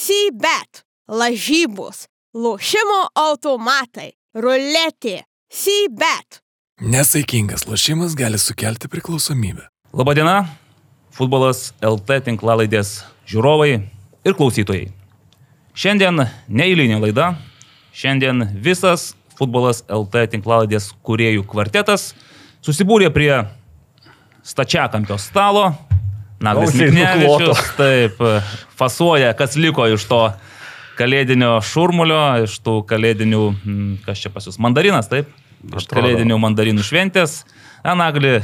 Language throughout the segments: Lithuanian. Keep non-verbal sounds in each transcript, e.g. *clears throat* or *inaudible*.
Sybet, lažybos, lošimo automatai, ruletė, Sybet. Nesaikingas lošimas gali sukelti priklausomybę. Labadiena, futbolas LT tinklalaidės žiūrovai ir klausytojai. Šiandien neįlinė laida, šiandien visas futbolas LT tinklalaidės kuriejų kvartetas susibūrė prie stačiakampio stalo. Naglis Miknevičius, taip, fasuoja, kas liko iš to kalėdinio šurmulio, iš tų kalėdinių, mm, kas čia pas jūs, mandarinas, taip? Iš Atrodo. kalėdinių mandarinų šventės. Na, Nagli,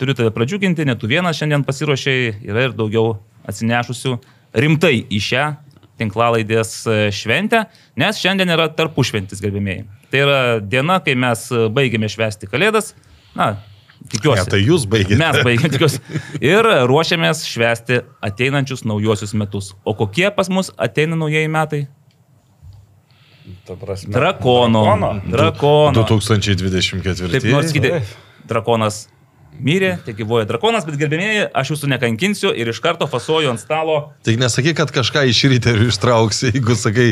turiu tave pradžiuginti, net tu vienas šiandien pasiruošiai, yra ir daugiau atsinešusių rimtai į šią tinklalaidės e, šventę, nes šiandien yra tarpušventis, gerbėmėjai. Tai yra diena, kai mes e, baigėme švęsti kalėdas. Na, tikiuosi. Ne, tai jūs baigėte. Mes baigėme, tikiuosi. Ir ruošiamės švęsti ateinančius naujuosius metus. O kokie pas mus ateina naujieji metai? Ta prasme. Drakono. Drakono? Drakono. 2024. Taip, nors sakyti, drakonas mirė, tai gyvoja drakonas, bet gerbėmėjai, aš jūsų nekankinsiu ir iš karto fasuoju ant stalo. Tik nesakyk, kad kažką iš ryterių ištrauksi, jeigu sakai.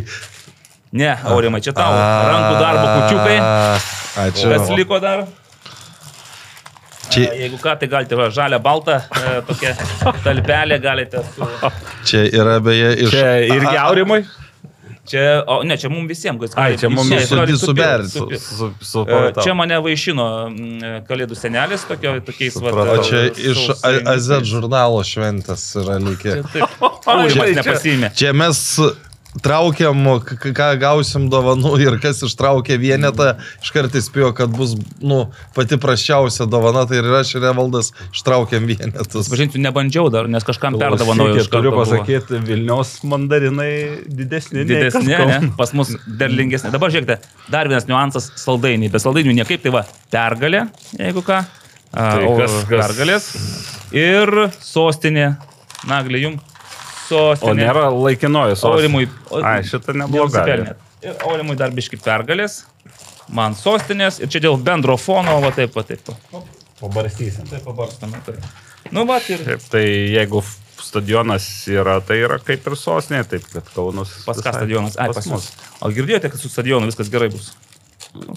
Ne, Aurimai, čia tau. Rankų darbo kučiukai. Ačiū. Kas liko dar? Čia, A, Jeigu ką, tai galite, va, žalia, balta, e, tokia *laughs* talpelė galite. Su... čia yra beje iš... Čia irgi aurimai? Čia, o ne, čia mums visiems. Ai, čia mum su- suberti. Su, su, su, E, Čia mane vaišino mm, kalėdų senelis, tokio, tokiais va. O čia e, iš AZ žurnalo šventės yra likę. Taip, *laughs* Aurimas nepasimė. Čia mes traukiam, ką gausim dovanų ir kas ištraukė vienetą, iškart įspėjo, kad bus nu, pati prasčiausia dovana, tai ir aš ir Evaldas ištraukėm vienetus. Pažinsiu, nebandžiau dar, nes kažkam perdavanoju. iš Turiu pasakyti, Vilniaus mandarinai didesni. Didesnė, kažkur. ne? Pas mus derlingesnė. Dabar žiūrėkite, dar vienas niuansas - saldainiai. Be saldainių niekaip, tai va, pergalė, jeigu ką. A, Tai o kas- kas- Pergalės. Ir sostinė. Naglė jum. O Sostinė. nėra laikinoji sostinė. Aurimui. o- Ai, šitą neblogai. Ir Aurimui dar biški pergalės. Man sostinės. Ir čia dėl bendro fono, va taip, va taip. Pabarstysim. Taip, pabarstame. Tai. Nu, va, ir Taip, tai jeigu stadionas yra, tai yra kaip ir sostinė, taip kad Kaunas. Pas ką stadionas? Ai, pas mus. O girdėjote, kad su stadionu viskas gerai bus?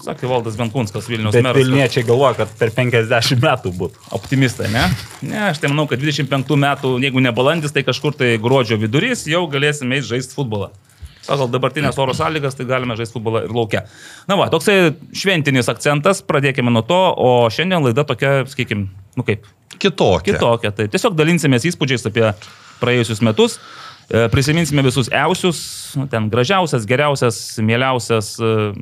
Sakė Valdas Benkunskas, Vilniaus Bet meras. Vilniečiai galvoja, kad per 50 metų būtų. Optimistai, ne? Ne, aš tai manau, kad 25 metų, jeigu ne balandis, tai kažkur tai gruodžio vidurys jau galėsime eiti žaisti futbolą. Pagal dabartinės oro sąlygas, tai galime žaisti futbolą ir laukia. Na va, toksai šventinis akcentas, pradėkime nuo to, o šiandien laida tokia, sakykime, nu kaip, Kitokia. kitokia. Tai tiesiog dalinsimės įspūdžiais apie praėjusius metus, e, prisiminsime visus eusius, nu, ten gražiausias, geriausias, mieliausias, e,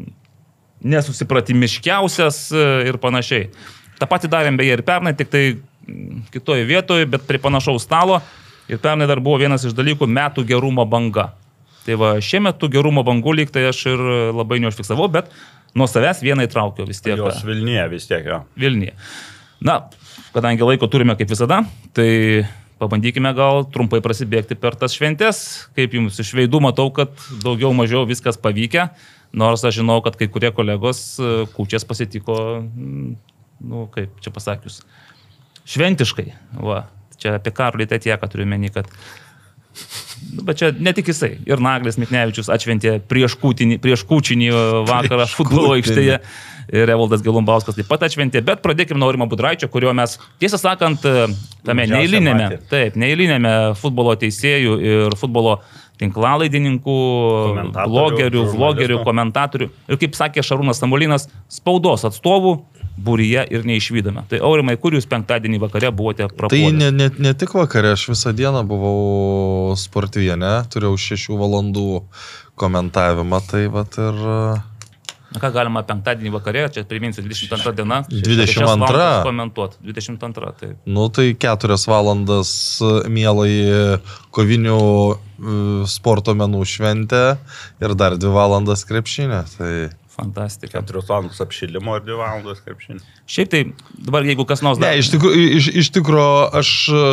nesusipratimiškiausias e, ir panašiai. Ta pati darėm beje ir pernai, tik tai mm, kitoje vietoje, bet prie panašaus stalo. Ir pernai dar buvo vienas iš dalykų - metų gerumo banga. Tai va, šiemet tų gerumo bangų lyg tai aš ir labai neužfiksavau, bet nuo savęs vieną įtraukiau vis tiek. Jos Vilniuje vis tiek jo. Vilniuje. Na, kadangi laiko turime kaip visada, tai pabandykime gal trumpai prasibėgti per tas šventes. Kaip jums iš veidų matau, kad daugiau mažiau viskas pavykę, nors aš žinau, kad kai kurie kolegos e, kūčias pasitiko, mm, nu, kaip čia pasakius, šventiškai. Va, čia apie Karolį tai tiek, kad turiu meni, kad Nu, Bet čia ne tik jisai. Ir Naglis Miknevičius atšventė prieš, kūtinį, prieš kūčinį vakarą futbolo aikštėje. Ir Evaldas Gelumbauskas taip pat atšventė. Bet pradėkime nuo Rimo Budraičio, kurio mes, tiesą sakant, tame Mažiausia neįlinėme, taip, neįlinėme futbolo teisėjų ir futbolo tinklalaidininkų, blogerių, vlogerių, komentatorių. Ir kaip sakė Šarūnas Samulinas, spaudos atstovų būryje ir neišvydome. Tai Aurimai, kur jūs penktadienį vakare buvote Tai prapuolę? ne, ne, ne tik vakare, aš visą dieną buvau sportyje, turėjau šešių valandų komentavimą, tai vat ir... Na ką galima penktadienį vakare, čia priminsiu 22 diena. 22. Komentuoti. 22. Tai Nu tai keturias valandas e, mielai kovinių e, sporto menų šventė ir dar dvi valandas krepšinė. Tai fantastika. 4 valandos apšilimo ir 2 valandos krepšinio. Šiaip tai dabar jeigu kas nors Ne, iš tikrųjų, iš, iš tikrųjų aš e,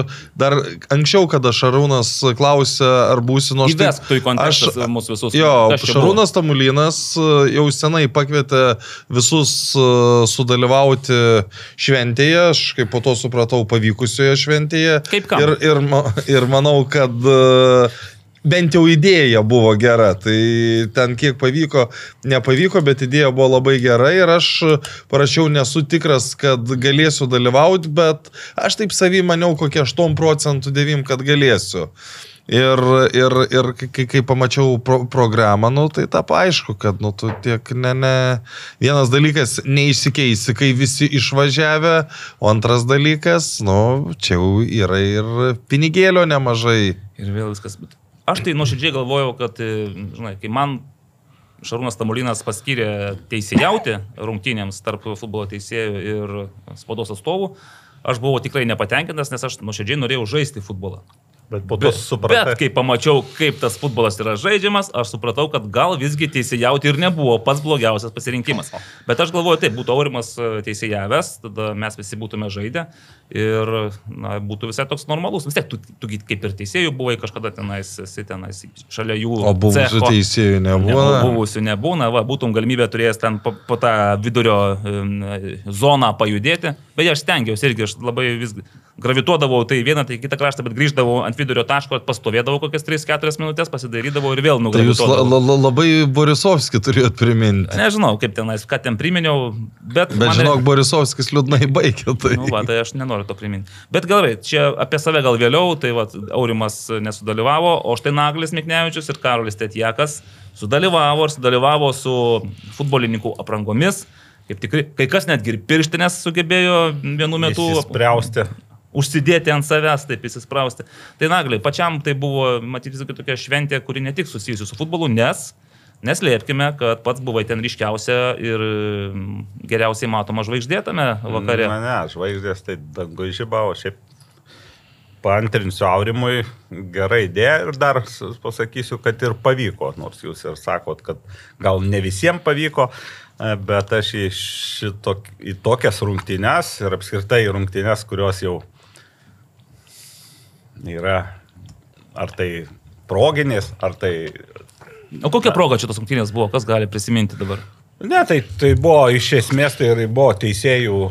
dar anksčiau, kada Šarūnas klausė, ar būsi nors... Įvesk tu į kontekstą mūsų visus. Jo, Šarūnas Tamulinas e, jau senai pakvietė visus e, sudalyvauti šventėje, aš kaip po to supratau, pavykusioje šventėje. Kaip kam? Ir, ir, ir manau, kad bent jau idėja buvo gera. Tai ten kiek pavyko, nepavyko, bet idėja buvo labai gera ir aš parašiau, nesu tikras, kad galėsiu dalyvauti, bet aš taip savį maniau kokie 8 procentų 9, kad galėsiu. Ir, ir, ir kai, kai pamačiau pro, programą, nu, tai tapo aišku, kad nu, tu tiek ne, ne. Vienas dalykas neišsikeisi, kai visi išvažiavę, o antras dalykas, nu, čia jau yra ir pinigėlio nemažai. Ir vėl viskas. Bet Aš tai nuoširdžiai galvojau, kad, e, žinai, kai man Šarūnas Tamulinas paskyrė teisėjauti rungtynėms tarp futbolo teisėjų ir spaudos atstovų, aš buvau tikrai nepatenkintas, nes aš nuoširdžiai norėjau žaisti futbolą. Bet po to Bet, supratai. bet kai pamačiau, kaip tas futbolas yra žaidžiamas, aš supratau, kad gal visgi teisėjauti ir nebuvo pats blogiausias pasirinkimas. Bet aš galvoju, taip, būtų Aurimas e, teisėjavęs, tada mes visi būtume žaidę ir na, būtų visai toks normalus. Vis tiek, tu, tu kaip ir teisėjų buvai kažkada tenais, esi tenais šalia jų. O buvusių cecho. teisėjų nebuvo. Buvusių nebūna, va, būtum galimybę turėjęs ten po, po tą vidurio um, zoną pajudėti. Beje, aš stengiausi irgi, aš labai vis gravituodavau tai vieną, tai kitą kraštą, bet grįždavau ant vidurio taško, pastovėdavau kokias 3-4 minutės, pasidarydavau ir vėl Tai jūs la, la, la, labai Borisovskį turėjot priminti. Nežinau, kaip tenais, ką ten priminiau, bet... Bet man- žinok, Borisovskis liūdnai baigė. Tai. Nu, va, tai aš nenoriu to priminti. Bet gerai, čia apie save gal vėliau, tai va, Aurimas nesudalyvavo, o štai Naglis Miknevičius ir Karolis Tetjakas sudalyvavo ir sudalyvavo su futbolininkų aprangomis. Kaip tikrai, kai kas netgi ir pirštinės sugebėjo vienu metu Įsispriausti. Užsidėti ant savęs, taip įsisprausti. Tai Nagliai, pačiam tai buvo, matyti, tokia šventė, kuri ne tik susijusi su futbolu, nes neslėpkime, kad pats buvai ten ryškiausia ir mm, geriausiai matoma žvaigždė tame vakare. Ne, ne, žvaigždės tai dangu žibavo, šiaip paantrinsiu Aurimui, gerai idėja ir dar pasakysiu, kad ir pavyko, nors jūs ir sakot, kad gal ne visiems pavyko, e, bet aš į, šitok, į tokias rungtynes ir apskritai rungtynes, kurios jau yra ar tai proginės, ar tai O kokia proga čia tos rungtynės buvo, kas gali prisiminti dabar? Ne, tai, tai buvo iš esmės tai ir buvo teisėjų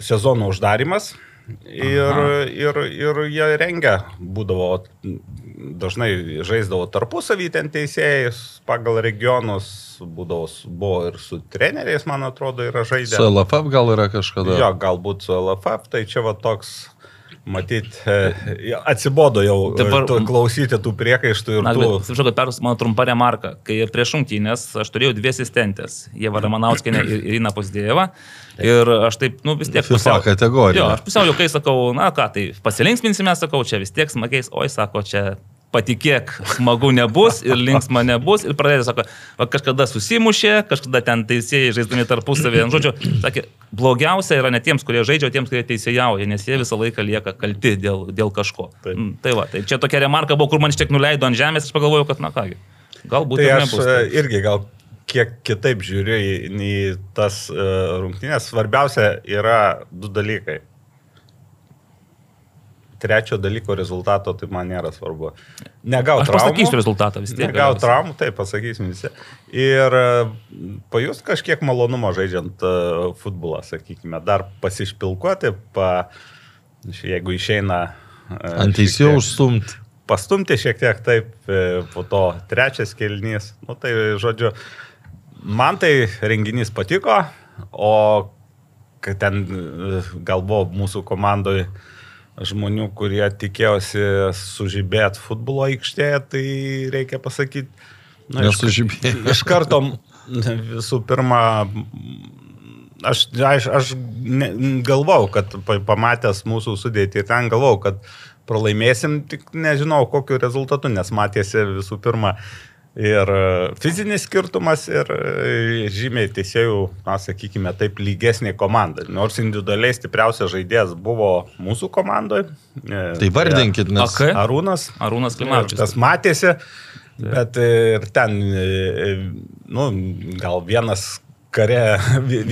sezono uždarimas. Ir, Aha. ir, ir jie rengia, būdavo, dažnai žaisdavo tarpusavį ten teisėjais pagal regionus, būdavo, buvo ir su treneriais, man atrodo, yra žaidę. Su LFF gal yra kažkada. Jo, galbūt su LFF, tai čia va toks, matyt, e, atsibodo jau Dabar- Dabar... klausyti tų priekaištų ir Na, tų... atsiprašau, kad perus mano trumpa remarka. Kai prieš rungtynės aš turėjau dvi asistentės - Jeva Ramanauskinė ir Irina Posdėjeva. Ir aš taip, nu vis tiek... FIFA kategorija. Jo, aš pusiau juokai sakau, na ką, tai pasilinksminsime, sakau, čia vis tiek smagiais, oi, sako, čia patikėk, smagu nebus ir linksma nebus. Ir pradėjo, sako, va, kažkada susimušė, kažkada ten teisėjai žaisdami tarpusavį. Žodžiu, sakė, blogiausia yra ne tiems, kurie žaidžia, o tiems, kurie teisėjauja, nes jie visą laiką lieka kalti dėl, dėl kažko. Taip. Mm, Tai va, tai čia tokia remarka buvo, kur man šiek tiek nuleido ant žemės, aš pagalvojau, kad na kągi, galbūt Tai ir aš nebus. e, irgi gal kiek kitaip žiūriu į, į tas uh, rungtynės. Svarbiausia yra du dalykai. Trečio dalyko rezultato tai man nėra svarbu. Negauti Aš pasakysiu rezultatą vis tiek. Galiausiai. traumų, tai pasakysim visi. Ir e, pajus kažkiek malonumo žaidžiant uh, futbolą, sakykime, dar pasišpilkuoti, pa, jeigu išeina. Uh, Ant teisėjų užstumti. pastumti šiek tiek taip, e, po to trečias kelnys. Nu, tai žodžiu, man tai renginys patiko, o kad ten e, gal buvo mūsų komandoje žmonių, kurie tikėjosi sužibėt futbolo aikštėje, tai reikia pasakyti. iš- Nesužibėjo. *laughs* Iš karto visų pirma, aš, aš, aš ne, galvau, kad pa- pamatęs mūsų sudėtį ten galvau, kad pralaimėsim, tik nežinau kokiu rezultatu, nes matėsi visų pirma ir e, fizinis skirtumas ir e, žymiai teisėjų, na, sakykime, taip lygesnė komanda. Nors individualiai stipriausias žaidėjas buvo mūsų komandoje. Tai vardinkit, nes. AK? Arūnas. Arūnas Klimavičius. Tas matėsi, bet ir ten, e, nu, gal vienas kare,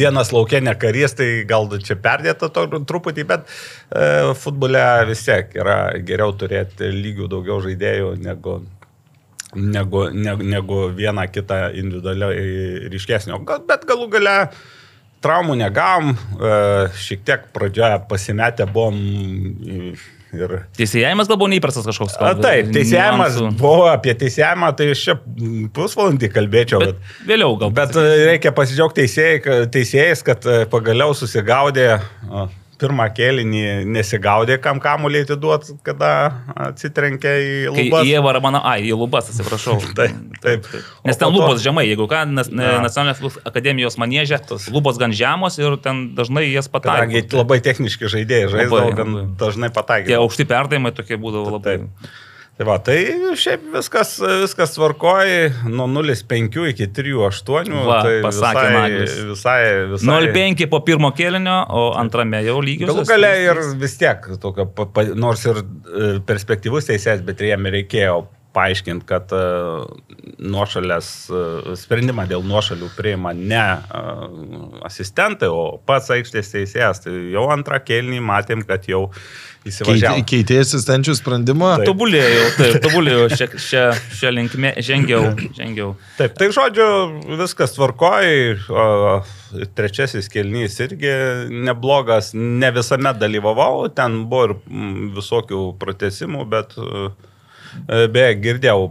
vienas laukia ne karys, tai gal čia perdėta to truputį, bet e, futbole vis tiek yra geriau turėti lygių daugiau žaidėjų negu, negu, negu, negu vieną kitą individualiai ryškesnio. Gal- Bet galų gale traumų negavom, e, šiek tiek pradžioje pasimetę buvom Ir... Teisėjimas gal buvo neįprastas kažkoks. A, taip, teisėjimas buvo apie teisėjimą, tai aš čia pusvalandį kalbėčiau, bet, Bet vėliau gal. bet e, reikia pasidžiaugti teisėjais, kad e, pagaliau susigaudė a, pirmą kėlinį, nesigaudė, kam kamuolį atiduot, kada atsitrenkė į lubas. jie var mano, ai, į lubas, atsiprašau. *laughs* Taip, taip. Nes ten to- lubos žemai, jeigu ką, nes, Na. nacionalinės akademijos manėžė, lubos gan žemos ir ten dažnai jas Kadangi pataiko. labai techniški žaidėjai Labai, gan dažnai Tie pataikė. aukšti perdavimai tokie būdavo labai. Taip. Tai va, tai šiaip viskas, viskas tvarkoji, nuo 0,5 iki 3,8. Va, tai pasakė visai, Naglis. visai, visai. 0,5 po pirmo kėlinio, o antrame jau lygiai. Galų gale ir vis tiek, tokio, pa, pa, nors ir e, perspektyvus teisėjas, bet ir jam reikėjo paaiškinti, kad uh, nuošalės, uh, sprendimą dėl nuošalių priima ne asistentai, o pats aikštės teisėjas. Tai jau antrą kėlinį matėm, kad jau įsivažiavo. Keitė asistenčių sprendimą. Taip. Tobulėjau, taip, *laughs* tobulėjau, šią, šią, šią linkmę, žengiau, žengiau. Taip, tai žodžiu, viskas tvarkoji. o Trečiasis kelnys irgi neblogas, ne visame dalyvavau, ten buvo ir mm, visokių protesimų, bet e, beje, girdėjau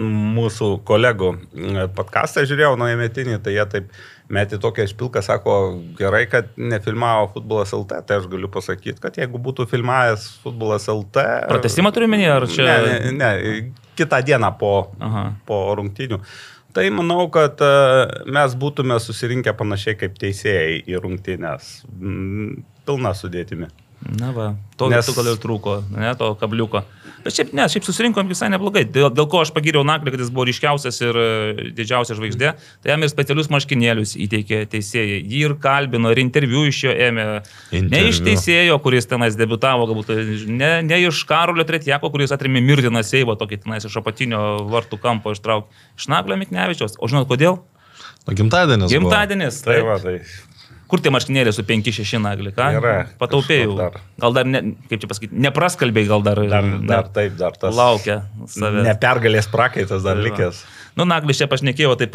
mūsų kolegų mm, podcastą, žiūrėjau nuojametinį, tai jie taip metė tokią išpilką, sako, gerai, kad nefilmavo futbolas LT, tai aš galiu pasakyti, kad jeigu būtų filmavęs futbolas LT... Pratesimą turiu minėti, ar čia... Ne, ne, ne, kitą dieną po, Aha. po rungtynių. Tai manau, kad e, mes būtume susirinkę panašiai kaip teisėjai į rungtynės. Mm, Pilna sudėtimi. Na va, to Nes- Nes... gal ir trūko, ne, to kabliuko. Bet šiaip, ne, šiaip susirinkom visai neblogai. Dėl, dėl ko aš pagiriau Naklį, kad jis buvo ryškiausias ir e, didžiausia žvaigždė, tai jam ir specialius marškinėlius įteikė teisėjai. Jį ir kalbino, ir interviu iš jo ėmė. Ne Interviu. iš teisėjo, kuris tenais debutavo, galbūt ne, ne iš Karolio Tretieko, kuris atrėmė mirtiną seivą, tokį tenais iš apatinio vartų kampo ištraukė. Iš Naklio Miknevičiaus. O žinot kodėl? O gimtadienis. Gimtadienis. Tai va, tai Kur tie marškinėliai su 5-6 naglį, ką? Yra, Pataupėjau. dar. Gal dar, ne, kaip čia pasakyti, nepraskalbėjai, gal dar, dar, dar taip, dar tas. laukia savęs. Nepergalės prakaitas dar Tai va. Nu, Naglis čia pašnekėjo, taip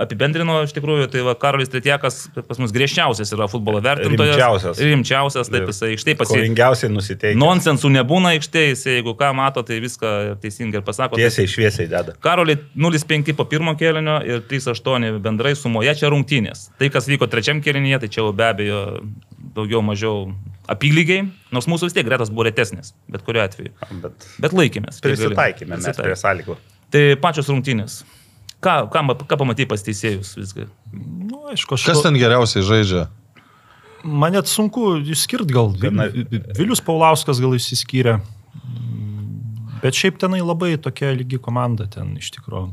apibendrino iš tikrųjų, tai va, Karolis Tretiekas pas mus griežčiausias yra futbolo vertintojas. Rimčiausias. Rimčiausias, taip jisai aikštėje pasi... Kovingiausiai nusiteikęs. Nonsensų nebūna aikštėje, jisai jeigu ką mato, tai viską teisingai ir pasako. Tai Tiesiai šviesiai deda. Karoliai 0,5 po pirmo kėlinio ir 3,8 bendrai sumoje čia rungtynės. Tai, kas vyko trečiam kėlinyje, tai čia jau be abejo daugiau mažiau apylygiai, nors mūsų vis tiek gretas buvo retesnis, bet kuriuo atveju. Bet Bet laikėmės. prisitaikėme prie sąlygų. Tai pačios rungtynės. Ką, ką, ką pamatai pas teisėjus viską? Nu, aišku, aš Kas ten geriausiai žaidžia? Man net sunku išskirti gal. Vilius Paulauskas gal išsiskyrė. Bet šiaip tenai labai tokia lygi komanda ten iš tikrųjų.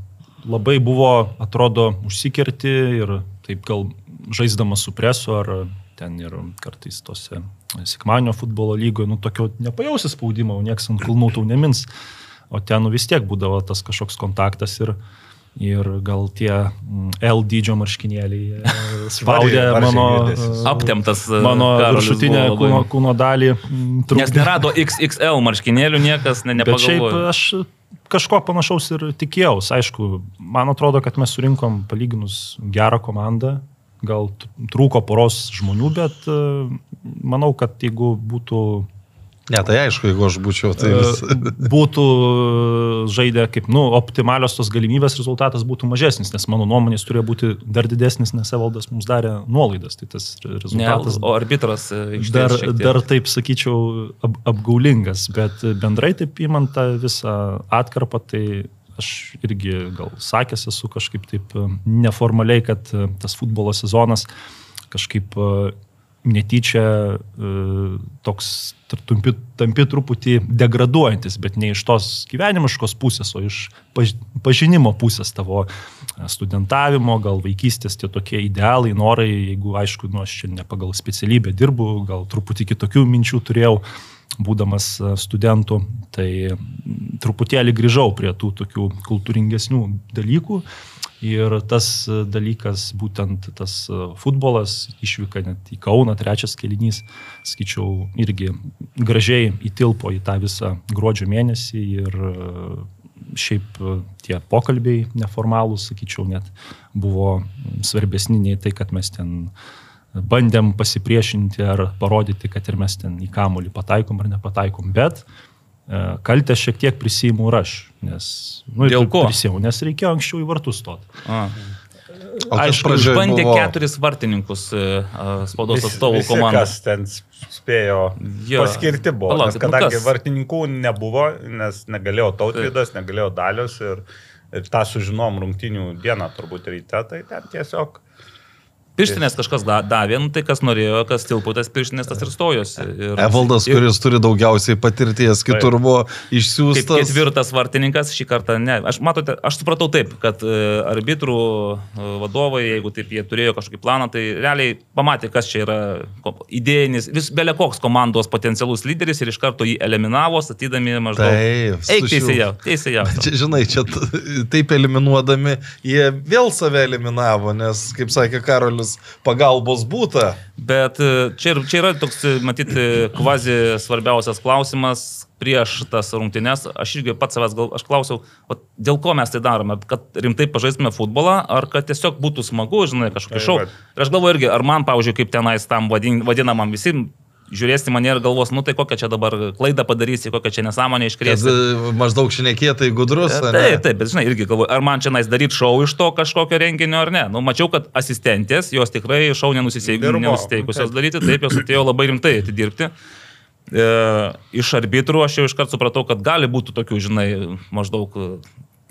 Labai buvo, atrodo, užsikerti ir taip gal žaisdamas su presu ar ten ir kartais tose sekmanio futbolo lygoje, nu tokio nepajausi spaudimo, nieks ant kulnų tau nemins. O ten nu, vis tiek būdavo tas kažkoks kontaktas ir, ir gal tie mm, L dydžio marškinėliai *laughs* spaudė mano, Aptemtas. e, mano viršutinę kūno, kūno dalį. mm, Nes trukdė. nerado XXL marškinėlių niekas ne, Bet šiaip nepagalvojo. aš kažko panašaus ir tikėjausi. Aišku, man atrodo, kad mes surinkom palyginus gerą komandą. Gal trūko poros žmonių, bet e, manau, kad jeigu būtų, Ne, tai aišku, jeigu aš būčiau, tai e, vis. *laughs* būtų žaidę kaip, nu, optimalios tos galimybės, rezultatas būtų mažesnis, nes mano nuomonės turėjo būti dar didesnis, nes Evaldas mums darė nuolaidas. Tai tas Ne, rezultatas o arbitras e, dar, dar taip sakyčiau, ap, apgaulingas, bet bendrai taip įmant tą visą atkarpą, tai aš irgi gal sakęs esu kažkaip taip e, neformaliai, kad tas futbolo sezonas kažkaip netyčia e, toks tar- tampi, truputį degraduojantis, bet ne iš tos gyvenimiškos pusės, o iš paž, pažinimo pusės tavo e, studentavimo, gal vaikystės tie tokie idealai, norai, jeigu aišku, nu, aš čia ne pagal specialybę dirbu, gal truputį kitokių minčių turėjau, būdamas e, studentu, tai truputėlį grįžau prie tų tokių kultūringesnių dalykų. Ir tas e, dalykas, būtent tas e, futbolas, išvyka net į Kauną, trečias kelinys, skaičiau, irgi gražiai įtilpo į tą visą gruodžio mėnesį ir šiaip tie pokalbiai neformalūs, sakyčiau, net buvo svarbesni nei tai, kad mes ten bandėm pasipriešinti ar parodyti, kad ir mes ten į kamulį pataikom ar nepataikom, bet e, kaltę šiek tiek prisijimu ir aš, nes... Nu, Dėl ko? Prisijimu, nes reikėjo anksčiau į vartus stoti. Aišku, išbandė buvo? keturis vartininkus e, spaudos atstovų komanda. Kas ten spėjo Jo. paskirti buvo. Palaukit, Palauk, nu kadangi kas? vartininkų nebuvo, nes negalėjo tautvydas, negalėjo dalios ir, ir tą sužinom rungtinių dieną turbūt ryte, tai ten tiesiog Pirštinės kažkas da- davė, nu, tai kas norėjo, kas tilputės pirštinės, tas ir stojosi. Ir, Evaldas, ir, kuris turi daugiausiai patirties, kitur buvo Kaip išsiųstas. ketvirtas vartininkas šį kartą ne. Aš, matote, aš supratau taip, kad e, arbitrų e, vadovai, jeigu taip jie turėjo kažkokį planą, tai realiai pamatė, kas čia yra idėjinis, vis belia koks komandos potencialus lyderis ir iš karto jį eliminavo, statydami maždaug. Taip, Eik teisėjau, teisėjau. *laughs* Čia, žinai, čia taip eliminuodami, jie vėl save eliminavo, nes, kaip sakė Karolis, pagalbos būta. Bet e, čia, čia yra toks, e, matyti, kvazi svarbiausias klausimas prieš tas rungtynes. Aš irgi pats savęs gal, aš klausiau, o dėl ko mes tai darome? Kad rimtai pažaistume futbolą, ar kad tiesiog būtų smagu, žinai, kažkokį šau. Ir aš galvoju irgi, ar man, pavyzdžiui, kaip tenais tam vadin, vadinamam visi, žiūrėsi mane ir galvos, nu tai kokią čia dabar klaidą padarysi, kokią čia nesąmonę iškrėsi. e, maždaug šnekėtai gudrus. ane? Taip, taip, bet žinai, irgi galvoju, ar man čia nais daryti šau iš to kažkokio renginio ar ne. Nu, mačiau, kad asistentės, jos tikrai šau Dirbo. nenusiteikusios daryti, taip, jos atėjo labai rimtai atidirbti. E, iš arbitrų aš jau iškart supratau, kad gali būti tokių, žinai, maždaug e,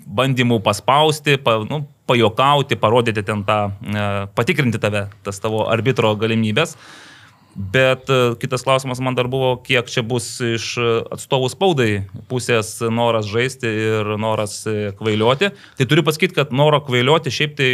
bandymų paspausti, pa, nu, pajokauti, parodyti ten tą, e, patikrinti tave, tas tavo arbitro galimybės. Bet e, kitas klausimas man dar buvo, kiek čia bus iš e, atstovų spaudai pusės noras žaisti ir noras e, kvailioti. Tai turiu pasakyti, kad noro kvailioti šiaip tai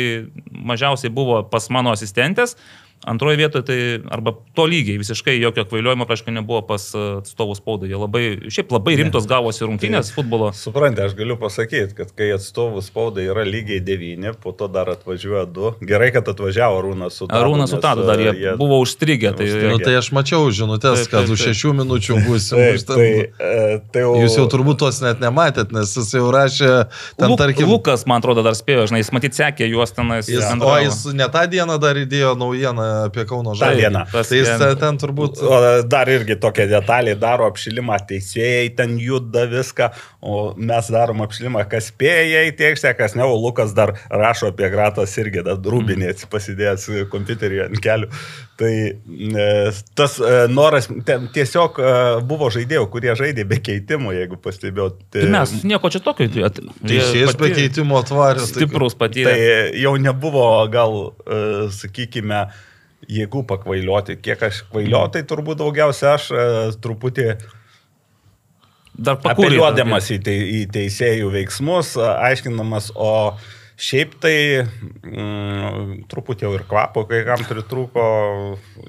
mažiausiai buvo pas mano asistentės. Antroje vietoje tai arba to lygiai visiškai jokio kvailiojimo, aišku, nebuvo pas e, atstovų spaudai. Jie labai, šiaip labai rimtos gavosi rungtynės futbolo. Suprantate, aš galiu pasakyti, kad kai atstovų spaudai yra lygiai devyni, po to dar atvažiuoja du. Gerai, kad atvažiavo Arūnas su Tadu. Arūnas su Tadu dar e, jie buvo užstrigę. Tai, Užstrigę. Nu, tai aš mačiau žinutės, Taip, kad taip, už taip. šešių minučių *laughs* ten- tai, e, tai jau, Jūs jau turbūt tos net nematėt, nes jis jau rašė, ten Luk, tarkim, Lukas, man atrodo, dar spėjo, žinai, jis matyt sekė juos tenais. jis, o jis ne tą dieną dar įdėjo naujieną apie Kauno žalį. Tai jis ten, ten turbūt... O dar irgi tokia detalė daro apšilimą, teisėjai ten juda viską, o mes darom apšilimą, kas spėja į tiekštę, kas ne, o Lukas dar rašo apie Gratos irgi, dar rūbinė pasidėjęs kompiuterį ant kelių. Tai e, tas e, noras, ten tiesiog e, buvo žaidėjų, kurie žaidė be keitimų, jeigu pastebėjot. Tai mes nieko čia tokio. tai Teisėjas be keitimo atvarė. tai- Stiprus Tai patyrė. jau nebuvo gal, sakykime, jėgų pakvailioti. Kiek aš kvailio, tai turbūt daugiausia aš e, truputį Dar apeliuodamas į, te, į teisėjų veiksmus, aiškinamas, o šiaip tai mm, truputį jau ir kvapo, kai kam pritrūko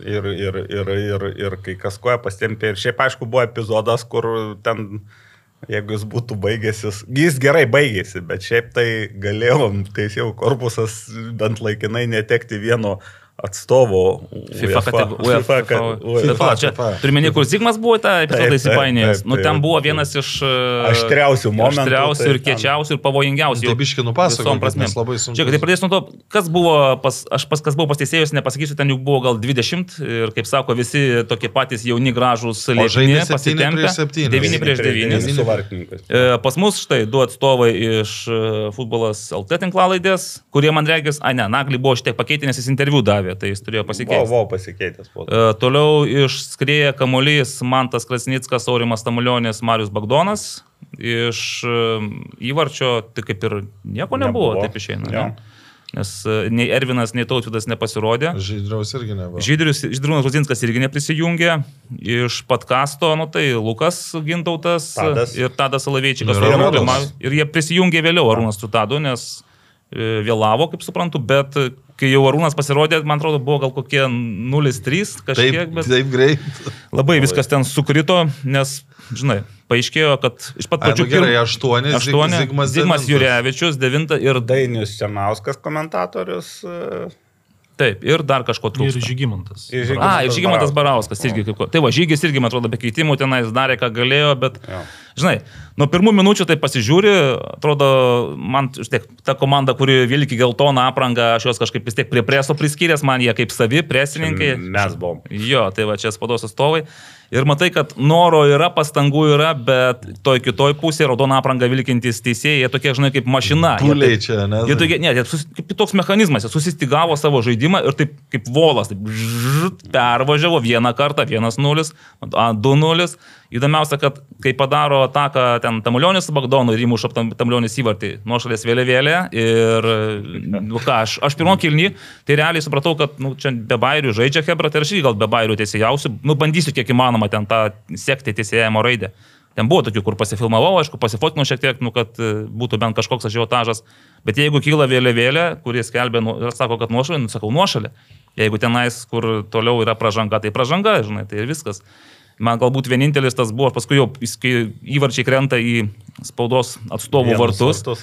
ir, ir, ir, ir, ir kai kas koja pastempė. Ir šiaip aišku buvo epizodas, kur ten Jeigu jis būtų baigęsis, jis gerai baigėsi, bet šiaip tai galėjom teisėjų korpusas bent laikinai netekti vieno atstovo FIFA kategorija. FIFA, UEFA. UEFA. FIFA. Čia turiu kur Zigmas buvo tą epizodą Taip, taip, įsipainėjęs. taip, Nu, ten taip. buvo vienas iš e, Aštriausių momentų, Aštriausių tai ir ten- kiečiausių ir pavojingiausių. Tai biški nupasakokit, visom prasmėm. nes labai sunku. Čia, tai pradėsiu nuo to, kas buvo pas, aš pas kas buvo pas teisėjus, nepasakysiu, ten jų buvo gal 20 ir, kaip sako, visi tokie patys jauni, gražus, žaidė septyni prieš septynis. 9 prieš 9. Su vartininkais. E, Pas mus štai du atstovai iš e, futbolas LT tinklalaidės, kurie man regis, ai ne, Nagli buvo šiek tiek pakeitę, nes jis interviu davė, tai jis turėjo Buvo, pasikeisti. buvo pasikeitęs po to. E, Toliau išskrėja kamuolys Mantas Krasnickas, Aurimas Tamulionis, Marius Bagdonas. Iš e, įvarčio tai kaip ir nieko nebuvo, Nebuvo. taip išeina. Jo. Ne? Nes e, nei Ervinas, nei Tautvidas nepasirodė. Žydriaus irgi nebuvo. Žydrius, Žydrūnas Ruzinskas irgi neprisijungė. Iš podkasto, nu tai Lukas Gintautas Tadas. ir Tadas Alaveičikas. Ir Ir, jie prisijungė vėliau Arūnas su Tadu, nes vėlavo, kaip suprantu, bet e, kai jau Arūnas pasirodė, man atrodo, buvo gal kokie 0-3 kažkiek, Taip, bet taip greit. labai viskas ten sukrito, nes, žinai, paaiškėjo, kad iš pat pradžių nu gerai, aštuoni, Zig- aštuoni, Zigmas Zigmas. Jurevičius, devinta ir Dainius Černauskas komentatorius. e, taip, ir dar kažko Ir trūksta. Žygimantas. Ir Žygimantas A, ir Žygimantas Barauskas. Irgi kaip. ko- Tai va, Žygis irgi, man atrodo, be keitimų tenais darė, ką galėjo, bet Jo. Žinai, nuo pirmų minučių tai pasižiūri, atrodo, man tiek, ta komanda, kuri vilki geltoną aprangą, aš juos kažkaip vis tiek prie preso priskyręs, man jie kaip savi presininkai. Mes buvom. Jo, tai va čia spados atstovai. Ir matai, kad noro yra, pastangų yra, bet toj kitoj pusėje raudoną aprangą vilkintys teisėjai, jie tokie, žinai, kaip mašina. Puliai čia, ne? Jie tokie, ne, jie sus, kaip toks mechanizmas, jie susistigavo savo žaidimą ir taip kaip volas, taip žžžt, pervažiavo vieną kartą, 1-0, 2-0. Įdomiausia, kad kai padaro ataką ten Tamulionis su Bagdonu ir įmuša tam, Tamulionis įvartį nuo šalies vėliavėlė ir, nu ką, aš, aš pirmo kilnį, tai realiai supratau, kad, nu, čia be bairių žaidžia Hebra, tai aš irgi gal be bairių teisėjausiu, nu, bandysiu kiek įmanoma ten tą sekti teisėjimo raidę. Ten buvo tokių, kur pasifilmavau, aišku, pasifotkinau šiek tiek, nu, kad e, būtų bent kažkoks ažiotažas. Bet jeigu kyla vėliavėlė, kuris skelbia nu, sako, kad nuošalė, nu, sakau nuošalė. Jeigu tenais, kur toliau yra pražanga, tai pražanga, žinai, tai ir viskas. Man galbūt vienintelis tas buvo, paskui jau įvarčiai krenta į spaudos atstovų Vienus vartus, vartus.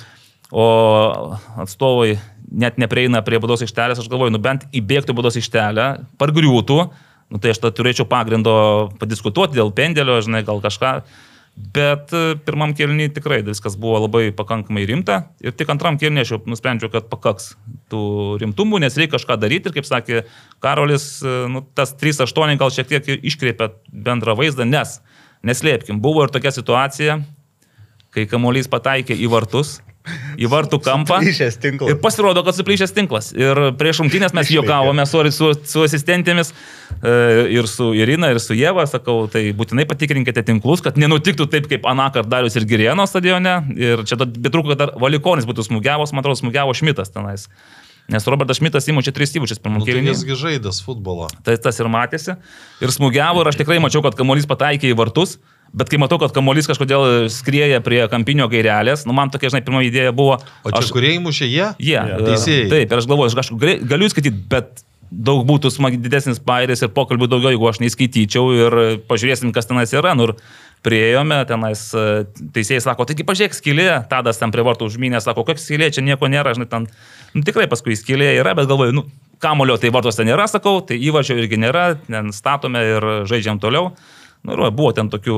o atstovai net neprieina prie baudos aikštelės, aš galvoju, nu bent įbėgtų į baudos aikštelę, pargriūtų, nu tai aš turėčiau pagrindo padiskutuoti dėl pendelio, žinai, gal kažką. Bet e, pirmam kelniui tikrai viskas buvo labai pakankamai rimta. Ir tik antram kelniui aš jau nusprendžiau, kad pakaks tų rimtumų, nes reikia kažką daryti. Ir kaip sakė Karolis, e, nu, tas 3-8 gal šiek tiek iškreipia bendrą vaizdą, nes neslėpkim, buvo ir tokia situacija, kai kamuolys pataikė į vartus, į vartų kampą. Suplyšęs tinklas. Ir pasirodo, kad suplyšęs tinklas. Ir prieš rungtynės mes juokavome su, su, su asistentėmis e, ir su Irina, ir su Jėva, sakau, tai būtinai patikrinkite tinklus, kad nenutiktų taip, kaip Anakar Darius ir Girieno stadione. Ir čia betrūko, kad dar Valikonis būtų smūgiavos, man atrodo, smūgiavo Šmitas tenais. Nes Robertas Šmitas įmučia tris įmučius pirmam Nu, tai kėlinį. jisgi žaidęs futbolą. Tai tas ir matėsi. Ir smūgiavo, ir aš tikrai mačiau, kad kamuolys pataikė į vartus. Bet kai matau, kad kamuolys kažkodėl skrieja prie kampinio gairelės, nu man tokia, žinai, pirmoji idėja buvo. O čia aš- kurie įmušė jie? Jie. Jo. e, Teisėjai. Taip, ir aš galvoju, aš kažkaip gali- galiu skaityti, bet daug būtų smagi, didesnis pairis ir pokalbių daugiau, jeigu aš neįskaityčiau ir pažiūrėsim, kas tenais yra. Nu, ir prieėjome, tenais e, teisėjai sako, taigi pažiūrėk, skylė, tadas ten prie vartų užmynė, sako, kokia skylė, čia nieko nėra, žinai, ten, nu, tikrai paskui skylė yra, bet galvoju, nu, kamulio tai vartuose nėra, sakau, tai įvažiu irgi nėra, ten statome ir žaidžiam toliau. Nu, ir buvo ten tokių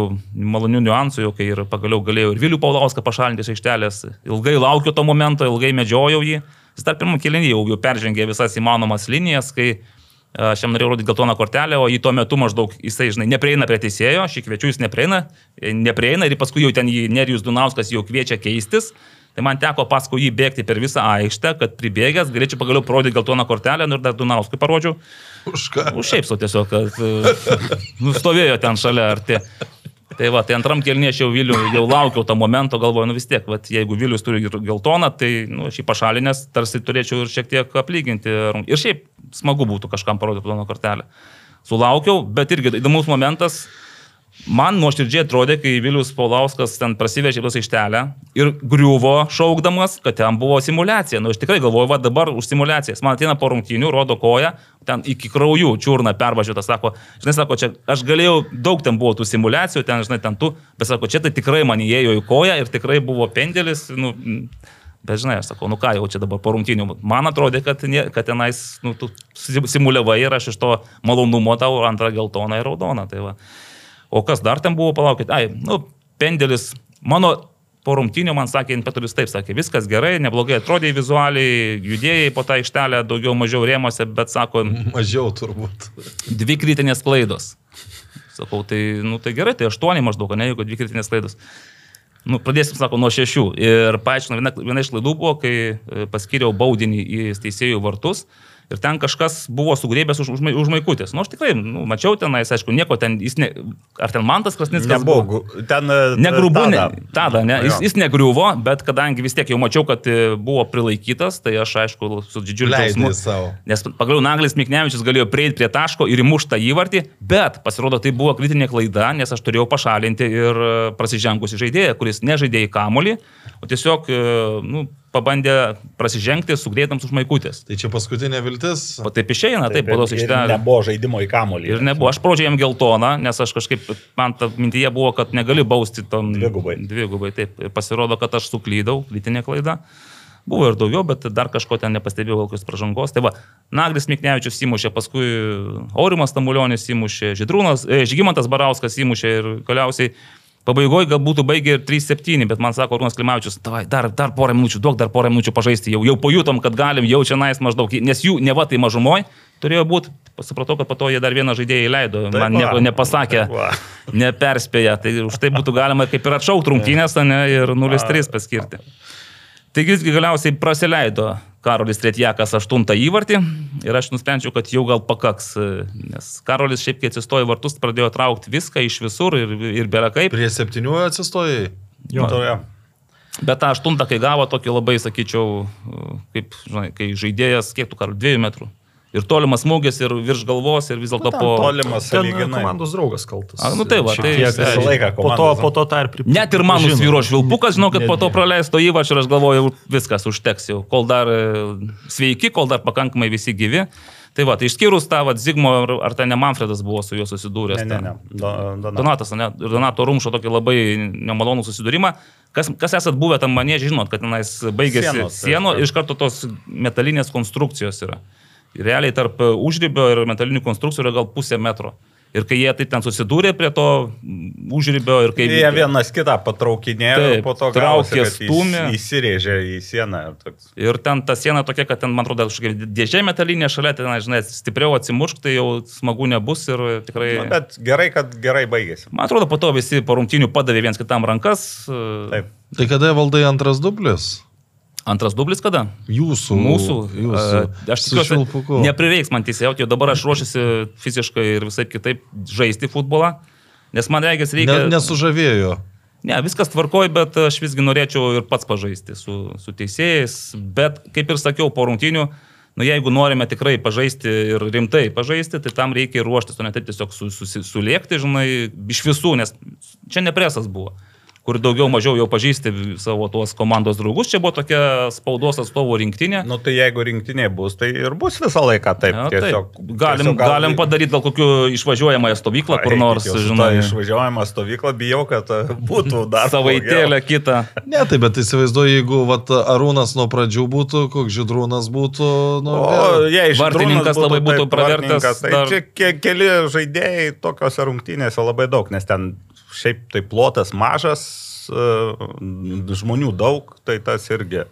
malonių niuansų, jau kai ir pagaliau galėjau ir Vilių Paulauską pašalinti iš aikštelės. Ilgai laukiu to momento, ilgai medžiojau jį. Jis dar pirmą kilinį jau, jau peržengė visas įmanomas linijas, kai e, aš jam norėjau rodyti geltoną kortelę, o jį tuo metu maždaug jisai, žinai, neprieina prie teisėjo, aš jį kviečiu, jis neprieina, neprieina ir paskui jau ten jį Nerijus Dunauskas jau kviečia keistis. Tai man teko paskui jį bėgti per visą aikštę, kad pribėgęs galėčiau pagaliau parodyti geltoną kortelę nu, ir dar Dunauskui parodžiau. Už ką? Nu, šiaip sau tiesiog, kad e, *laughs* nustovėjo ten šalia arti. Tai va, tai antram kelnie aš jau Vilių, jau laukiau tą momento, galvoju, nu vis tiek, va, jeigu Vilius turi gel- geltoną, tai nu, aš jį pašalinęs, tarsi turėčiau ir šiek tiek aplyginti. Ir šiaip smagu būtų kažkam parodyti ploną kortelę. Sulaukiau, bet irgi įdomus momentas. Man nuoširdžiai atrodė, kai Vilius Paulauskas ten prasivežė tos aikštelę ir griuvo šaukdamas, kad ten buvo simulacija. Nu, aš tikrai galvoju, va dabar už simulacijas. Man ateina po rungtynių, rodo koją, ten iki kraujų čiurna pervažiuota, sako, žinai, sako, čia aš galėjau, daug ten buvo tų simulacijų, ten, žinai, ten tu, bet sako, čia tai tikrai man įėjo į koją ir tikrai buvo pendelis, nu, Bet žinai, aš sakau, nu ką jau čia dabar po rungtynių. Man atrodė, kad, nie, kad tenais, nu, simuliavai ir aš iš to malonumo tau antrą geltoną ir raudoną. Tai va. O kas dar ten buvo, palaukit, ai, nu, pendelis, mano po rungtynių man sakė, Petulis taip sakė, viskas gerai, neblogai atrodė vizualiai, judėjai po tą aikštelę, daugiau mažiau rėmose, bet sako, Mažiau turbūt. dvi kritinės klaidos. Sakau, tai, nu, tai gerai, tai aštuoni maždaug, ne, jeigu dvi kritinės klaidos. Nu, pradėsim, sako, nuo šešių. Ir paaiškinu, viena, viena iš klaidų buvo, kai e, paskiriau baudinį į teisėjų vartus. Ir ten kažkas buvo sugrėbęs už, už, už maikutės. Nu, aš tikrai, nu, mačiau tenais, aišku, nieko ten, ne, ar ten Mantas Krasnickas Nebuvo. gu- Ten. e, Negrubu, ne, tada. tada, ne, jis, jis negriuvo, bet kadangi vis tiek jau mačiau, kad e, buvo prilaikytas, tai aš aišku su didžiuliu džiaugsmu. Nes pagaliau Naglis Miknevičius galėjo prieiti prie taško ir įmuštą įvartį, bet pasirodo tai buvo kritinė klaida, nes aš turėjau pašalinti ir e, prasižengusi žaidėją, kuris nežaidė į kamolį, o tiesiog nu, pabandė prasižengti sugrėtams už maikutės. Tai čia paskutinė viltis. O taip išeina, taip, tos ir ištelės. Nebuvo žaidimo į kamolį. Ir nebuvo, aš pradžioje jam geltoną, nes aš kažkaip, man ta mintyje buvo, kad negali bausti tom Dvigubai. Dvigubai, taip. Ir pasirodo, kad aš suklydau, lytinė klaida. Buvo ir daugiau, bet dar kažko ten nepastebėjau, kokios pažangos. Tai va, Naglis Miknevičius įmušė, paskui Aurimas Tamulionis įmušė, Židrūnas, e, Žygimantas Barauskas įmušė ir galiausiai Pabaigoje gal būtų baigę ir 3-7, bet man sako Rūnas Klimavičius, dar, dar porą minučių, duok dar porą minučių pažaisti, jau, jau pajutom, kad galim, jau čia nais maždaug, nes jų ne va tai mažumoj turėjo būti, supratau, kad po to jie dar vieną žaidėją įleido, Taip man nieko nepasakė, Taip neperspėja, tai už tai būtų galima kaip ir atšaukti rungtynės, ne, ir 0-3 paskirti. Taigi visgi galiausiai praleido Karolis Tretjakas aštuntą įvartį ir aš nusprendžiau, kad jau gal pakaks, nes Karolis šiaip kai atsistojo į vartus, pradėjo traukti viską iš visur ir, ir bėra kaip. Prie septynių atsistojai. Jo, To, jo. Bet tą aštuntą, kai gavo tokį labai, sakyčiau, kaip, žinai, kai žaidėjas, kiek tu karų, dviejų metrų. Ir tolimas smūgis, ir virš galvos, ir vis dėlto po... Tolimas, ten sąlyginai. komandos draugas kaltas. A, nu tai va, tai visą tai laiką po to, po to tą ir pripažino. Net ir man nusvyro švilpukas, žinau, kad po to praleisto įvačio ir aš galvoju, viskas užteks jau, kol dar e, sveiki, kol dar pakankamai visi gyvi. Tai va, tai išskyrus tą, va, Zigmo, ar, ar ten ne Manfredas buvo su juo susidūręs. Ne, ne, ne. Do, do, Donatas, ne? Donato Rumšo tokį labai nemalonų susidūrimą. Kas, kas esat buvę tam manėje, žinot, kad tenais baigėsi taip. ir iš karto tos metalinės konstrukcijos yra. Realiai tarp užrybio ir metalinių konstrukcijų yra gal pusę metro. Ir kai jie tai ten susidūrė prie to užrybio ir kai... Jie vienas kitą patraukinėjo Taip, po to traukė, įs- Įsirėžė į sieną. ir Toks. Ir ten ta siena tokia, kad ten, man atrodo, kažkokia dėžė metalinė šalia, ten, žinai, stipriau atsimušk, tai jau smagu nebus ir tikrai... Nu, bet gerai, kad gerai baigėsi. Man atrodo, po to visi po rungtinių padavė viens kitam rankas. Taip. Tai kada valdai antras dublis? Antras dublis kada? Jūsų. Mūsų. Jūsų. Aš Su tikiuosi, neprireiks man teisėjauti, jau dabar aš ruošiuosi fiziškai ir visai kitaip žaisti futbolą, nes man reikės reikia... Ne, nesužavėjo. Ne, viskas tvarkoj, bet aš visgi norėčiau ir pats pažaisti su, su teisėjais, bet kaip ir sakiau, po rungtinių, nu jeigu norime tikrai pažaisti ir rimtai pažaisti, tai tam reikia ruoštis, o ne taip tiesiog su, su, sulėkti, žinai, iš visų, nes čia nepresas buvo kur daugiau mažiau jau pažįsti savo tuos komandos draugus. Čia buvo tokia spaudos atstovų rinktinė. Nu tai jeigu rinktinė bus, tai ir bus visą laiką taip. Ja, tiesiog, taip. Galim, tiesiog gal... galim padaryti gal kokiu išvažiuojamąją stovyklą, kur nors, žinai, Išvažiuojama stovykla, bijau, kad e, būtų dar *laughs* savaitėlę kitą. Ne, tai bet įsivaizduoju, jeigu vat, Arūnas nuo pradžių būtų, koks Židrūnas būtų, nu, O jei iš Vartininkas Drūnas labai būtų vartininkas, Tai dar- čia ke, keli žaidėjai tokiose rungtynėse labai daug, nes ten šiaip tai plotas mažas, e, žmonių daug, tai tas irgi,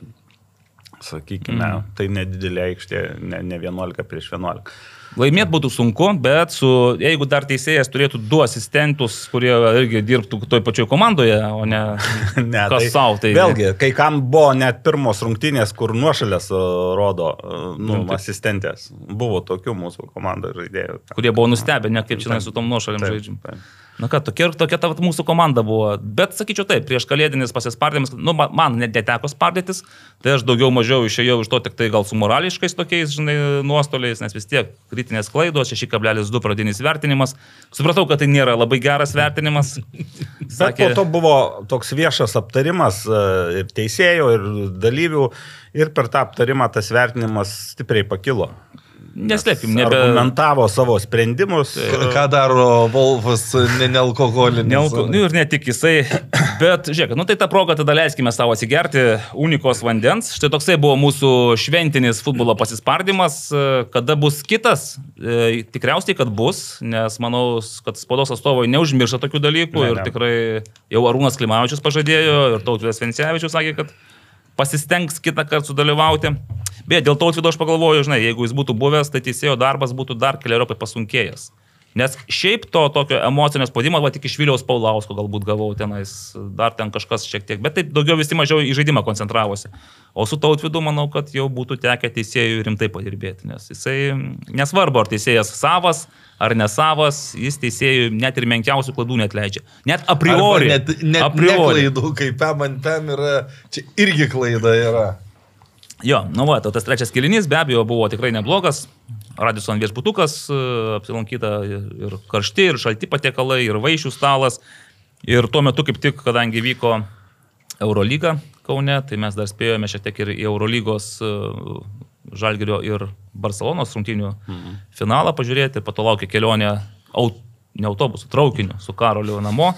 sakykime, mm. tai nedidelė aikštė, ne, ne 11 prieš 11. Laimėti būtų sunku, bet su, jeigu dar teisėjas turėtų du asistentus, kurie irgi dirbtų toj pačioj komandoje, o ne, *laughs* Ne, kas tai, savo. Tai, Vėlgi, kai kam buvo net pirmos rungtynės, kur nuošalės e, rodo, e, nu, taip. asistentės. Buvo tokių mūsų komandos žaidėjų. kurie buvo nustebę, ne kaip čia su tom nuošalėm žaidžiam. taip. Na ką, tokia, tokia ta vat mūsų komanda buvo. Bet sakyčiau taip, prieš kalėdinis pasispardymas, nu, ma- man net neteko spardytis, tai aš daugiau mažiau išėjau iš to tik tai gal su morališkais tokiais, žinai, nuostoliais, nes vis tiek kritinės klaidos, 6,2 pradinis vertinimas. Supratau, kad tai nėra labai geras vertinimas. *laughs* Bet po to buvo toks viešas aptarimas e, ir teisėjų, ir dalyvių, ir per tą aptarimą tas vertinimas stipriai pakilo. Neslėpim, nebe... Argumentavo savo sprendimus. Ką- Ką daro Wolfas ne- nealkoholinis? Nealko, nu ir ne tik jisai, *clears throat* bet žiūrėk, nu tai tą progą tada leiskime savo atsigerti unikos vandens. Štai toksai buvo mūsų šventinis futbolo pasispardymas. E, Kada bus kitas? E, Tikriausiai, kad bus, nes manau, kad spaudos atstovai neužmiršta tokių dalykų Ne, ir ne. tikrai jau Arūnas Klimavičius pažadėjo ir Tautvidas Vencevičius sakė, kad pasistengs kitą kartą sudalyvauti. Beje, dėl to atvido aš pagalvoju, žinai, jeigu jis būtų buvęs, tai teisėjo darbas būtų dar keliaropai pasunkėjęs. Nes šiaip to tokio emocinio spaudimo, va tik iš Viliaus Paulausko galbūt gavau tenais, dar ten kažkas šiek tiek, bet taip daugiau visi mažiau į žaidimą koncentravosi. O su tautvidu manau, kad jau būtų tekę teisėjui rimtai padirbėti, nes jisai, nesvarbu, ar teisėjas savas ar nesavas, jis teisėjui net ir menkiausių klaidų netleidžia. Net a priori. Arba Net, net a priori. klaidų, kai pem ant pem yra, čia irgi klaida yra. Jo, nu va, tai tas trečias kilinys be abejo buvo tikrai neblogas. Radison viešbutukas, e, apsilankyta ir karšti, ir šalti patiekalai, ir vaišių stalas. Ir tuo metu kaip tik, kadangi vyko Eurolyga Kaune, tai mes dar spėjome šiek tiek ir į Eurolygos e, Žalgirio ir Barcelonos rungtynių mhm. finalą pažiūrėti, po to laukia kelionė aut, ne autobusu, traukiniu su Karoliu namo.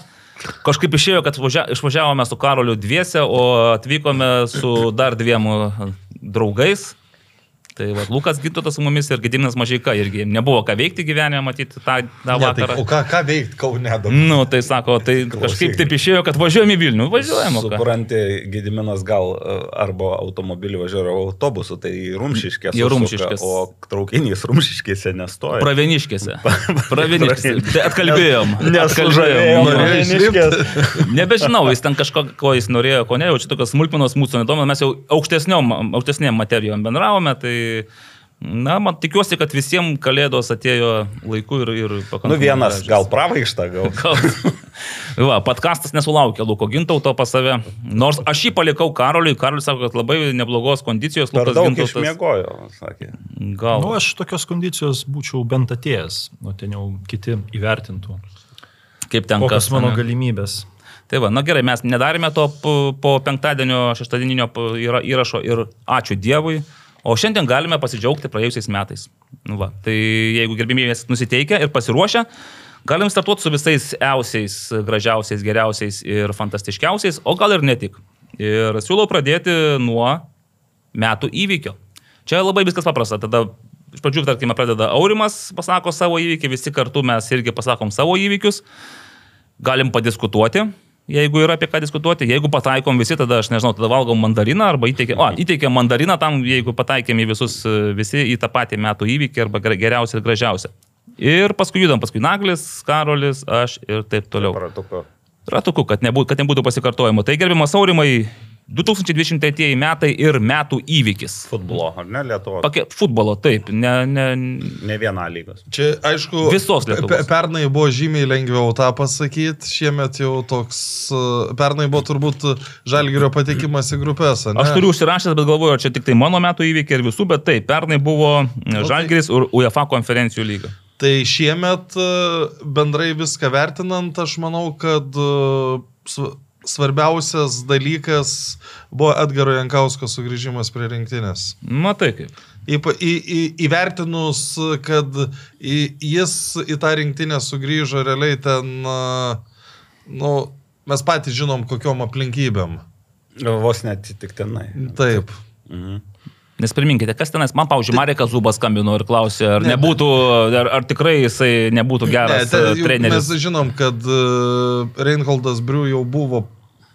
Kažkaip išėjo, kad važia, išvažiavome su Karoliu dviese, o atvykome su dar dviem e, draugais. Tai va, Lukas Gytotas su mumis ir Gediminas Mažaika irgi nebuvo ką veikti gyvenime, matyti tą, tą Ne, tai, vakarą. o ką, ką veikti Kaune dabar? Nu, tai sako, tai kažkaip taip išėjo, kad važiuojam į Vilnių. Važiuojam. Supranti, Gediminas gal e, arba automobiliu važiuoja arba autobusu, tai Rumšiškės. Į užsuka, Rumšiškes. O traukinys Rumšiškėse nestoja. Praveniškėse. *laughs* Praveniškėse. Tai atkalbėjom. *laughs* Nesužavėjo Atkalbėjom. Pravieniškės. Nebežinau, jis ten kažko, ko jis norėjo, ko ne, jau čia tokios smulkmenos mūsų nedomina, mes jau aukštesniom, aukštesnėm materijom bendravome, tai, na, man tikiuosi, kad visiems kalėdos atėjo laiku ir, ir pakankamai. Nu vienas gražios. gal pravaišta, gal. *laughs* Gal- Va, podkastas nesulaukė Luko Gintauto pas save. Nors aš jį palikau Karoliui, Karolis sako, kad labai neblogos kondicijos Per Lukas daug Gintautas. išmiegojo, sakė. Gal. Nu, aš tokios kondicijos būčiau bent atėjęs, o ten jau kiti įvertintų. kaip ten Kokios kas mano ane? galimybės. Tai va, na gerai, mes nedarėme to po, penktadienio, šeštadieninio įrašo ir ačiū Dievui. O šiandien galime pasidžiaugti praėjusiais metais. Nu va, tai jeigu gerbimieji esate nusiteikę ir pasiruošę, galim startuoti su visais eusiais, gražiausiais, geriausiais ir fantastiškiausiais, o gal ir ne tik. Ir siūlau pradėti nuo metų įvykio. Čia labai viskas paprasta. Tada iš pradžių, tarkime, pradeda Aurimas, pasako savo įvykį, visi kartu mes irgi pasakom savo įvykius galim padiskutuoti, jeigu yra apie ką diskutuoti. Jeigu pataikom visi, tada aš nežinau, tada valgom mandariną arba įteikiam, o, įteikiam mandariną tam, jeigu pataikėm į visus, e, visi į tą patį metų įvykį arba ger- geriausią ir gražiausią. Ir paskui judam, paskui Naglis, Karolis, aš ir taip toliau. Pratuko. Ratuku, kad, nebū, kad nebūtų pasikartojimo. Tai gerbiamas Aurimai, 2023 metai ir metų įvykis. Futbolo, ar ne, Lietuvo? Pake, futbolo, taip, ne, ne, Ne viena lygos. Čia, aišku, Visos Lietuvos. pe- Pernai buvo žymiai lengviau tą pasakyti, šiemet jau toks, e, pernai buvo turbūt žalgerio patekimas į grupės. ane? Aš turiu užsirašęs, bet galvoju, ar čia tik tai mano metų įvykiai ir visų, bet taip, pernai buvo tai- Žalgiris ir UEFA konferencijų lyga. Tai šiemet e, bendrai viską vertinant, aš manau, kad e, svarbiausias dalykas buvo Edgaro Jankausko sugrįžimas prie rinktinės. Matai kaip. Įpa, į, į, įvertinus, kad į, jis į tą rinktinę sugrįžo realiai ten, nu, mes patys žinom, kokiom aplinkybėm. Vos neatsitiktinai. Taip. Mhm. Nes priminkite, kas tenais, man, pavyzdžiui, Marekas Zubas skambino ir klausė, ar, Ne, nebūtų, ar, ar tikrai jisai nebūtų geras ne, jau treneris. Mes žinom, kad uh, Reinholdas Briu jau buvo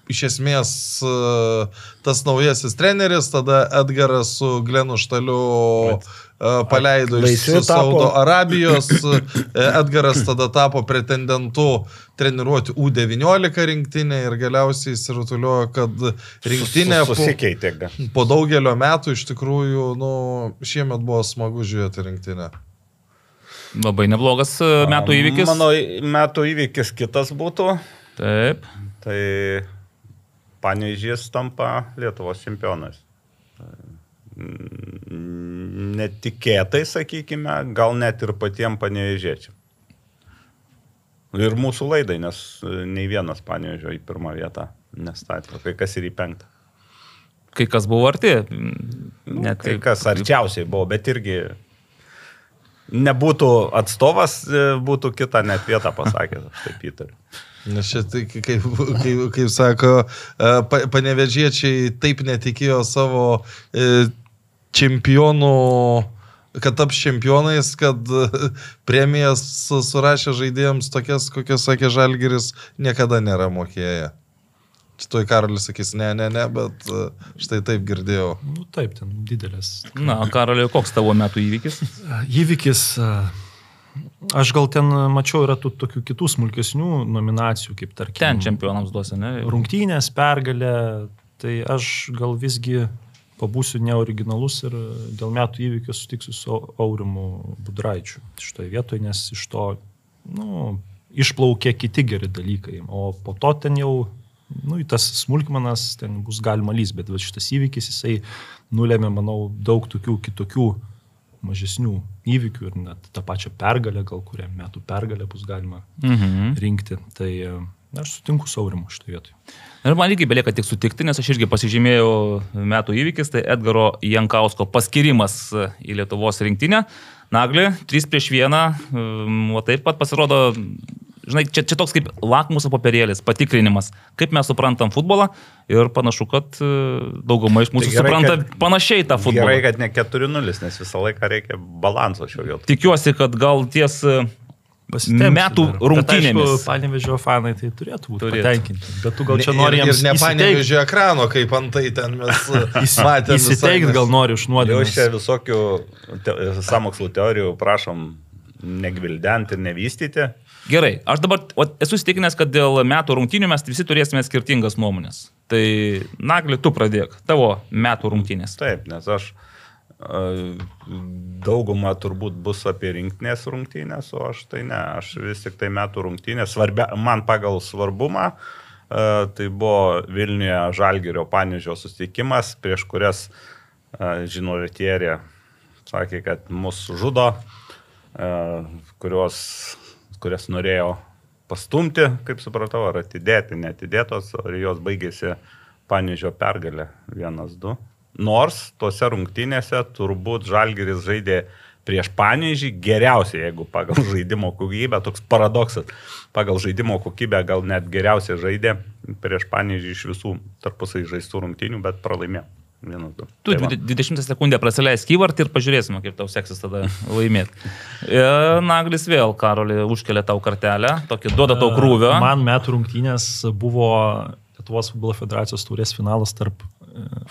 iš esmės uh, tas naujasis treneris, tada Edgaras su Glenu Štaliu uh, paleido iš Laisvi tapo. Saudo Arabijos, Edgaras tada tapo pretendentu treniruoti U19 rinktinę ir galiausiai įsirutuliojo, kad rinktinė po, Susikeitė. ga. po daugelio metų iš tikrųjų, nu, šiemet buvo smagu žiūrėti rinktinę. Labai neblogas e, metų įvykis. Mano metų įvykis kitas būtų. Taip. Tai Panežys tampa Lietuvos čempionais. Netikėtai, sakykime, gal net ir patiem panežėčiam. Ir mūsų laidai, nes e, nei vienas panežio į pirmą vietą nestatė, kai kas ir į penktą. Kai kas buvo arti. Nu, Net kai kas arčiausiai buvo, bet irgi nebūtų atstovas, e, būtų kitą net vietą pasakęs, aš taip įtariu. Nes *laughs* čia, tai, kaip, kaip, kaip sako, e, pa- panevežiečiai taip netikėjo savo e, čempionų, kad taps čempionais, kad e, *laughs* premijas su- surašė žaidėjams tokias, kokias sakė Žalgiris, niekada nėra mokėję. Čia tuoj Karolis sakys, ne, ne, ne, bet e, štai taip girdėjau. Nu, taip, ten didelės. Na, Karoliu, koks tavo metų įvykis? Įvykis, a, aš gal ten mačiau, yra tų tokių kitų smulkesnių nominacijų, kaip tarkim. Ten čempionams duosi, ne? Rungtynės, pergalė, tai aš gal visgi pabūsiu neoriginalus ir dėl metų įvykio sutiksiu su Aurimu Budraičiu šitoje vietoje, nes iš to nu, išplaukė kiti geri dalykai, o po to ten jau, nu, į tas smulkmenas ten bus galima lys, bet va šitas įvykis jisai nulėmė, manau, daug tokių kitokių mažesnių įvykių ir net tą pačią pergalę, gal kurią metų pergalę bus galima Mhm. rinkti. Tai e, aš sutinku su Aurimu šitoje vietoje. Ir man irgi belieka tik sutikti, nes aš irgi pasižymėjau metų įvykis, tai Edgaro Jankausko paskirimas į Lietuvos rinktinę. Nagli, 3 prieš 1, o taip pat pasirodo žinai, čia, čia toks kaip lakmuso papirėlis, patikrinimas, kaip mes suprantam futbolą ir panašu, kad e, dauguma iš mūsų Tai gerai, supranta kad- panašiai tą futbolą. Gerai, kad ne 4-0, nes visą laiką reikia balanso šio vietoj. Tikiuosi, kad gal ties Metų rungtynėmis. Bet, aišku, Panevežio fanai tai turėtų būti Turėtų. patenkinti. Bet tu gal čia nori jiems įsiteikti, nepanevežė ekrano, kaip antai ten mes *laughs* matėme. įsiteikti gal nori iš Jau čia visokių te, samokslų teorijų prašom negvildenti ir nevystyti. Gerai, aš dabar o, esu įsitikinęs, kad dėl metų rungtynių mes visi turėsime skirtingas nuomonės. Tai, Nagli, tu pradėk. Tavo metų rungtynės. Taip, nes aš a, dauguma turbūt bus apie rinktinės rungtynės, o aš tai ne, aš vis tik tai metų rungtynės, svarbia, man pagal svarbumą, tai buvo Vilniuje Žalgirio Panežio susitikimas, prieš kurias, Retierė sakė, kad mus žudo, kurios, kurias norėjo pastumti, kaip supratau, ar atidėti, netidėtos, ir jos baigėsi Panežio pergalė 1-2. Nors tose rungtynėse turbūt Žalgeris žaidė prieš Panežį geriausiai, jeigu pagal *laughs* žaidimo kokybę, toks paradoksas, pagal žaidimo kokybę gal net geriausiai žaidė prieš Panežį iš visų tarpusai žaistų rungtynių, bet pralaimėjo. Vienas, du. Tu Tai va. 20 sekundę praleis kyvart ir pažiūrėsime, kaip tau seksis tada *laughs* laimėti. E, Naglis vėl, Karolį, užkelia tau kartelę, tokį duoda tau krūvio. Man metų rungtynės buvo Lietuvos futbolo federacijos taurės finalas tarp e,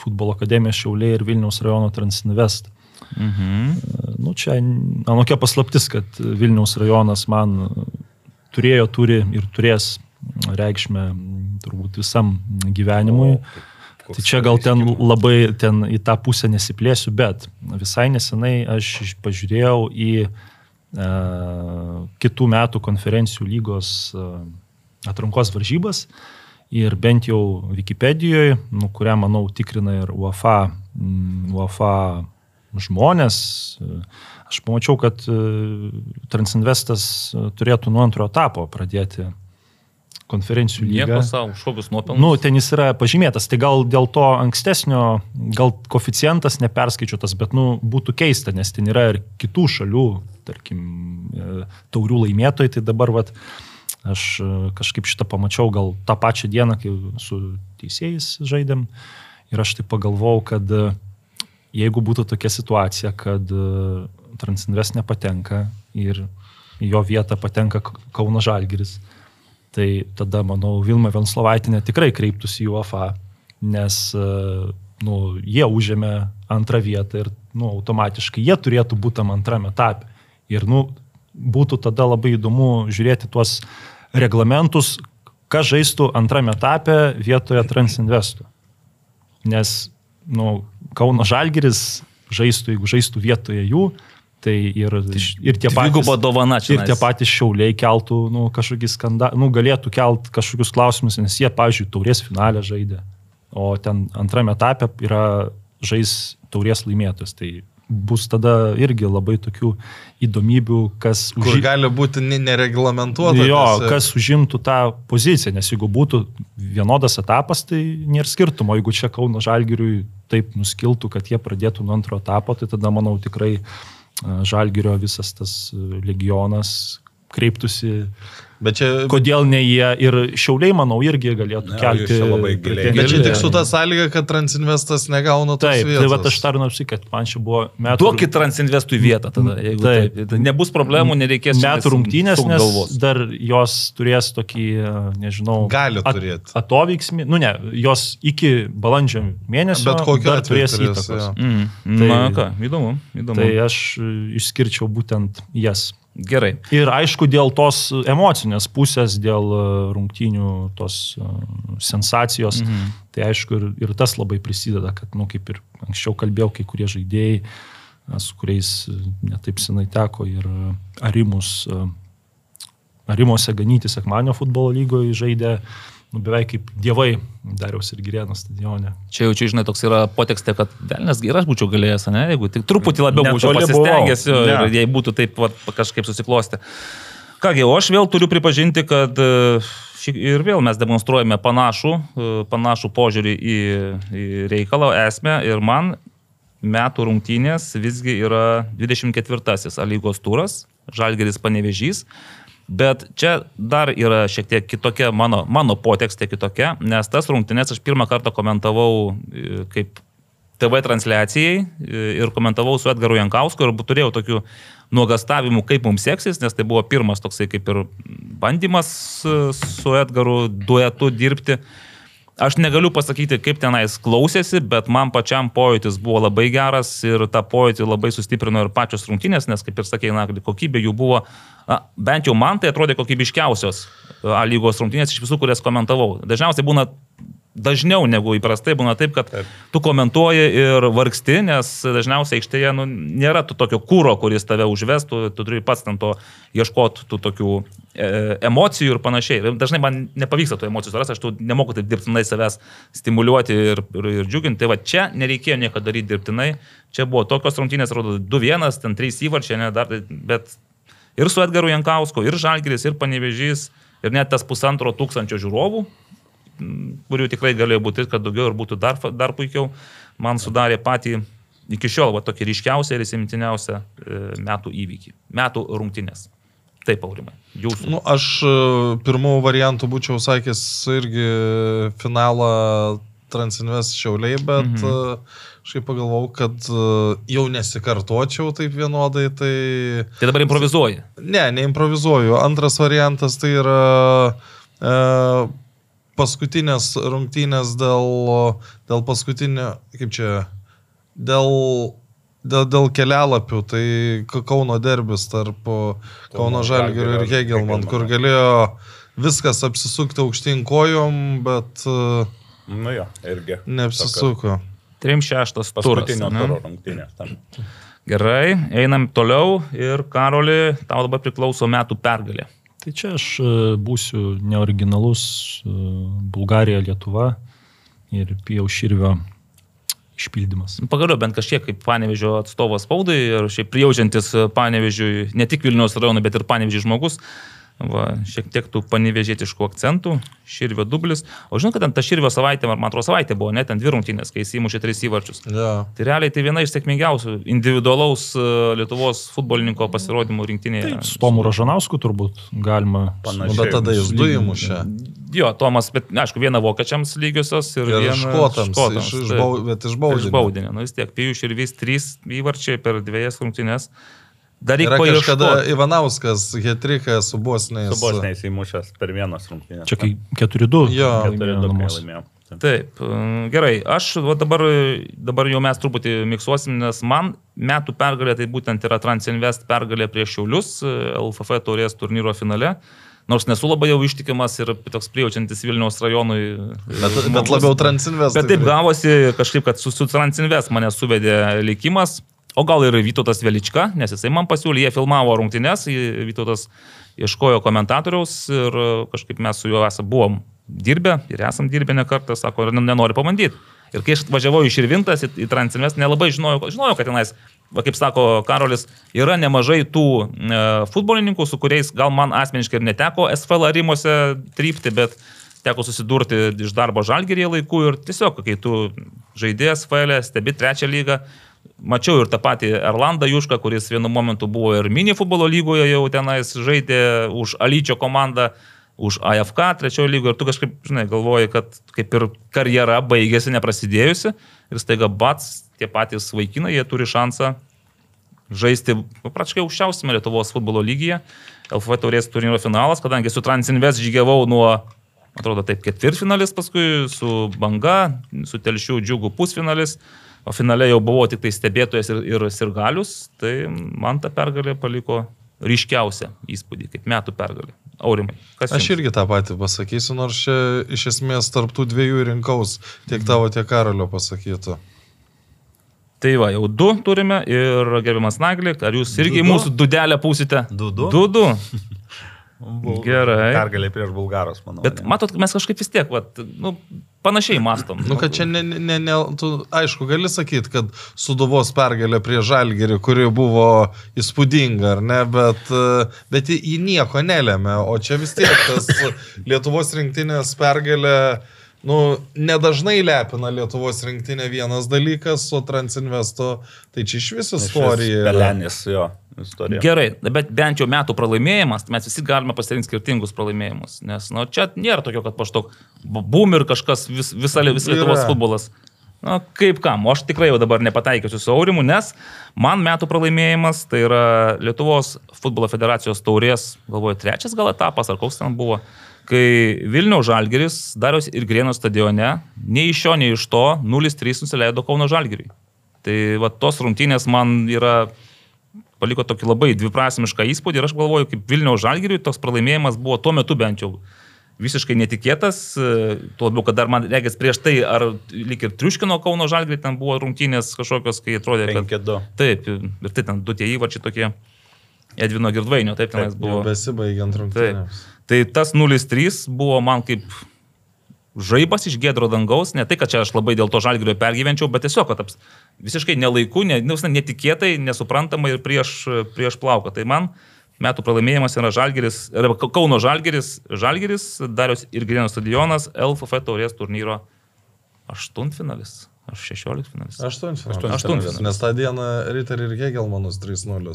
futbolo akademijos Šiauliai ir Vilniaus rajono Transinvest. Mhm. Nu, čia anokia paslaptis, kad Vilniaus rajonas man turėjo, turi ir turės reikšmę turbūt visam gyvenimui. Tai čia gal ten labai ten į tą pusę nesiplėsiu, bet visai nesenai aš pažiūrėjau į e, kitų metų konferencijų lygos e, atrankos varžybas ir bent jau Wikipedijoje, nu, kurią, manau, tikrina ir UEFA, mm, UEFA žmonės, e, aš pamačiau, kad e, Transinvestas e, turėtų nuo antro etapo pradėti konferencijų lygą. Nieko savo, už kokius nuopelnus. Nu, ten jis yra pažymėtas, tai gal dėl to ankstesnio, gal koficijantas neperskaičiuotas, bet, nu, būtų keista, nes ten yra ir kitų šalių, tarkim, taurių laimėtojai, tai dabar, vat, aš e, kažkaip šitą pamačiau gal tą pačią dieną, kai su teisėjais žaidėm, ir aš tai pagalvojau, kad e, jeigu būtų tokia situacija, kad e, Transinvest nepatenka ir į jo vietą patenka Kauno Žalgiris, tai tada, manau, Vilma Venslovaitinė tikrai kreiptųsi į UFA, nes nu, jie užėmė antrą vietą ir nu, automatiškai jie turėtų būti tam antrame etape. Ir nu, būtų tada labai įdomu žiūrėti tuos reglamentus, kas žaistų antrame etape vietoje Transinvestų. Nes nu, Kauno Žalgiris žaistų, jeigu žaistų vietoje jų, tai ir, ir tie patys... Dovana. Ir tie patys šiauliai keltų nu, kažkokį skandalą, nu, galėtų kelt kažkokius klausimus, nes jie, pavyzdžiui, taurės finalę žaidė, o ten antrame etape yra žais taurės laimėtojas. Tai bus tada irgi labai tokių įdomybių, kas Kur uži- gali būti ne- nereglamentuota. Jo, tiesiog. kas užimtų tą poziciją, nes jeigu būtų vienodas etapas, tai nėra skirtumo. Jeigu čia Kauno Žalgiriui taip nuskiltų, kad jie pradėtų nuo antro etapo, tai tada, manau, tikrai a, Žalgirio visas tas a, legionas kreiptųsi, Bet čia, kodėl ne jie ir šiauliai, manau, irgi galėtų Ne, kelti. bet čia tik su ta sąlyga, kad Transinvestas negauna tos Taip, vietos. tai va aš noriu sakyti, kad man čia buvo metų. Duokit Transinvestui vietą tada. Jeigu Taip. taip. taip. Nebus problemų, nereikės čia metų rungtynės, nes galvos. dar jos turės tokį, nežinau, Gali at- turėt. Atoveiksmį, nu ne, jos iki balandžio mėnesio Bet kokiu dar atveju turės įtakos. jo. Mm. Tai- Na ką, įdomu. įdomu. Tai aš e, išskirčiau būtent jas. Gerai. Ir aišku, dėl tos emocinės pusės, dėl e, rungtynių tos e, sensacijos, mhm. tai aišku ir, ir tas labai prisideda, kad, na, nu, kaip ir anksčiau kalbėjau, kai kurie žaidėjai, e, su kuriais netaip senai teko ir Arimus, Arimuose ganyti sekmanio futbolo lygoje žaidė nu, beveik kaip dievai Dariaus ir Girėno stadione. Čia jau čia, žinai, toks yra potekstė, kad velnas geras būčiau galėjęs, ne? Jeigu tik truputį labiau būčiau pasistengęs buvau. ir Ne. jei būtų taip va, kažkaip susiklosti. Kągi, o aš vėl turiu pripažinti, kad e, ir vėl mes demonstruojame panašų, e, panašų požiūrį į, į reikalą, esmę ir man metų rungtynės visgi yra 24-asis A lygos turas, Žalgeris Panevežys. Bet čia dar yra šiek tiek kitokia mano, mano potekstė kitokia, nes tas rungtynės aš pirmą kartą komentavau e, kaip TV transliacijai e, ir komentavau su Edgaru Jankausku ir turėjau tokių nuogastavimų, kaip mums seksis, nes tai buvo pirmas toksai kaip ir bandymas e, su Edgaru duetu dirbti. Aš negaliu pasakyti, kaip tenais klausėsi, bet man pačiam pojūtis buvo labai geras ir tą pojūtį labai sustiprino ir pačios rungtynės, nes, kaip ir sakė, na, kokybė jų buvo, na, bent jau man tai atrodė kokybiškiausios A lygos rungtynės iš visų, kurias komentavau. Dažniausiai būna dažniau negu įprastai būna taip, kad taip. tu komentuoji ir vargsti, nes dažniausiai aikštėje nu, nėra tu tokio kūro, kuris tave užvestų, tu turi pats ten to ieškoti tų tokių e, emocijų ir panašiai. Ir dažnai man nepavyksta tų emocijų surasti, aš tu nemoku taip dirbtinai savęs stimuliuoti ir, ir, ir džiuginti. Tai va čia nereikėjo nieko daryti dirbtinai, čia buvo tokios rungtynės, rodo 2-1, ten 3 įvarčiai, ne, dar, bet ir su Edgaru Jankausku, ir Žalgiris, ir Panevežys, ir net tas pusantro tūkstančio žiūrovų kurių tikrai galėjo būti, kad daugiau ir būtų dar, dar puikiau, man sudarė patį iki šiol va, tokį ryškiausią ir įsimintiniausią e, metų įvykį. Metų rungtynės. Taip, aurimai. Jūsų. Nu, aš e, pirmų variantų būčiau sakęs irgi finalą Transinvest šiauliai, bet mhm. Uh, Aš pagalvojau, kad jau nesikartočiau taip vienodai. Tai, tai dabar improvizuoji? Ne, neimprovizuoju. Antras variantas tai yra e, paskutinės rungtynės dėl, dėl paskutinio, kaip čia, dėl, dėl, dėl kelialapių, tai Kauno derbis tarp Kauno, Kauno Žalgirio ir Hegelman, kur galėjo viskas apsisukti aukštyn kojom, bet... Nu jo, irgi. Neapsisuko. 3-6 turas. Paskutinio turo rungtynės. Tam. Gerai, einam toliau ir Karoli, tau dabar priklauso metų pergalė. Tai čia aš e, būsiu neoriginalus e, Bulgarija, Lietuva ir Pijaus Širvio išpildymas. Pagaliau bent kažkiek kaip panevežio atstovas spaudai ir šiaip prijaučiantis panevežiui ne tik Vilnius rajonui, bet ir panevežiui žmogus. Va, šiek tiek tų panevežėtiškų akcentų, Širvio dublis. O žinau, kad ten ta Širvio savaitė, man atrodo, savaitė buvo, net ten dvi rungtynės, kai jis įmušė tris įvarčius. Ja. Tai realiai tai viena iš sėkmingiausių individualaus e, Lietuvos futbolininko pasirodymų rinktinėje. Taip, su Tomu Ražanausku turbūt galima. Panašiai. Bet tada jis du įmušė. Jo, Tomas, bet, aišku, viena vokiečiams lygiosios ir, ir viena škotams. škotams iš, iš, bau, bet iš baudinio. Iš baudinio. Nu vis tiek, Pijų Širvys trys įvarčiai per dviejas rungtynės. Dar reikia kažkada Ivanauskas Hetriką su Bosniais. Su Bosniais įmušęs per vienas rungtynės. Čia kai 4-2. Jo, 4-2 laimėjo. Taip, mm, gerai. Aš dabar, dabar jau mes truputį miksuosim, nes man metų pergalė tai būtent yra Transinvest pergalė prieš Šiaulius LFF taurės turnyro finale. Nors nesu labai jau ištikimas ir toks prijaučiantis Vilniaus rajonui. Bet, bet labiau Transinvest. Bet taip gavosi kažkaip, kad su, su Transinvest mane suvedė likimas. O gal ir Vytautas Velička, nes jisai man pasiūlė, jie filmavo rungtynes, Vytautas ieškojo komentatoriaus ir kažkaip mes su juo esame buvom dirbę ir esam dirbę ne kartą, sako, nenori pabandyti. Ir kai aš važiavau iš Irvintas į, į Transinvest, nelabai žinojau, žinojau, kad tenais, va, kaip sako Karolis, yra nemažai tų e, futbolininkų, su kuriais gal man asmeniškai ir neteko SFL arimuose trypti, bet teko susidurti iš darbo žalgerėje laikų ir tiesiog, kai tu žaidėjas FL, stebi trečią lygą, Mačiau ir tą patį Erlandą Jušką, kuris vienu momentu buvo ir mini futbolo lygoje jau tenais žaidė už Alyčio komandą, už AFK trečiojo lygo. Ir tu kažkaip, žinai, galvoji, kad kaip ir karjera baigėsi neprasidėjusi. Ir staiga bats, tie patys vaikinai, jie turi šansą žaisti praškai aukščiausiame Lietuvos futbolo lygyje. LFV taurės turnyro finalas, kadangi su Transinvest žygiavau nuo, atrodo, taip, ketvirtfinalis, paskui su Banga, su Telšių džiugų pusfinalis o finale jau buvau tik tai stebėtojas ir, ir sirgalius, tai man ta pergalė paliko ryškiausią įspūdį, kaip metų pergalė. Aurimai. Aš irgi tą patį pasakysiu, nors čia iš esmės tarptų dviejų rinkaus tiek tavo, tiek Karolio pasakytų. Tai va, jau du turime ir gerbiamas Naglį, ar jūs irgi du, mūsų dudelę pusite? Du, du. Du, du. *laughs* Bul... Gerai. Pergalė prieš bulgarus, manau. Bet ne? matot, mes kažkaip vis tiek, vat, nu, panašiai mastom. Nu, kad čia, ne, ne, ne, tu, aišku, gali sakyti, kad Suduvos pergalė prie Žalgerį, kuri buvo įspūdinga, ar ne, bet, bet ji nieko nelėmė, o čia vis tiek tas *laughs* Lietuvos rinktinės pergalė nu, nedažnai lepina Lietuvos rinktinė vienas dalykas, o Transinvesto, tai čia iš vis istorija. Pelenis, jo. Istorija. Gerai, bet bent jau metų pralaimėjimas, mes visi galime pasirinkti skirtingus pralaimėjimus. Nes nu, čia nėra tokio, kad paštok bum ir kažkas vis, visa, visa Lietuvos Yra. futbolas. Na, kaip kam, o aš tikrai jau dabar nepataikysiu su Aurimu, nes man metų pralaimėjimas tai yra Lietuvos futbolo federacijos taurės, galvoju, trečias gal etapas, ar koks ten buvo, kai Vilniaus Žalgeris Dariaus ir Grieno stadione, nei iš šio, nei iš to, 0-3 nusileido Kauno Žalgeriui. Tai va tos rungtynės man yra paliko tokį labai dviprasmišką įspūdį ir aš galvoju, kaip Vilniaus Žalgiriui toks pralaimėjimas buvo tuo metu bent jau visiškai netikėtas, e, tuo labiau, kad dar man regis prieš tai, ar lyg ir triuškino Kauno Žalgirį, ten buvo rungtynės kažkokios, kai atrodė, kad... 5-2. Taip, ir tai ten du tie įvačiai tokie, Edvino Girdvainio, taip tenais buvo. besibaigiant Taip. rungtynėms. Tai tas 0-3 buvo man kaip žaibas iš gėdro dangaus, ne tai, kad čia aš labai dėl to žalgirio pergyvenčiau, bet tiesiog, kad taps visiškai nelaiku, ne, nu, netikėtai, nesuprantamai ir prieš, prieš plauką. Tai man metų pralaimėjimas yra žalgeris, arba Kauno žalgeris, žalgeris, Darius ir Grino stadionas, LFF taurės turnyro aštuntfinalis. Aš 16 finalis. Aštuntfinalis. Aštuntfinalis. Nes tą dieną Ritter ir Hegelmanus 3-0.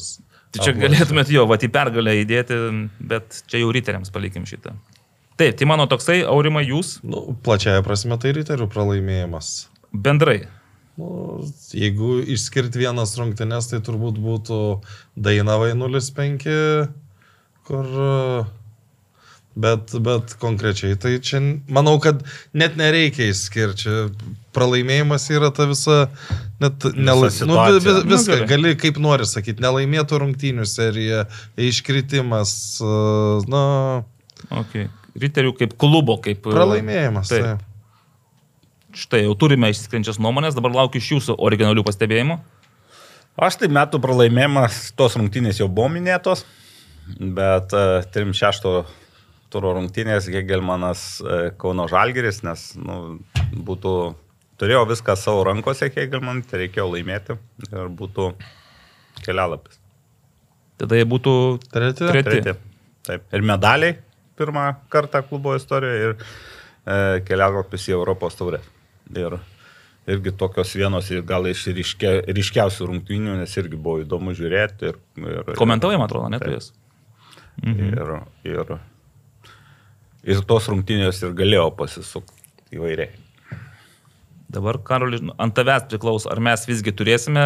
Tai čia galėtumėt jo, va, į pergalę įdėti, bet čia jau riteriams palikim šitą. Taip, tai mano toksai, Aurimai, jūs Nu, plačiaja prasme tai Ritterių pralaimėjimas. bendrai. Nu, jeigu išskirti vienas rungtynes, tai turbūt būtų Dainavai 0-5, kur... Bet, bet konkrečiai, tai čia manau, kad net nereikia išskirti. Pralaimėjimas yra ta visa, net nelaimėtų. Nu, vi- vi- Nu, viską gerai. gali kaip nori sakyti, nelaimėtų rungtynių serija, iškritimas, uh, na, Okay. Riterių kaip klubo, kaip... pralaimėjimas. Taip. Taip. Štai jau turime išskrenčias nuomonės, dabar laukiu iš jūsų originalių pastebėjimų. Aš tai metų pralaimėjimas, tos rungtynės jau buvo minėtos, bet uh, 3-6 turo rungtynės Hegelmanas uh, Kauno Žalgeris, nes nu, būtų, turėjo viską savo rankose Hegelman, tai reikėjo laimėti ir būtų kelialapis. Tada jie būtų Treti? treti. Treti. Taip. Ir medaliai pirmą kartą klubo istorijoje ir e, kelialapis į Europos taurę. Ir irgi tokios vienos ir gal iš ryškia, ryškiausių rungtynių, nes irgi buvo įdomu žiūrėti. Ir, ir, Komentavai, man atrodo, net Taip. jas. Ir, ir, ir tos rungtynės ir galėjo pasisukti įvairiai. Dabar, Karoli, ant tavęs priklauso, ar mes visgi turėsime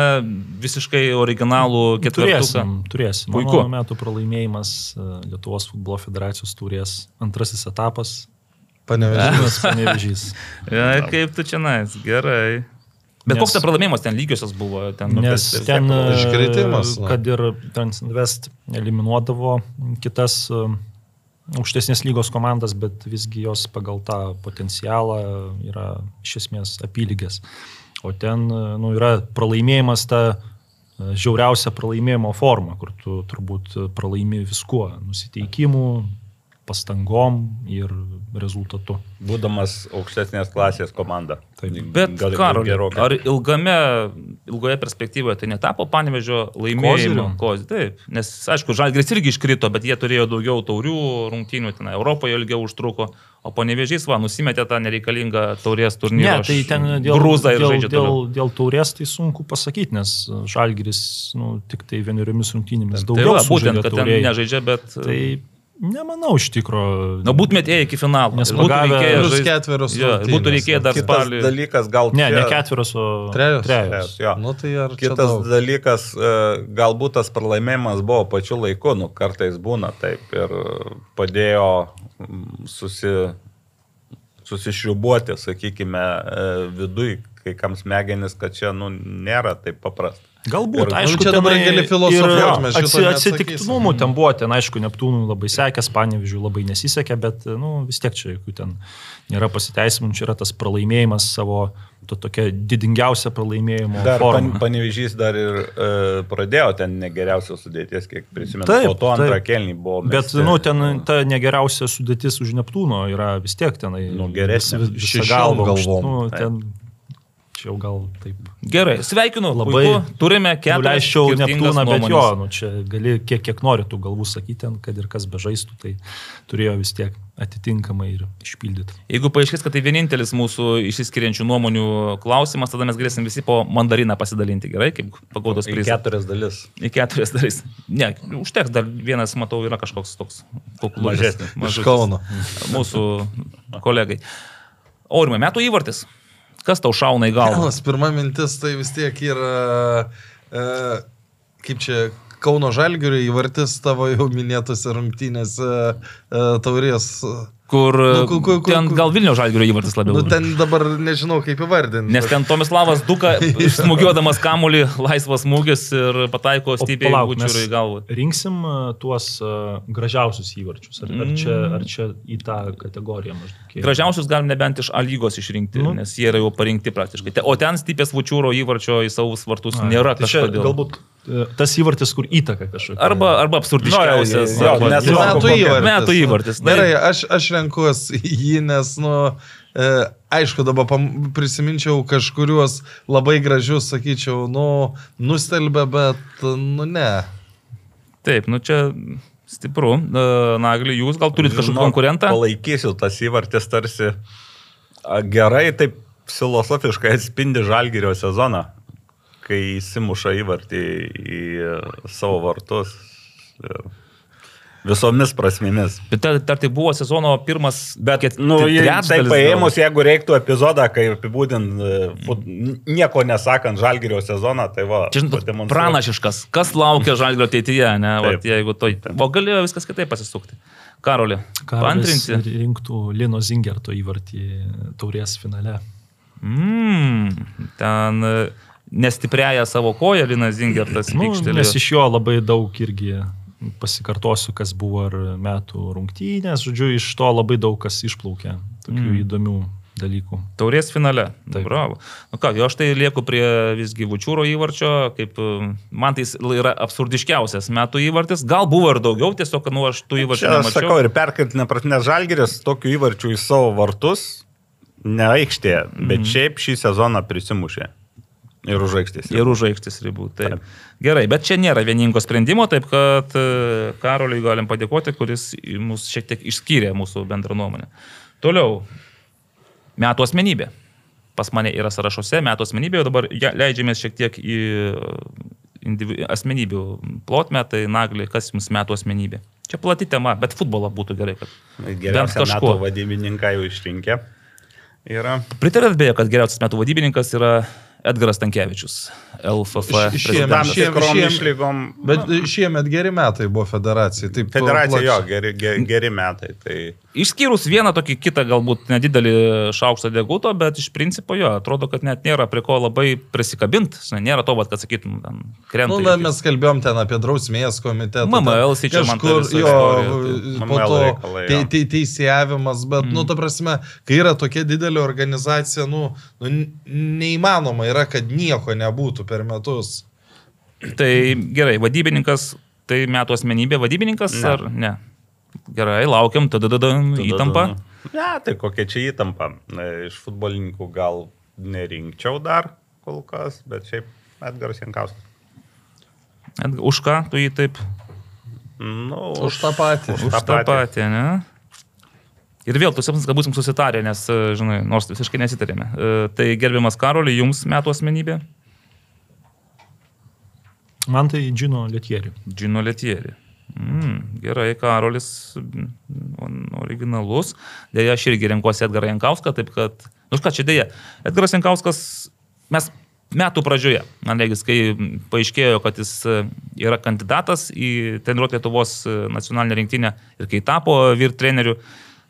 visiškai originalų ketvirtuką. Turėsim, turėsim. Puiku. Mano metų pralaimėjimas e, Lietuvos futbolo federacijos turės antrasis etapas. Panevežimas. Panevežys. *laughs* Ja, kaip tu čia nais, gerai. Bet Nes- koks tai pralaimėjimas ten lygiosios buvo? Ten, nu, Nes bet- ten, e, Iškritimas, kad ir Transinvest eliminuodavo kitas e, aukštesnės lygos komandas, bet visgi jos pagal tą potencialą yra iš esmės apylygės. O ten nu, yra pralaimėjimas ta e, žiauriausia pralaimėjimo forma, kur tu turbūt pralaimi viskuo - nusiteikimu, pastangom ir rezultatu. Būdamas aukštesnės klasės komanda. Taip. Bet, Karoli, ar ilgame, ilgoje perspektyvoje tai netapo panevežio laimėjimu? Koziriu? Kozi, taip. Nes, aišku, Žalgris irgi iškrito, bet jie turėjo daugiau taurių rungtynių, ten Europoje ilgiau užtruko, o panevežys, va, nusimetė tą nereikalingą taurės turnyrą. Ne, tai ten dėl, grūzą ir dėl, dėl, toliau. dėl taurės tai sunku pasakyti, nes Žalgiris nu, tik tai vieneriomis rungtynėmis Tai daugiau va, būtent, kad ten taurėje. nežaidžia, bet... Tai nemanau iš tikrųjų. Na, būtumėt ėję iki finalo. Nes būtų reikėję Plius žaist- ketverios Jo, ir būtų reikėję dar spalį. dalykas, gal Ne, ne keturios, o Trejos? trejos. Jo. Nu tai Kitas dalykas, e, galbūt tas pralaimėjimas buvo pačiu laiku, nu kartais būna taip ir padėjo mm, susi, susišriubuoti, sakykime, e, viduj, kai kam smegenis, kad čia nu, nėra taip paprasta. Galbūt, Ir- aišku, nu, čia dabar gali ir filosofuot, mes šito atsi-. Atsitiktinumų ten buvo, ten aišku, Neptūnų labai sekęs, Panevižių labai nesisekė, bet nu, vis tiek čia jokių ten nėra pasiteisimų, čia yra tas pralaimėjimas savo, to tokia didingiausia pralaimėjimo Dar pan, forma. panevežys dar ir e, pradėjo ten negeriausios sudėties, kiek prisimenu. Taip, po to antrą kelnį buvo. Bet, mesti. nu, ten ta negeriausia sudėtis už Neptūno yra vis tiek tenai. Nu, geresnė. Šešiom galvom. Nu, Taip. Čia jau gal taip. Gerai, sveikinu. Labai Puiku. Turime keturias. Skirtingas Neptūną, bet jo, nu, čia gali kiek, kiek nori tų galvų sakyti, ten, kad ir kas bežaistų, tai turėjo vis tiek atitinkamai ir išpildyti. Jeigu paaiškės, kad tai vienintelis mūsų išsiskiriančių nuomonių klausimas, tada mes galėsim visi po mandariną pasidalinti, gerai, kaip pagaudos Į prizas. keturias dalis. Į keturias dalis. Ne, užteks, dar vienas, matau, yra kažkoks toks kuklus. Mažesnis. Iš Kauno. Mūsų kolegai. Aurimai, metų įvartis. Kas tau šauna į galvą? Vienas pirma mintis tai vis tiek yra, e, kaip čia, Kauno Žalgirio įvartis tavo jau minėtose rungtynėse e, taurės. Kur Nu, ku- ku- ku- ten gal Vilnių žalgirio įvartis labiau. Nu, ten dabar nežinau kaip įvardinti. Nes ten Tomislavas Duka, *laughs* *laughs* smūgiuodamas kamulį, laisvas smūgis ir pataiko stipriai Vučiūrui į galvą. Rinksim tuos gražiausius įvarčius. Ar, ar, čia, Mm. ar čia į tą kategoriją maždaug? Gražiausius galim nebent iš A lygos išrinkti, Nu. nes jie yra jau parinkti praktiškai. O ten stipės Vučiūro įvarčio į savus vartus A, nėra tai čia kažkodėl. Galbūt e, tas įvartis, kur įtaka kažkokia. Arba, arba absurdiškiausias. Nu, jo, nes- Jo, metų įvartis. metų įvartis. Gerai, aš, aš renkuosi jį, nes, nu, e, aišku, dabar prisiminčiau kažkuriuos labai gražius, sakyčiau, nu, nustelbė, bet, nu, ne. Taip, nu čia stipru. E, Nagli, jūs gal turite kažkokį konkurentą? Palaikysiu, tas įvartis tarsi a, gerai, taip filosofiškai atspindi žalgerio sezoną, kai įsimuša įvartį į savo vartus. Ir visomis prasmėmis. Bet ar, ar tai buvo sezono pirmas, Bet, ket- nu, tai paėmus, jeigu reiktų epizodą, kai apibūdint, nieko nesakant žalgerio sezoną, tai va. Čia žinot, pranašiškas, kas laukia žalgio ateityje, ne? Vat, Taip. jeigu to... O galėjo viskas kitaip pasisukti. Karoli, Karolis pantrinti. rinktų Lino Zingerto įvartį taurės finale. Mm, ten e, nestipriaja savo koją Linas Zingertas Nu, nes iš jo labai daug irgi pasikartosiu, kas buvo ar metų rungtynės, žodžiu, iš to labai daug kas išplaukė, tokių Mm. mm. įdomių dalykų. Taurės finale. Taip. Bravo. Nu ką, jo aš tai lieku prie visgi Vučiūro įvarčio, kaip man tai yra absurdiškiausias metų įvartis. Gal buvo ir daugiau, tiesiog, nu, aš tų įvarčių Čia aš sakau ir perkeltinė prasme, žalgeris tokių įvarčių į savo vartus ne aikštėje, bet Mhm. šiaip šį sezoną prisimušė. Ir už aikštės. Ir už aikštės ribų. Taip. Taip. Gerai, bet čia nėra vieningo sprendimo, taip kad e, Karoliui galim padėkoti, kuris mus šiek tiek išskyrė mūsų bendrą nuomonę. Toliau. Metų asmenybė. Pas mane yra sąrašuose metų asmenybė, o dabar leidžiamės šiek tiek į e, asmenybių plotmę, tai nagli, kas jums metų asmenybė. Čia plati tema, bet futbolą būtų gerai, kad metų kažkuo. vadybininką jau išrinkę. Yra. Pritarėt beje, kad geriausias metų vadybininkas yra Edgaras Tankievičius, LFF. Iš- išėjome Tam prezidentas. šie- tikrom šiem- išlygom. Bet šiemet geri metai buvo federacijai. Taip, Federacija plač- jo, geri, geri, geri metai. Tai Išskyrus vieną tokį kitą galbūt nedidelį šaukštą deguto, bet iš principo jo, atrodo, kad net nėra prie ko labai prisikabinti. Nėra to, vat, kad sakytum, ten krenta. Nu, na, mes kalbėjom ten apie drausmės komitetą. MML, tai čia man visa jo, istorija, po MML to reikalai, te, jo. te, teisėjavimas, bet, Mm. nu, ta prasme, kai yra tokia didelė organizacija, nu, nu, neįmanoma yra, kad nieko nebūtų per metus. Tai gerai, vadybininkas, tai metų asmenybė vadybininkas Ne. ar ne? Gerai, laukiam, tada, tada, įtampa. Ne, tai kokia čia įtampa. Iš futbolininkų gal nerinkčiau dar kol kas, bet šiaip Edgaras Jankauskas. Edga- Už ką tu jį taip? Nu, Už tą patį. Už tą patį, ne? Ir vėl, tu sapnas, kad būsim susitarę, nes, e, žinai, nors visiškai nesitarėme. E, Tai gerbiamas Karoli, jums metų asmenybė? Man tai Džino Lietieri. Džino Letieri. Mm, gerai, Karolis mm, originalus. Deja, aš irgi renkuosi Edgarą Jankauską, taip kad, nu ką čia dėja, Edgaras Jankauskas, mes metų pradžioje, man regis, kai paaiškėjo, kad jis e, yra kandidatas į treniruotę Lietuvos nacionalinę rinktinę ir kai tapo vyr treneriu,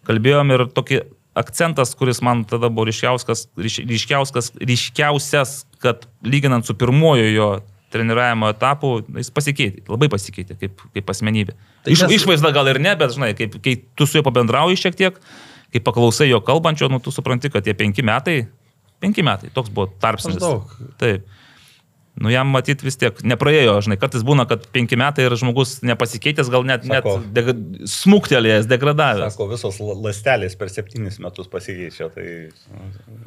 kalbėjom ir tokį akcentas, kuris man tada buvo ryškiauskas, ryš- ryškiauskas, ryškiausias, kad lyginant su pirmojo jo treniravimo etapu, jis pasikeitė, labai pasikeitė kaip, kaip asmenybė. Tai Iš, mes- Išvaizda gal ir ne, bet žinai, kaip, kai tu su juo pabendrauji šiek tiek, kai paklausai jo kalbančio, nu tu supranti, kad tie penki metai, penki metai, toks buvo tarpsnis. Taip. Nu, jam matyt vis tiek nepraėjo, žinai, kartais būna, kad penki metai ir žmogus nepasikeitęs, gal net, Sako. net dega, smuktelėjęs, degradavęs. Sako, visos la- lastelės per septynis metus pasikeičia. Tai...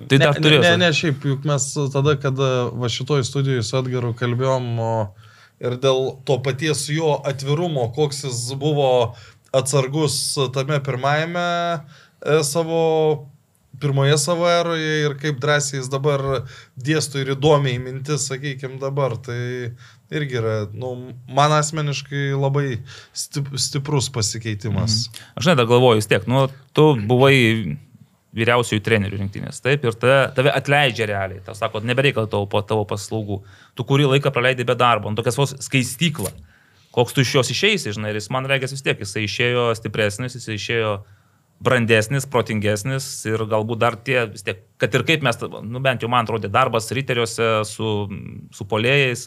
Tai dar ne, turėjo. ne, ne, šiaip, juk mes tada, kada va šitoj studijoje su Edgaru kalbėjom ir dėl to paties jo atvirumo, koks jis buvo atsargus tame pirmajame e, savo, pirmoje savo eroje ir kaip drąsiai jis dabar dėsto ir įdomiai mintis, sakykime, dabar. Tai irgi yra, nu, man asmeniškai labai stip, stiprus pasikeitimas. Mhm. Aš žinai, dar galvoju vis tiek, nu, tu buvai vyriausiųjų trenerių rinktinės, taip, ir tave, tave atleidžia realiai, tau sako, nebereikia tavo, po tavo paslaugų, tu kurį laiką praleidai be darbo, nu, tokias vos skaistyklą, koks tu iš jos išeisi, žinai, ir jis man reikia vis tiek, jisai išėjo stipresnis, jisai išėjo brandesnis, protingesnis ir galbūt dar tie, vis tiek, kad ir kaip mes, nu bent jau man atrodė, darbas riteriuose su, su polėjais,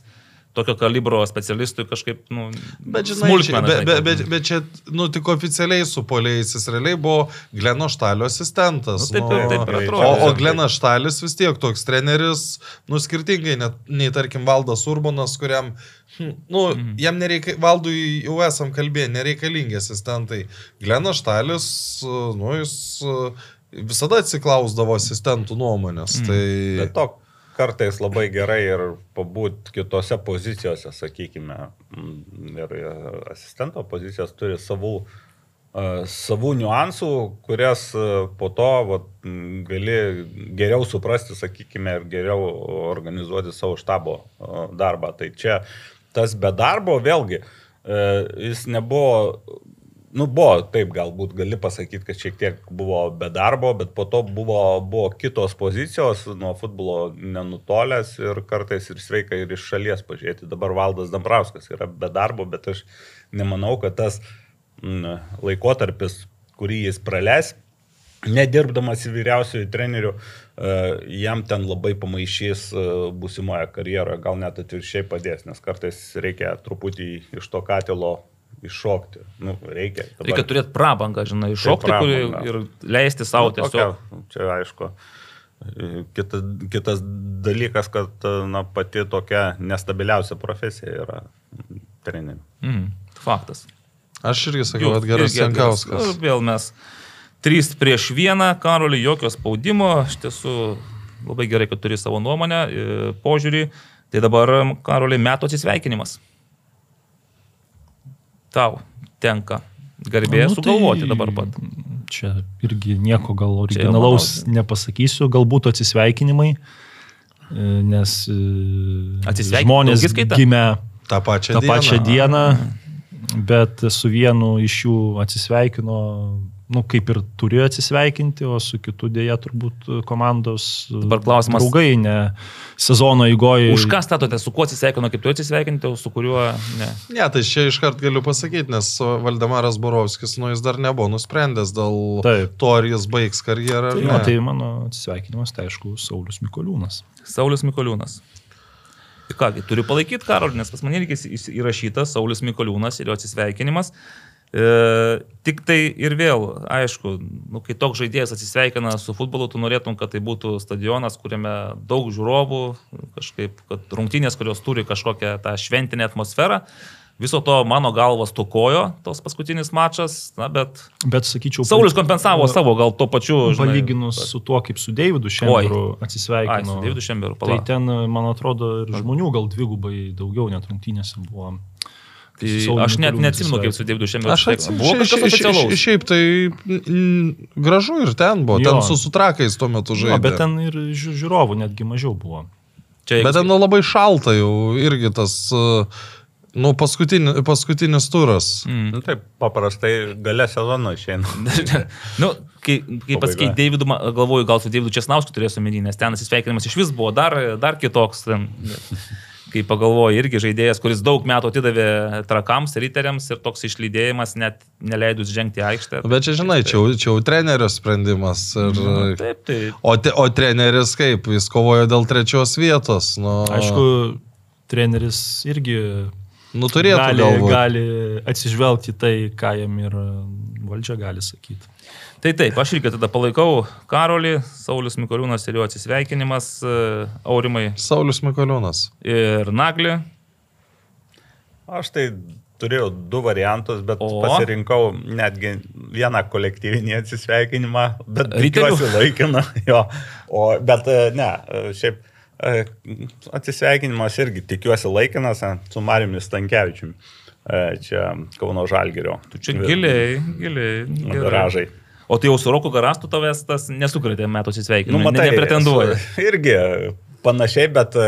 tokio kalibro specialistui kažkaip, nu, Bet, žinai, čia, smulkmena, bet, žinai, bet, kad- bet, bet čia, nu, tik oficialiai su poliais, jis realiai buvo Gleno Štalio asistentas. Nu, taip ir- taip o, atrodo. o Glenas Štalis vis tiek toks treneris, nu, skirtingai net, nei, tarkim, Valdas Urbanas, kuriam, hm, nu, mhm. jam nereikia, Valdui jau esam kalbėję, nereikalingi asistentai. Glenas Štalis, nu, jis visada atsiklausdavo asistentų nuomonės. Mhm. Tai... Bet to kartais labai gerai ir pabūti kitose pozicijose, sakykime. Mm, Ir asistento pozicijos turi savų, e, savų niuansų, kurias e, po to vat, mm, gali geriau suprasti, sakykime, ir geriau organizuoti savo štabo e, darbą. Tai čia tas be darbo vėlgi, jis nebuvo Nu, buvo, taip, galbūt gali pasakyti, kad šiek tiek buvo be darbo, bet po to buvo, buvo kitos pozicijos, nuo futbolo nenutolęs ir kartais ir sveika ir iš šalies pažiūrėti. Dabar Valdas Dambrauskas yra be darbo, bet aš nemanau, kad tas mm, laikotarpis, kurį jis praleis, nedirbdamas vyriausiųjų trenerių, e, jam ten labai pamaišys e, būsimoje karjeroje, gal net atvirkščiai padės, nes kartais reikia truputį iš to katilo iššokti. Nu, reikia. Dabar- Reikia turėti prabangą, žinai, iššokti kuri, prabangą. ir leisti savo Nu, tiesiog. tokia, Čia aišku. Kita, kitas dalykas, kad na, pati tokia nestabiliausia profesija yra trenerių. Mm, faktas. Aš irgi sakiau, irgi Edgaras. Jankauskas. Nu, Vėl mes trys prieš vieną, Karolį, jokio spaudimo, iš tiesų labai gerai, kad turi savo nuomonę, e, požiūrį. Tai dabar, Karolį, metų atsisveikinimas. Tau tenka garbė Nu, nu, sugalvoti tai... dabar pat. Čia irgi nieko gal originalaus nepasakysiu, galbūt atsisveikinimai, e, nes e, Atsisveikinimai žmonės gimė tą pačią tą dieną. pačią dieną, bet su vienu iš jų atsisveikino, nu, kaip ir turėjo atsisveikinti, o su kitu dėja turbūt komandos Dabar klausimas- draugai, ne sezono įgoje. Už ką statote, su kuo atsisveikino, kaip tu atsisveikinti, o su kuriuo ne. Ne, tai čia iškart galiu pasakyti, nes Valdemaras Borovskis, nu jis dar nebuvo nusprendęs dėl Taip. to, ar jis baigs karjerą. ar Tai, ne. jo, tai mano atsisveikinimas, tai aišku, Saulis Mikoliūnas. Saulis Mikoliūnas. Tai kągi, turiu palaikyti Karolį, nes pas mane irgi įrašytas Saulis Mikoliūnas ir jo atsisveikinimas. E, tik tai ir vėl, aišku, nu, kai toks žaidėjas atsisveikina su futbolu, tu norėtum, kad tai būtų stadionas, kuriame daug žiūrovų, kažkaip, kad rungtynės, kurios turi kažkokią tą šventinę atmosferą. Viso to mano galvas tukojo, tos paskutinis mačas, na, bet Bet sakyčiau, Saulis kompensavo savo, gal tuo pačiu. žinai, Palyginus su tuo, kaip su Deividu Šemberu Ai, atsisveikino. su Deividu Šemberu, Tai pala. ten, man atrodo, ir žmonių gal dvigubai daugiau net rungtynėse buvo. Aš net neatsimenu, kaip su Deividu Šemberu. Aš atsimenu, Buvo kažkas oficialaus. Šiaip tai gražu ir ten buvo, Jo. ten su sutrakais tuo metu žaidė. bet ten ir žiū- žiūrovų netgi mažiau buvo. Čia, Bet ten nu, labai šalta jau irgi tas, uh, nu, paskutinis, paskutinis turas. Mm. Nu, taip, paprastai gale sezono išeina. *laughs* nu, kai, kai pasakei Davidu, galvoju, gal su Davidu Česnausku turėsiu omeny, nes ten atsisveikinimas iš vis buvo dar, dar kitoks. Ten, kai pagalvoju, irgi žaidėjas, kuris daug metų atidavė trakams, riteriams ir toks išlydėjimas net neleidus žengti į aikštę. Bet čia, žinai, čia, čia jau trenerio sprendimas. Ir, Nu, Taip, tai o, te, o treneris kaip, jis kovojo dėl trečios vietos. Nu, Aišku, treneris irgi nu, gali, galvoti. gali atsižvelgti tai, ką jam ir valdžia gali sakyti. Tai taip, aš irgi tada palaikau Karolį, Saulis Mikoliūnas ir jo atsisveikinimas, e, Aurimai Saulis Mikoliūnas. ir Naglį. Aš tai turėjau du variantus, bet O? pasirinkau netgi vieną kolektyvinį atsisveikinimą, bet Ryterių? tikiuosi laikiną. *laughs* Jo. O, bet e, ne, e, šiaip atsisveikinimas irgi tikiuosi laikinas su Mariumi Stankievičiumi. Čia Kauno Žalgerio. Tu čia giliai, giliai. gerai. Garažai. O tai jau su Roku Garastu tavęs tas nesukrėtė metų atsisveikinimą. Nu, Nu, matai, ne, nepretenduoja. esu Irgi panašiai, bet e,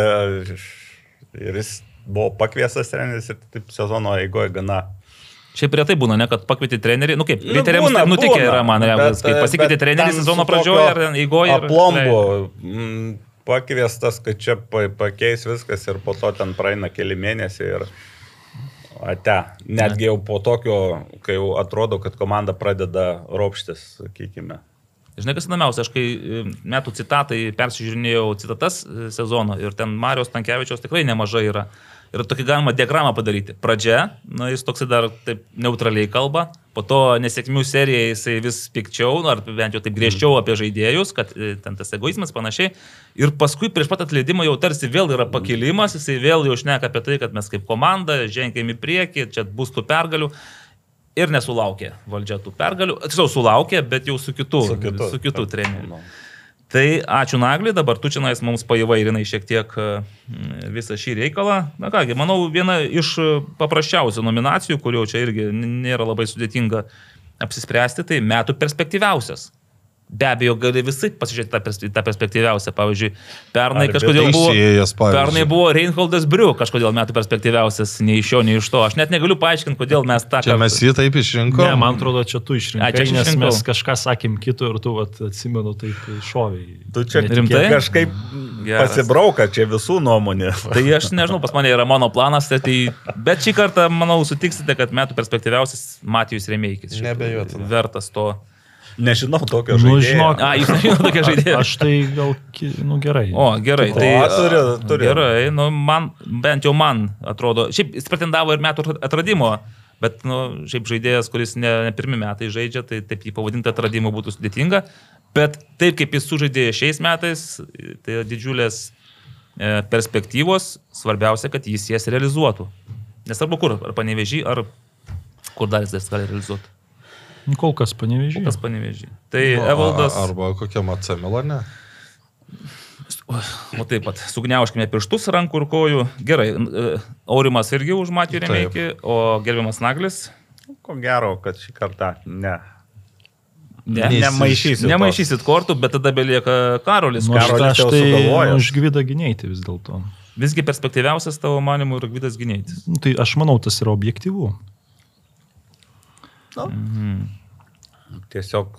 ir jis buvo pakviestas treneris ir taip sezono eigoje gana Šiaip retai būna, ne, kad pakvieti trenerį, nu kaip, Nu, riteriams būna, taip nutikė būna, yra, man bet, kai pasikvieti bet trenerį sezono pradžioje ar eigoje. Aplombo mm, pakviestas, kad čia pa- pakeis viskas ir po to ten praeina keli mėnesiai ir ate. Netgi jau po tokio, kai jau atrodo, kad komanda pradeda ropštis, sakykime. Žinai, kas įdomiausia, aš kai e, metų citatai persižiūrinėjau citatas e, sezono ir ten Marijos Tankievičios tikrai nemažai yra. Ir tokį galima diagramą padaryti. Pradžia, na, jis toksai dar taip neutraliai kalba, po to nesėkmių serija jisai vis pikčiau, nu, ar bent jau taip griežčiau apie žaidėjus, kad e, ten tas egoizmas panašiai. Ir paskui prieš pat atleidimą jau tarsi vėl yra pakilimas, jisai vėl jau šneka apie tai, kad mes kaip komanda žengėme į priekį, čia bus tų pergalių. Ir nesulaukė valdžia tų pergalių. Tiksliau, sulaukė, bet jau su kitu, su kitu, su kitu treneriu. Nu. Tai ačiū Nagliui, dabar tu čia mums paivairinai šiek tiek e, visą šį reikalą. Na kągi, manau, viena iš paprasčiausių nominacijų, kurio čia irgi nėra labai sudėtinga apsispręsti, tai metų perspektyviausias. Be abejo, gali visai pasižiūrėti tą, pers tą perspektyviausią. Pavyzdžiui, pernai Ar kažkodėl buvo... Teisėjas, pavyzdžiui. Pernai buvo Reinholdas Briu, kažkodėl metų perspektyviausias, nei iš šio, nei iš to. Aš net negaliu paaiškinti, kodėl mes tą... Čia mes jį taip išrinkom. Ne, man atrodo, čia tu išrinkai, A, čia aš nes išrinkau. mes kažką sakėm kito ir tu vat, atsimenu taip šoviai. Tu čia Rimtai? kažkaip Geras. pasibrauka, čia visų nuomonė. Tai aš nežinau, pas mane yra mano planas, tai, tai, bet šį kartą, manau, sutiksite, kad metų perspektyviausias Matijus Remeikis. Šiaip Neabejotinai. Vertas to. Nežinau tokio Nu, žaidėjo. žinok, A, jūs nežinote, tokie žaidėjai. Aš tai gal, nu gerai. O, gerai. O, Tai, turi, turi. Gerai, nu, man, bent jau man atrodo, šiaip jis pretendavo ir metų atradimo, bet, nu, šiaip žaidėjas, kuris ne, ne pirmi metai žaidžia, tai taip jį pavadinti atradimu būtų sudėtinga, bet taip kaip jis sužaidė šiais metais, tai didžiulės e, perspektyvos, svarbiausia, kad jis jas realizuotų. Nesvarbu kur, ar panevežį, ar kur dar jis gali realizuoti. Nu, Kol kas panevežiu. Kas panevežį. Tai Nu, Evaldas. Arba kokiam atsamilone. O taip pat, sugniauškime pirštus rankų ir kojų. Gerai, e, Aurimas irgi už Matijų Taip. Remeikį, o gerbiamas Naglis. Ko gero, kad šį kartą ne. Ne, Nemaišysiu. Nemaišysit kortų, bet tada belieka Karolis. Nu, aš, Karolis aš tai sugalvojęs. už Gvidą gynėjti vis dėlto. Visgi perspektyviausias tavo manimu yra Gvidas Gynėtis. Nu, Tai aš manau, tas yra objektyvu. Tiesiog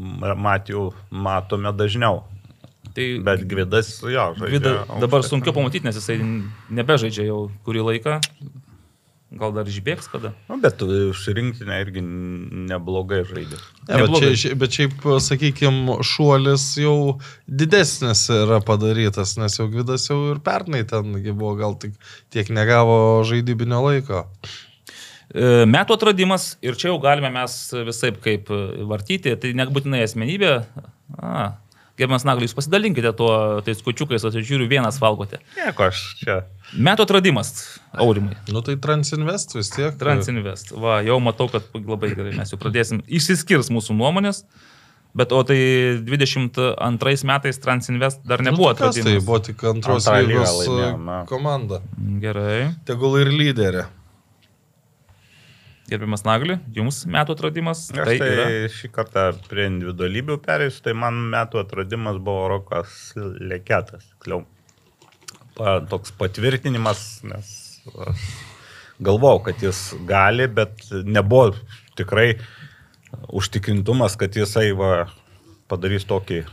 Matijų matome dažniau. Tai Bet Gvidas, jo, žaidžia. Gvidą dabar sunkiau pamatyti, nes jisai nebežaidžia jau kurį laiką. Gal dar išbėgs kada? Nu, bet išrinktinė irgi neblogai žaidė. Ne, bet, čia, bet šiaip, sakykime, šuolis jau didesnis yra padarytas, nes jau Gvidas jau ir pernai tengi buvo, gal tik tiek negavo žaidybinio laiko. E, Metų atradimas ir čia jau galime mes visai kaip e, vartyti, tai nebūtinai asmenybė. A, Gerbiamas Naglis, jūs pasidalinkite tuo, tais kučiukais, aš žiūriu, vienas valgote. Nieko, aš čia. Metų atradimas, Aurimai. Nu tai Transinvest vis tiek. Transinvest. Va, jau matau, kad labai gerai mes jau pradėsim. Išsiskirs mūsų nuomonės, bet o tai 22 metais Transinvest dar nebuvo nu, tai tai buvo tik antros lygą lygos e, komanda. Gerai. Tegul ir lyderė. Gerbiamas Nagli, jums metų atradimas. Aš Tai tai yra. šį kartą prie individualybių perėsiu, tai man metų atradimas buvo Rokas Leketas. Kliau. Pa, toks patvirtinimas, nes aš galvojau, kad jis gali, bet nebuvo tikrai užtikrintumas, kad jisai va, padarys tokį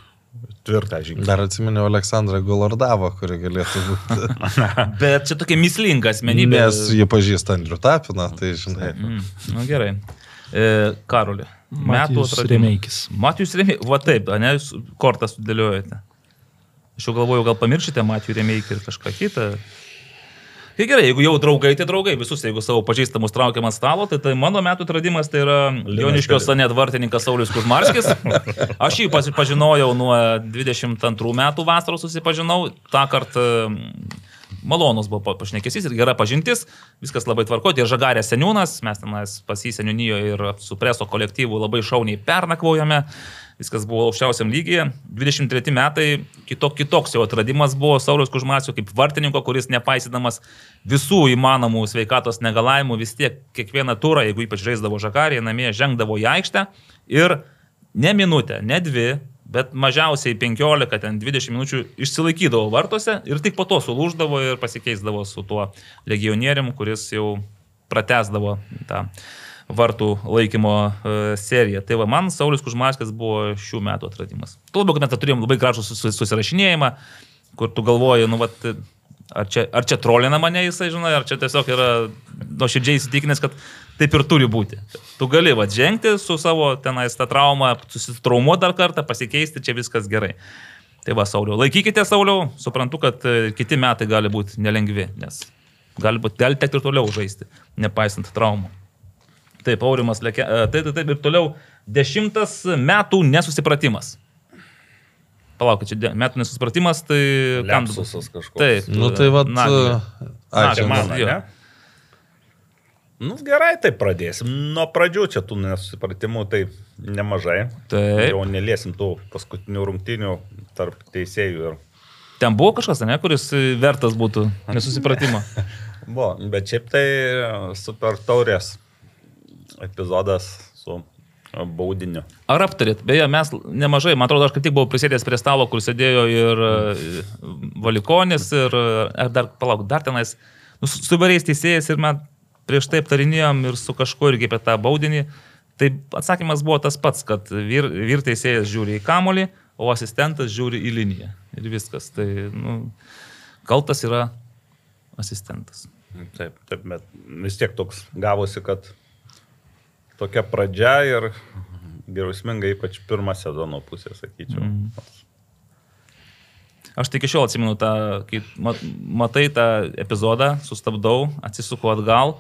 tvirtą žingsnį. Dar atsiminiau Aleksandrą Golardavą, kuri galėtų būti. *laughs* Bet čia tokia mislinga asmenybė. Nes jie pažįsta Andrių Tapiną, tai žinai. Mm, nu, gerai. E, Karoli. Metų atradimas. Remeikis. Matijus Remeikis. Va taip, ne, jūs kortą sudėliojate. Aš jau galvoju, gal pamiršite Matijų Remeikį ir kažką kitą. Tai gerai, jeigu jau draugai, tai draugai, visus, jeigu savo pažįstamus traukiam ant stalo, tai, tai mano metų atradimas tai yra Joniškio Sanet vartininkas Saulis Kuzmarskis. Aš jį pasipažinojau nuo 22 metų vasaros susipažinau, tą kartą malonus buvo pašnekesys ir gera pažintis, viskas labai tvarko, ir Žagarė seniūnas, mes tenais pas jį seniūnijoje ir su preso kolektyvu labai šauniai pernakvojame viskas buvo aukščiausiam lygyje. 23 metai kitok, kitoks jau atradimas buvo Saulius Kužmasio kaip vartininko, kuris nepaisydamas visų įmanomų sveikatos negalavimų vis tiek kiekvieną turą, jeigu ypač žaisdavo žakarį, namie žengdavo į aikštę ir ne minutę, ne dvi, bet mažiausiai 15, ten 20 minučių išsilaikydavo vartuose ir tik po to sulūždavo ir pasikeisdavo su tuo legionierium, kuris jau pratesdavo tą vartų laikymo e, seriją. Tai va, man Saulis Kužmaskas buvo šių metų atradimas. Tuo labiau, kad mes turėjom labai gražų susirašinėjimą, kur tu galvoji, nu, vat, ar čia, ar čia trolina mane jisai, žinai, ar čia tiesiog yra nuoširdžiai įsitikinęs, kad taip ir turi būti. Tu gali va žengti su savo tenais tą traumą, susitraumuoti dar kartą, pasikeisti, čia viskas gerai. Tai va, Sauliau, laikykite Sauliau, suprantu, kad e, kiti metai gali būti nelengvi, nes gali, būt, gali tekti ir toliau žaisti, nepaisant traumų. Taip, Aurimas Lekė. Taip, taip, taip, ir toliau dešimtas metų nesusipratimas. Palaukit, čia metų nesusipratimas, tai... Lepsusas kažkoks. Taip. Nu tai vad. A, čia mano, ne? Nu gerai, tai pradėsim. Nuo pradžių čia tų nesusipratimų tai nemažai. Taip. Jau neliesim tų paskutinių rungtinių tarp teisėjų ir... Ten buvo kažkas, ne, kuris vertas būtų *laughs* nesusipratimo. buvo, bet šiaip tai super taurės epizodas su baudiniu. Ar aptarėt? Beje, mes nemažai, man atrodo, aš kaip tik buvau prisėdęs prie stalo, kur sėdėjo ir e, Valikonis, ir ar dar, palauk, dar tenais, nu, su įvairiais teisėjais ir mes prieš tai aptarinėjom ir su kažkuo irgi apie tą baudinį. Tai atsakymas buvo tas pats, kad vyr, vyr teisėjas žiūri į kamolį, o asistentas žiūri į liniją. Ir viskas. Tai, nu, kaltas yra asistentas. Taip, taip, bet vis tiek toks gavosi, kad tokia pradžia ir geriausminga ypač pirmą sezono pusę, sakyčiau. Mm. Aš tik iki šiol atsimenu tą, kai matai tą epizodą, sustabdau, atsisuku atgal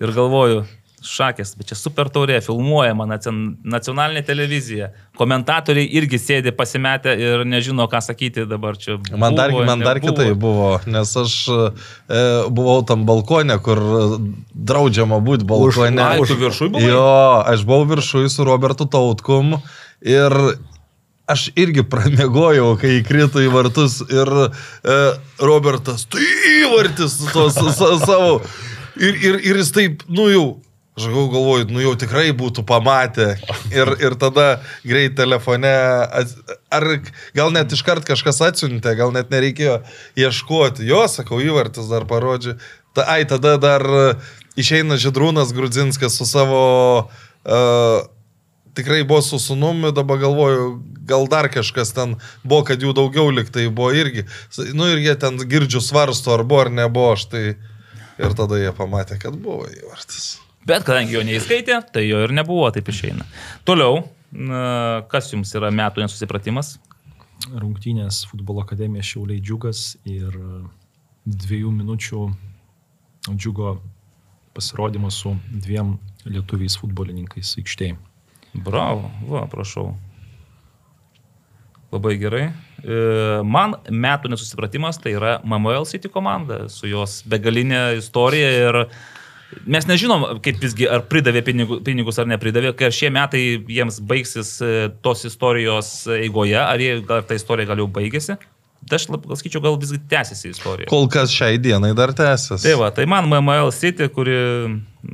ir galvoju, šakės, bet čia super taurė, filmuojama nacionalinė televizija. Komentatoriai irgi sėdi pasimetę ir nežino, ką sakyti dabar čia. Buvo, man dar, man dar kitai buvo, nes aš e, buvau tam balkonė, kur draudžiama būti balkonė. Už, už viršui buvai? Jo, aš buvau viršui su Robertu Tautkum ir aš irgi pramegojau, kai įkrito į vartus ir e, Robertas, tai įvartis su, savo. Ir, ir, ir jis taip, nu jau, Aš galvoju, nu jau tikrai būtų pamatę. Ir, ir tada greit telefone, ar gal net iškart kažkas atsiuntė, gal net nereikėjo ieškoti. Jo, sakau, įvartis dar parodžiu. Ta, ai, tada dar išeina Židrūnas Grudzinskas su savo... Uh, tikrai buvo su sunumi, dabar galvoju, gal dar kažkas ten buvo, kad jų daugiau liktai buvo irgi. Nu ir jie ten girdžiu svarsto, ar buvo ar nebuvo, aš tai ir tada jie pamatė, kad buvo įvartis. Bet kadangi jo neįskaitė, tai jo ir nebuvo, taip išeina. Toliau, kas jums yra metų nesusipratimas? Rungtynės futbolo akademija Šiauliai Džiugas ir dviejų minučių džiugo pasirodymas su dviem lietuviais futbolininkais aikštėje. Bravo, va, prašau. Labai gerai. E, man metų nesusipratimas tai yra MML City komanda su jos begalinė istorija ir Mes nežinom, kaip visgi, ar pridavė pinigus ar nepridavė, kai šie metai jiems baigsis e, tos istorijos eigoje, ar, jie, ar ta istorija gal jau baigėsi. Tai aš sakyčiau, gal visgi tęsiasi istorija. Kol kas šiai dienai dar tęsiasi. Tai va, tai man MML City, kuri,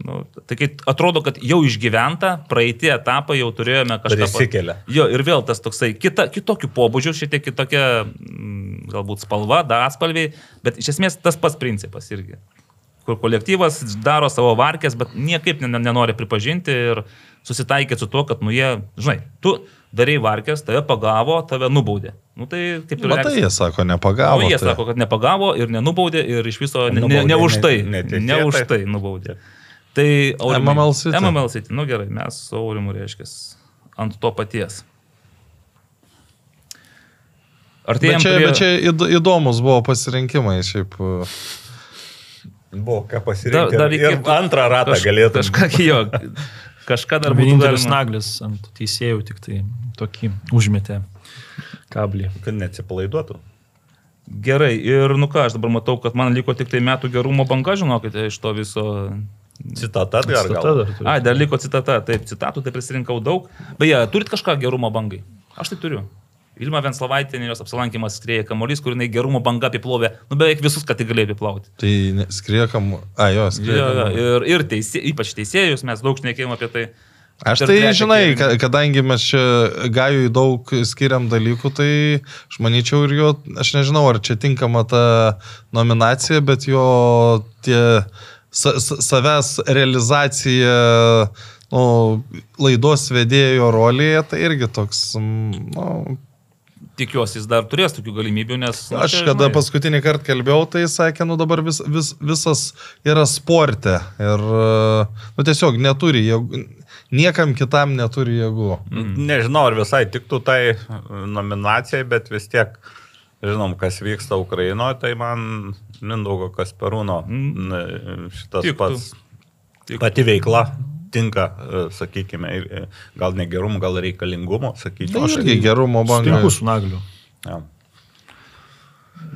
nu, tai kai atrodo, kad jau išgyventa, praeitį etapą jau turėjome kažką. Pasikelia. Jo, ir vėl tas toksai kita, kitokių pobūdžių, šiek tiek kitokia, mm, galbūt spalva, dar atspalviai, bet iš esmės tas pats principas irgi kur kolektyvas daro savo varkės, bet niekaip nenori pripažinti ir susitaikyti su tuo, kad, nu, jie, žinai, tu darai varkės, tave pagavo, tave nubaudė. Nu, tai kaip ir... Matai, jie sako, nepagavo. Nu, jie tai... sako, kad nepagavo ir nenubaudė ir iš viso ne, ne, ne už tai. Ne, ne, už tai nubaudė. Tai Aurimai, MML City. MML City. Nu gerai, mes su Aurimu reiškia ant to paties. Ar tai bet čia, prie... bet čia įdomus buvo pasirinkimai, šiaip. Buvo ką Dar- pasirinkti. dar ir, ir antrą ratą Kaž- galėtų. Kažką, *laughs* jo, kažką dar būtų Vienintelis galima. naglis ant teisėjų tik tai tokį užmetė kablį. Kad neatsipalaiduotų. Gerai, ir nu ką, aš dabar matau, kad man liko tik tai metų gerumo banga, žinokite, iš to viso. Citata dar Citata gal. dar turi. Ai, dar liko citata, taip, citatų tai prisirinkau daug. Beje, turit kažką gerumo bangai? Aš tai turiu. Ilma Venslavaitė, jos apsilankimas skrieja kamuolys, kur jinai gerumo banga apiplovė, nu beveik visus, kad tik galėjo apiplauti. Tai ne- skriekam. A, jo, Jo, jo, skriekam. ir, ir teisė, ypač teisėjus, mes daug šnekėjome apie tai. Aš tai, žinai, kadangi mes čia gajui daug skiriam dalykų, tai aš manyčiau ir jo, aš nežinau, ar čia tinkama ta nominacija, bet jo tie sa, sa, savęs realizacija nu, laidos vedėjo rolėje, tai irgi toks, nu, Tikiuosi, jis dar turės tokių galimybių, nes... nu, Aš čia, kada žinai, paskutinį kartą kalbėjau, tai sakė, nu dabar vis, vis, visas yra sporte. Ir, nu tiesiog neturi jėgų, niekam kitam neturi jėgų. Mm. Nežinau, ar visai tiktų tai nominacijai, bet vis tiek žinom, kas vyksta Ukrainoje, tai man Mindaugo Kasperūno mm. šitas Tiktų. pats Tiktų. pati veikla tinka, e, sakykime, e, gal ne gerumo, gal reikalingumo, sakyčiau. Aš irgi gerumo bangą. Sutinku su nagliu. Ja.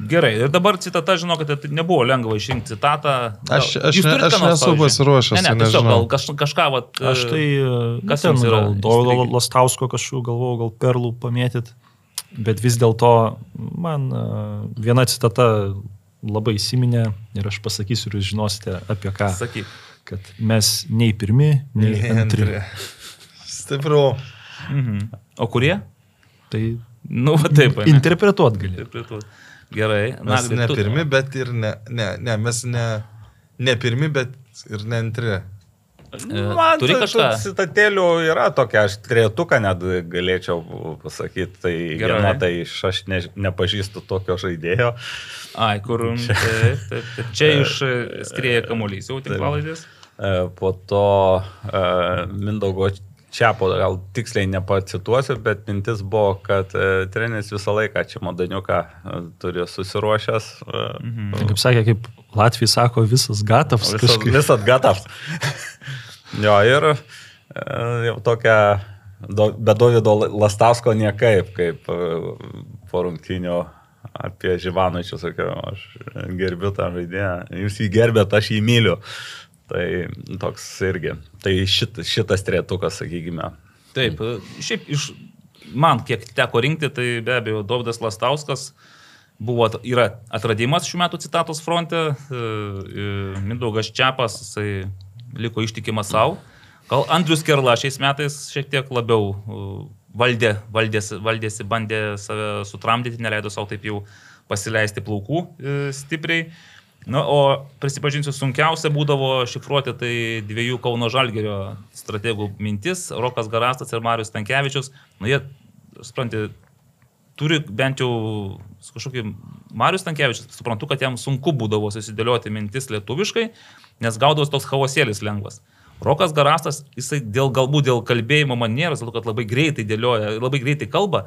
Gerai, ir dabar citata, žinokite, tai nebuvo lengva išrinkti citatą. Aš- aš ne- aš ką nors, nesu pasiruošęs, Ne, ne, tai tiesiog gal kaž, kažką, vat, Aš tai, kas ten yra įstrigę? Lastausko kažkokių galvojau, gal perlų pamėtyt, bet vis dėlto man viena citata labai įsiminė ir aš pasakysiu ir jūs žinosite apie ką. Sakyk. Kad mes nei pirmi, nei antri. Stipru. Mhm. O kurie? Tai Nu, va taip. ane? interpretuot gali. Interpretuot. Gerai. Mes Nagli, ne tu- pirmi, bet ir ne, ne, ne mes ne, ne pirmi, bet ir ne antri. E, Man Turi kažką? Citatėlių yra tokia, aš trejetuką net galėčiau pasakyti. Tai Gerai. viena, tai iš- aš ne, nepažįstu tokio žaidėjo. Ai, kur. Taip, taip, taip. Čia iš e, skrieja kamuolys jau tinklalaidės. E, Po to e, Mindaugo Čiapo, gal tiksliai nepacituosiu, bet mintis buvo, kad e, treneris visą laiką čia modaniuką e, turi susiruošęs. E, Mhm. Kaip sakė, kaip Latvijai sako, visas gatavs. Visas, visat gatavs. *laughs* jo, ir e, jau tokia, be Davido Lastavsko niekaip, kaip e, po rungtynio apie Živanočių sakiau, aš gerbiu tą žaidėją, jūs jį gerbėt, aš jį myliu. Tai toks irgi. Tai šit, šitas tretukas, sakykime. Taip, šiaip iš man, kiek teko rinkti, tai be abejo, Dovydas Lastauskas buvo, yra atradimas šių metų citatos fronte, e, e, Mindaugas Čiapas, jisai liko ištikimas savo. Gal Andrius Kerla šiais metais šiek tiek labiau e, valdė, valdėsi, valdėsi, bandė save sutramdyti, neleido savo taip jau pasileisti plaukų stipriai. Na, o prisipažinsiu, sunkiausia būdavo šifruoti tai dviejų Kauno Žalgerio strategų mintis - Rokas Garastas ir Marius Tankievičius. Na, jie, suprantate, turi bent jau kažkokį Marius Tankievičius, suprantu, kad jam sunku būdavo susidėlioti mintis lietuviškai, nes gaudavos toks chaosėlis lengvas. Rokas Garastas, jisai dėl, galbūt dėl kalbėjimo manieros, dėl to, kad labai greitai dėlioja, labai greitai kalba,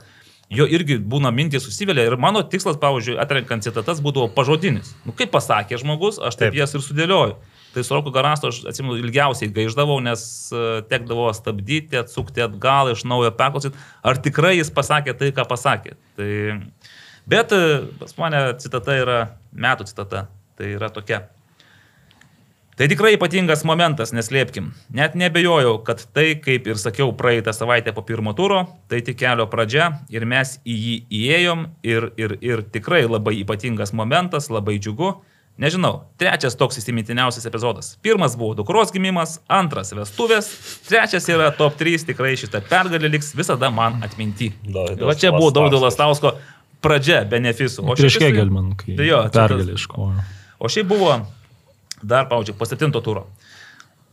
jo irgi būna mintys susivėlė ir mano tikslas, pavyzdžiui, atrenkant citatas būdavo pažodinis. Nu, kaip pasakė žmogus, aš taip, Taip. jas ir sudėlioju. Tai su Roku Garastu aš atsimenu ilgiausiai gaiždavau, nes e, tekdavo stabdyti, atsukti atgal, iš naujo perklausyti, ar tikrai jis pasakė tai, ką pasakė. Tai... Bet e, pas mane citata yra metų citata. Tai yra tokia. Tai tikrai ypatingas momentas, neslėpkim. Net nebejojau, kad tai, kaip ir sakiau praeitą savaitę po pirmo turo, tai tik kelio pradžia ir mes į jį įėjom ir, ir, ir tikrai labai ypatingas momentas, labai džiugu. Nežinau, trečias toks įsimintiniausias epizodas. Pirmas buvo dukros gimimas, antras vestuvės, trečias yra top 3, tikrai šitą pergalę liks visada man atminti. Va čia buvo Daudo Lastausko. Pradžia benefisų. O Prieš Kegelman, kai Tai jo, pergalė iškovojo. O šiaip buvo dar, pavyzdžiui, po septinto turo.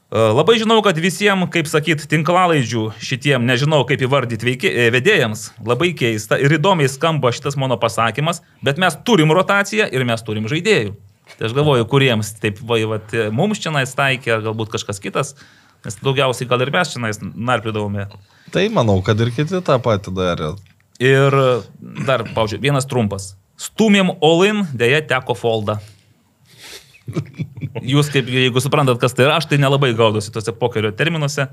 E, Labai žinau, kad visiems, kaip sakyt, tinklalaidžių šitiem, nežinau kaip įvardyti e, vedėjams, labai keista ir įdomiai skamba šitas mano pasakymas, bet mes turim rotaciją ir mes turim žaidėjų. Tai aš galvoju, kuriems taip, va, va, mums čia nais taikė, ar galbūt kažkas kitas, nes daugiausiai gal ir mes čia nais narpliudavome. Tai manau, kad ir kiti tą patį darė. Ir dar, pavyzdžiui, vienas trumpas. Stumėm Olin, dėja teko foldą. Jūs, kaip, jeigu suprantat, kas tai yra, aš tai nelabai gaudosi tose pokerio terminuose,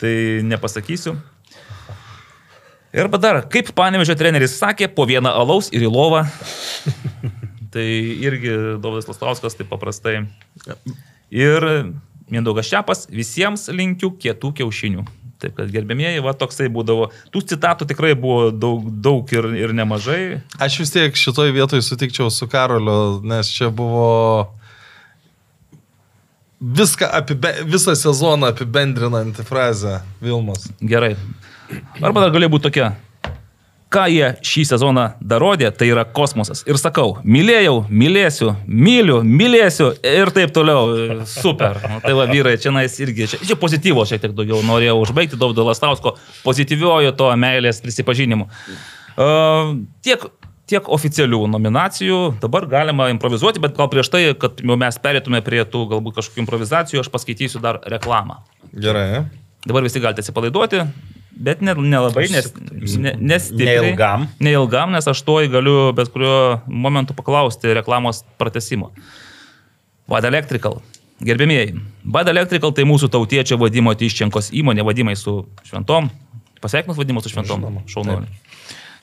tai nepasakysiu. Ir dar, kaip panevežio treneris sakė, po vieną alaus ir į lovą. *laughs* tai irgi Dovydas Lastauskas taip paprastai. Ir Mindaugas Šepas, visiems linkiu kietų kiaušinių. Taip kad gerbėmieji, va toksai būdavo. Tų citatų tikrai buvo daug, daug ir, ir nemažai. Aš vis tiek šitoj vietoj sutikčiau su Karoliu, nes čia buvo viską apibe, visą sezoną apibendrinanti frazė Vilmas. Gerai. Arba dar galėjo būti tokia. Ką jie šį sezoną darodė, tai yra kosmosas. Ir sakau, mylėjau, mylėsiu, myliu, mylėsiu ir taip toliau. Super. Nu, tai va, vyrai, čia nais irgi, čia, čia pozityvo šiek tiek daugiau norėjau užbaigti Daudo Lastausko pozityviojo to meilės prisipažinimu. Uh, tiek tiek oficialių nominacijų, dabar galima improvizuoti, bet gal prieš tai, kad jau mes perėtume prie tų galbūt kažkokių improvizacijų, aš paskaitysiu dar reklamą. Gerai. Dabar visi galite atsipalaiduoti, bet nelabai, ne, nes, ne, nes Neilgam. Neilgam, nes aš toj galiu bet kuriuo momentu paklausti reklamos pratesimo. Vada Electrical. Gerbėmieji, Bad Electrical tai mūsų tautiečio vadimo Tyščenkos įmonė, vadimai su šventom. Pasveikinus vadimus su šventom. Šaunuolį.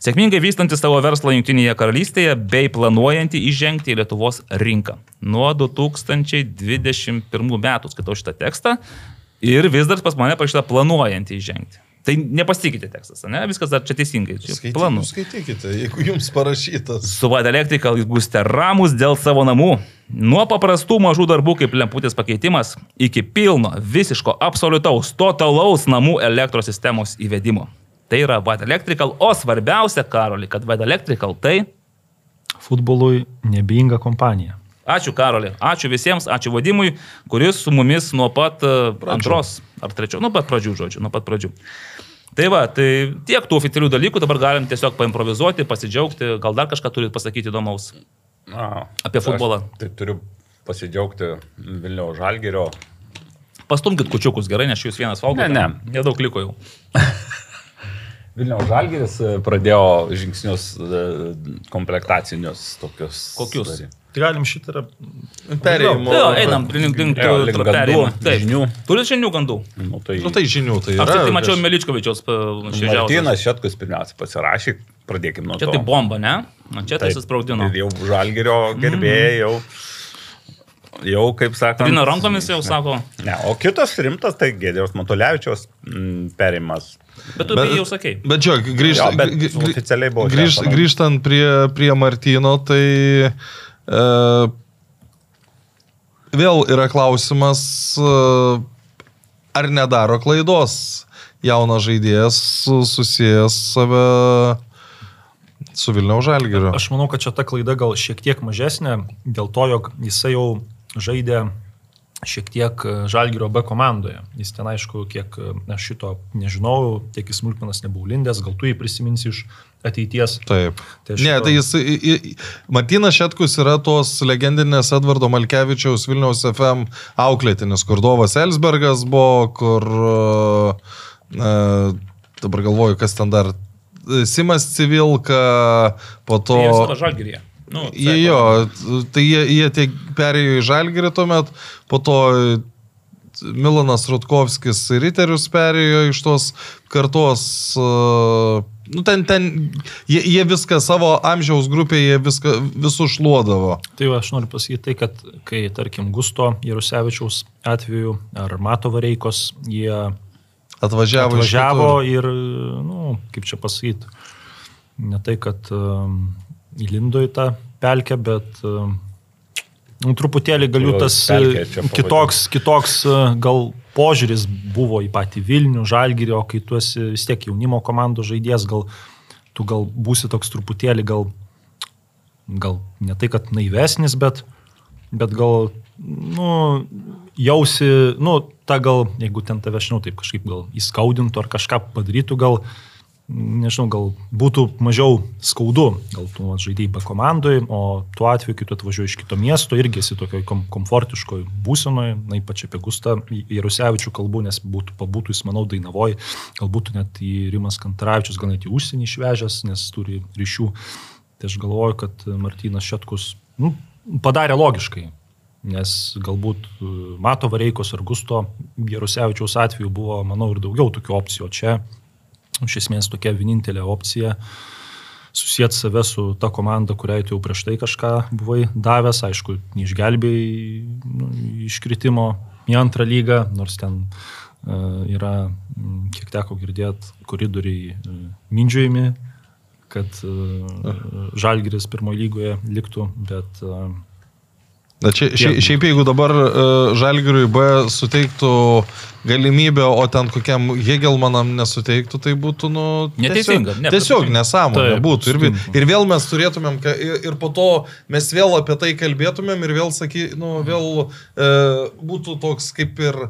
Sėkmingai vystanti savo verslą Junktinėje karalystėje bei planuojanti įžengti į Lietuvos rinką. Nuo 2021 metų skaitau šitą tekstą ir vis dar pas mane parašyta planuojanti įžengti. Tai nepasitikite tekstas, ne? Viskas dar čia teisingai. Skaitykite, planu. skaitykite, jeigu jums parašytas. Su Vada Electrical jūs būsite ramus dėl savo namų. Nuo paprastų mažų darbų kaip lemputės pakeitimas iki pilno, visiško, absoliutaus, totalaus namų elektros sistemos įvedimo. Tai yra Vada Electrical, o svarbiausia, Karoli, kad Vada Electrical tai... Futbolui nebeinga kompanija. Ačiū Karoli, ačiū visiems, ačiū Vadimui, kuris su mumis nuo pat uh, antros ar trečios, nuo pat pradžių, žodžiu, nuo pat pradžių. Tai va, tai tiek tų oficialių dalykų, dabar galim tiesiog paimprovizuoti, pasidžiaugti, gal dar kažką turit pasakyti įdomaus. Na, Apie futbolą. Tai turiu pasidžiaugti Vilniaus Žalgerio. Pastumkit kučiukus gerai, nes jūs vienas valgote. Ne, ne. Nedaug liko jau. *laughs* Vilniaus Žalgeris e, pradėjo žingsnius e, komplektacinius tokius. Kokius? Tai galim šitą yra... Perėjimo. Jo, einam, link, link Jo, link tų gandų, perėjimų. Taip, žinių. Turit žinių gandų. Nu, tai Nu tai žinių, tai yra. Aš tai mačiau Meličkovičiaus šviežiausią. Martinas Šetkus pirmiausia pasirašė, pradėkime nuo Čia to. tai bomba, ne? Čia tai. Ir jau Žalgerio gerbėjai jau, jau kaip sakant. Trina rankomis jau sako, Ne, o kitas rimtas tai Gėdėjos Matulevičiaus mm, perimas. bet tu bet, jau sakei. Bet žiūrėk, grįžt, Jo, bet oficialiai buvo žinoma. grįžtant prie, prie Martino, tai e, vėl yra klausimas, e, ar nedaro klaidos jaunas žaidėjas su- susijęs save su Vilniaus Žalgiriu. Aš manau, kad čia ta klaida gal šiek tiek mažesnė, dėl to, jog jisai jau žaidė šiek tiek Žalgirio B komandoje. Jis ten, aišku, kiek e, aš šito nežinau, tiek į smulkmenas nebuvau lindęs, gal tu jį prisiminsi iš ateities. Taip. Tai aš Ne, šito- tai jis. i- i- Martinas Šetkus yra tos legendinės Edvardo Malkevičiaus Vilniaus FM auklėtinis, kur Dovas Elsbergas buvo, kur. Uh, dabar galvoju, kas ten dar. Simas Civilka, po to. Tai jie savo žalgyrėje. Nu, Jie jo, tai jie, jie tiek perėjo į Žalgirį tuomet, po to Milanas Rutkovskis ir Riterius perėjo iš tos kartos. Uh, nu, ten, ten, jie, jie viską savo amžiaus grupėje, viską, visus šluodavo. Tai va, aš noriu pasakyti tai, kad kai, tarkim, Gusto Jarusevičiaus atveju ar Mato Vareikos, jie Atvažiavo, atvažiavo ir, nu, kaip čia pasakyti, ne tai, kad um, įlindo į tą pelkę, bet um, nu, truputėlį galiu tas e, kitoks, kitoks e, gal požiūris buvo į patį Vilnių, Žalgirį, o kai tu esi vis tiek jaunimo komandos žaidėjas, gal tu gal būsi toks truputėlį gal, gal ne tai, kad naivesnis, bet, bet gal, nu, jausi, nu, ta gal, jeigu ten tave, žinau, taip kažkaip gal įskaudintų ar kažką padarytų, gal, nežinau, gal būtų mažiau skaudu, gal tu žaidėjai be komandai, o tuo atveju, kai tu atvažiuoji iš kito miesto, irgi esi tokioj kom komfortiškoj būsenoje, na ypač apie Gustą Jarusevičių kalbu, nes būtų, pabūtų jis, manau, Dainavoje, galbūt net į Rimas Kantaravičius, gal net į užsienį išvežęs, nes turi ryšių. Tai aš galvoju, kad Martinas Šetkus nu, padarė logiškai. Nes galbūt e, Mato Vareikos ar Gusto Jarusevičiaus atveju buvo, manau, ir daugiau tokių opcijų. O čia iš esmės tokia vienintelė opcija susijęti save su ta komanda, kuriai tu jau prieš tai kažką buvai davęs, aišku, neišgelbėjai nu, iškritimo į antrą lygą, nors ten uh, yra, kiek teko girdėti, koridoriai uh, mindžiojami, kad uh, Žalgiris pirmoje lygoje liktų, bet uh, Na, čia, šia, šiaip jeigu dabar uh, Žalgiriui B suteiktų galimybę, o ten kokiam Hegelmanam nesuteiktų, tai būtų, nu, Neteisinga, Tiesiog, ne, tiesiog nesąmonė Taip, būtų. Ir, ir vėl mes turėtumėm, ir, ir po to mes vėl apie tai kalbėtumėm ir vėl, saky, nu, vėl e, būtų toks kaip ir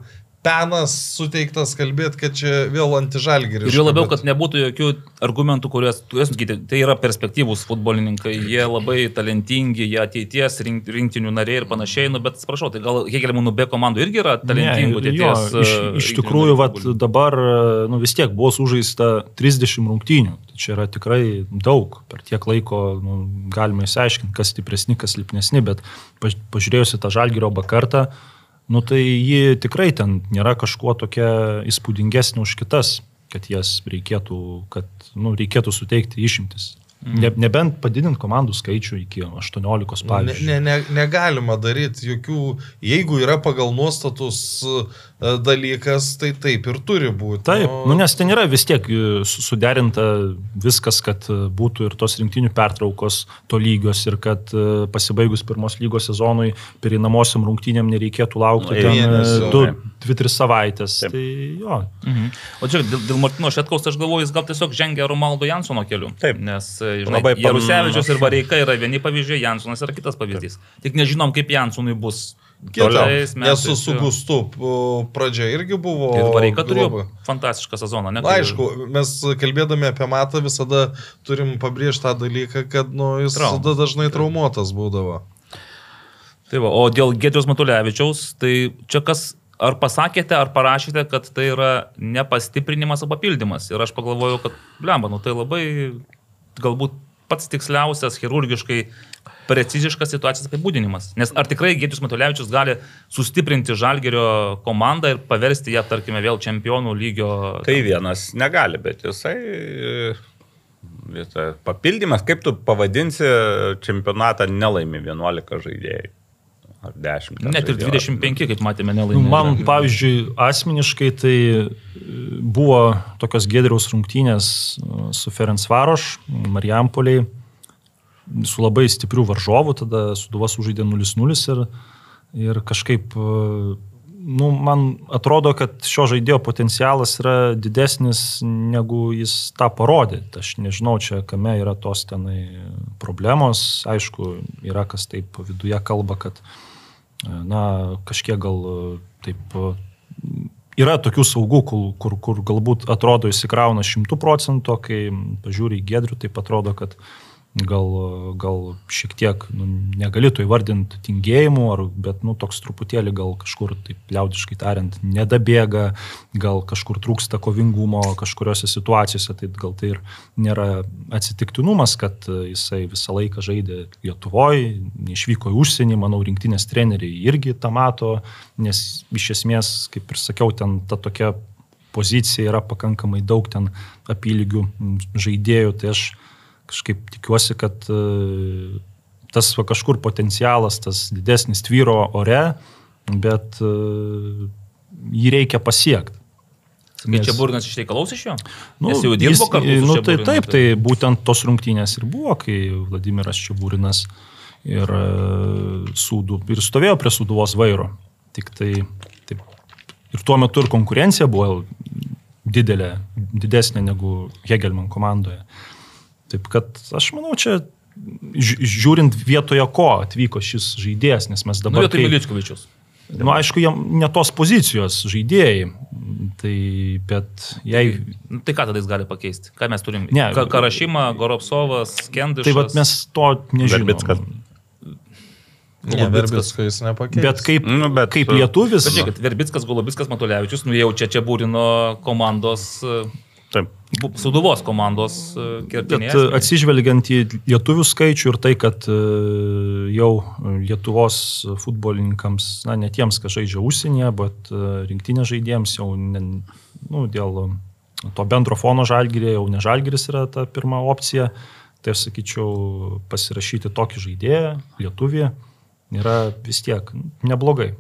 penas suteiktas kalbėti, kad čia vėl antižalgiris. Ir jau labiau, kad nebūtų jokių argumentų, kuriuos, turės sakyti, tai yra perspektyvūs futbolininkai, jie labai talentingi, jie ateities rink, rinktinių nariai ir panašiai, nu, bet atsiprašau, tai gal Hegelmanų B komandų irgi yra talentingų Ne, jo, ateities. iš, e, iš tikrųjų, vat, dabar nu, vis tiek buvo sužaista 30 rungtynių. Tai čia yra tikrai daug. Per tiek laiko nu, galima įsiaiškinti, kas stipresni, kas silpnesni, bet paž- pažiūrėjusi tą žalgerio bakartą, nu, tai ji tikrai ten nėra kažkuo tokia įspūdingesnė už kitas, kad jas reikėtų, kad nu, reikėtų suteikti išimtis. Ne, nebent padidinti komandų skaičių iki 18, Ne, pavyzdžiui. ne, ne, negalima daryti jokių, jeigu yra pagal nuostatus e, dalykas, tai taip ir turi būti. Taip, nu, nes ten yra vis tiek e, su- suderinta viskas, kad e, būtų ir tos rinktinių pertraukos to lygios ir kad e, pasibaigus pirmos lygos sezonui pereinamosiam rungtynėm nereikėtų laukti Nu, ten mėnesio, 2-3 savaitės. Taip. Tai jo, Mhm. O čia dėl, dėl Martino Šetkaus aš galvoju, jis gal tiesiog žengia Romaldo Jansono keliu. Taip. Nes, e, žinai, Jarusevičius ir. Vareika yra vieni pavyzdžiai, Jansonas yra kitas pavyzdys. Tik nežinom, kaip Jansonui bus. Kita, toliais nes su, metais. Gustu pradžia irgi buvo. Ir Vareika turėjo fantastišką sezoną, ne? Na, aišku, mes kalbėdami apie Matą visada turim pabrėžti tą dalyką, kad nu, jis Trauma. tada dažnai traumuotas būdavo. Tai va, o dėl Gedrius Matulevičiaus, tai čia kas, ar pasakėte, ar parašėte, kad tai yra ne pastiprinimas, o papildymas. Ir aš pagalvojau, kad, blemba, nu tai labai galbūt pats tiksliausias, chirurgiškai preciziškas situacijos apibūdinimas. Nes ar tikrai Gedrius Matulevičius gali sustiprinti Žalgerio komandą ir paversti ją, tarkime, vėl čempionų lygio... Tai vienas negali, bet jisai... e, Visa, papildymas, kaip tu pavadinsi čempionatą nelaimi 11 žaidėjų. Ar 10. ten Net ir žaidėjų. 25, kaip matėme, Nu, nelaimėjo. Man, Žalgirio. pavyzdžiui, asmeniškai tai e, buvo tokios gėdriaus rungtynės e, su Ferenc Varoš, Marijampoliai, su labai stipriu varžovu, tada Suduvas sužaidė 0-0 ir, ir kažkaip, e, nu, man atrodo, kad šio žaidėjo potencialas yra didesnis, negu jis tą parodė. Aš nežinau, čia kame yra tos tenai problemos. Aišku, yra kas taip viduje kalba, kad na, kažkiek gal e, taip e, yra tokių saugų, kur, kur, kur galbūt atrodo įsikrauna šimtų procentų, kai pažiūri į gedrių, taip atrodo, kad gal, gal šiek tiek nu, negali to įvardinti tingėjimu, ar, bet nu, toks truputėlį gal kažkur, taip liaudiškai tariant, nedabėga, gal kažkur trūksta kovingumo kažkuriuose situacijose, tai gal tai ir nėra atsitiktinumas, kad jisai visą laiką žaidė Lietuvoje, neišvyko į užsienį, manau, rinktinės treneriai irgi tą mato, nes iš esmės, kaip ir sakiau, ten ta tokia pozicija yra pakankamai daug ten apylygių žaidėjų, tai aš kažkaip tikiuosi, kad e, tas va, kažkur potencialas, tas didesnis tvyro ore, bet e, jį reikia pasiekti. Sakai, čia Burnas išreikalaus iš jo? Nu, Jis jau dirbo kartu nu, tai Čiaburinu, taip, tai būtent tos rungtynės ir buvo, kai Vladimiras Čiaburinas ir, e, sūdų, ir stovėjo prie suduvos vairo. Tik tai taip, ir tuo metu ir konkurencija buvo didelė, didesnė negu Hegelman komandoje. Taip kad aš manau, čia ži- žiūrint vietoje ko atvyko šis žaidėjas, nes mes Nu, dabar... vietoj kai- Miličkovičius. Nu, aišku, jam ne tos pozicijos žaidėjai, tai bet jei... Nu, tai ką tada jis gali pakeisti? Ką mes turim? Ne. Ka Karašymą, Goropsovas, Kendišas. Tai vad mes to nežinome. Verbickas. Ne, Verbickas jis nepakeis. Bet kaip, Nu, bet- kaip lietuvis, Pažiūrėkit, Verbickas, Golubiskas, Matulevičius, nu jau čia čia būrino komandos e, Taip. Suduvos komandos e, Bet kertinės. e, atsižvelgiant į lietuvių skaičių ir tai, kad e, jau Lietuvos futbolininkams, na, ne tiems, kas žaidžia užsienyje, bet rinktinės žaidėjams jau ne, nu, dėl to bendro fono žalgyrė, jau ne žalgyris yra ta pirma opcija, tai aš sakyčiau, pasirašyti tokį žaidėją, lietuvį, yra vis tiek neblogai.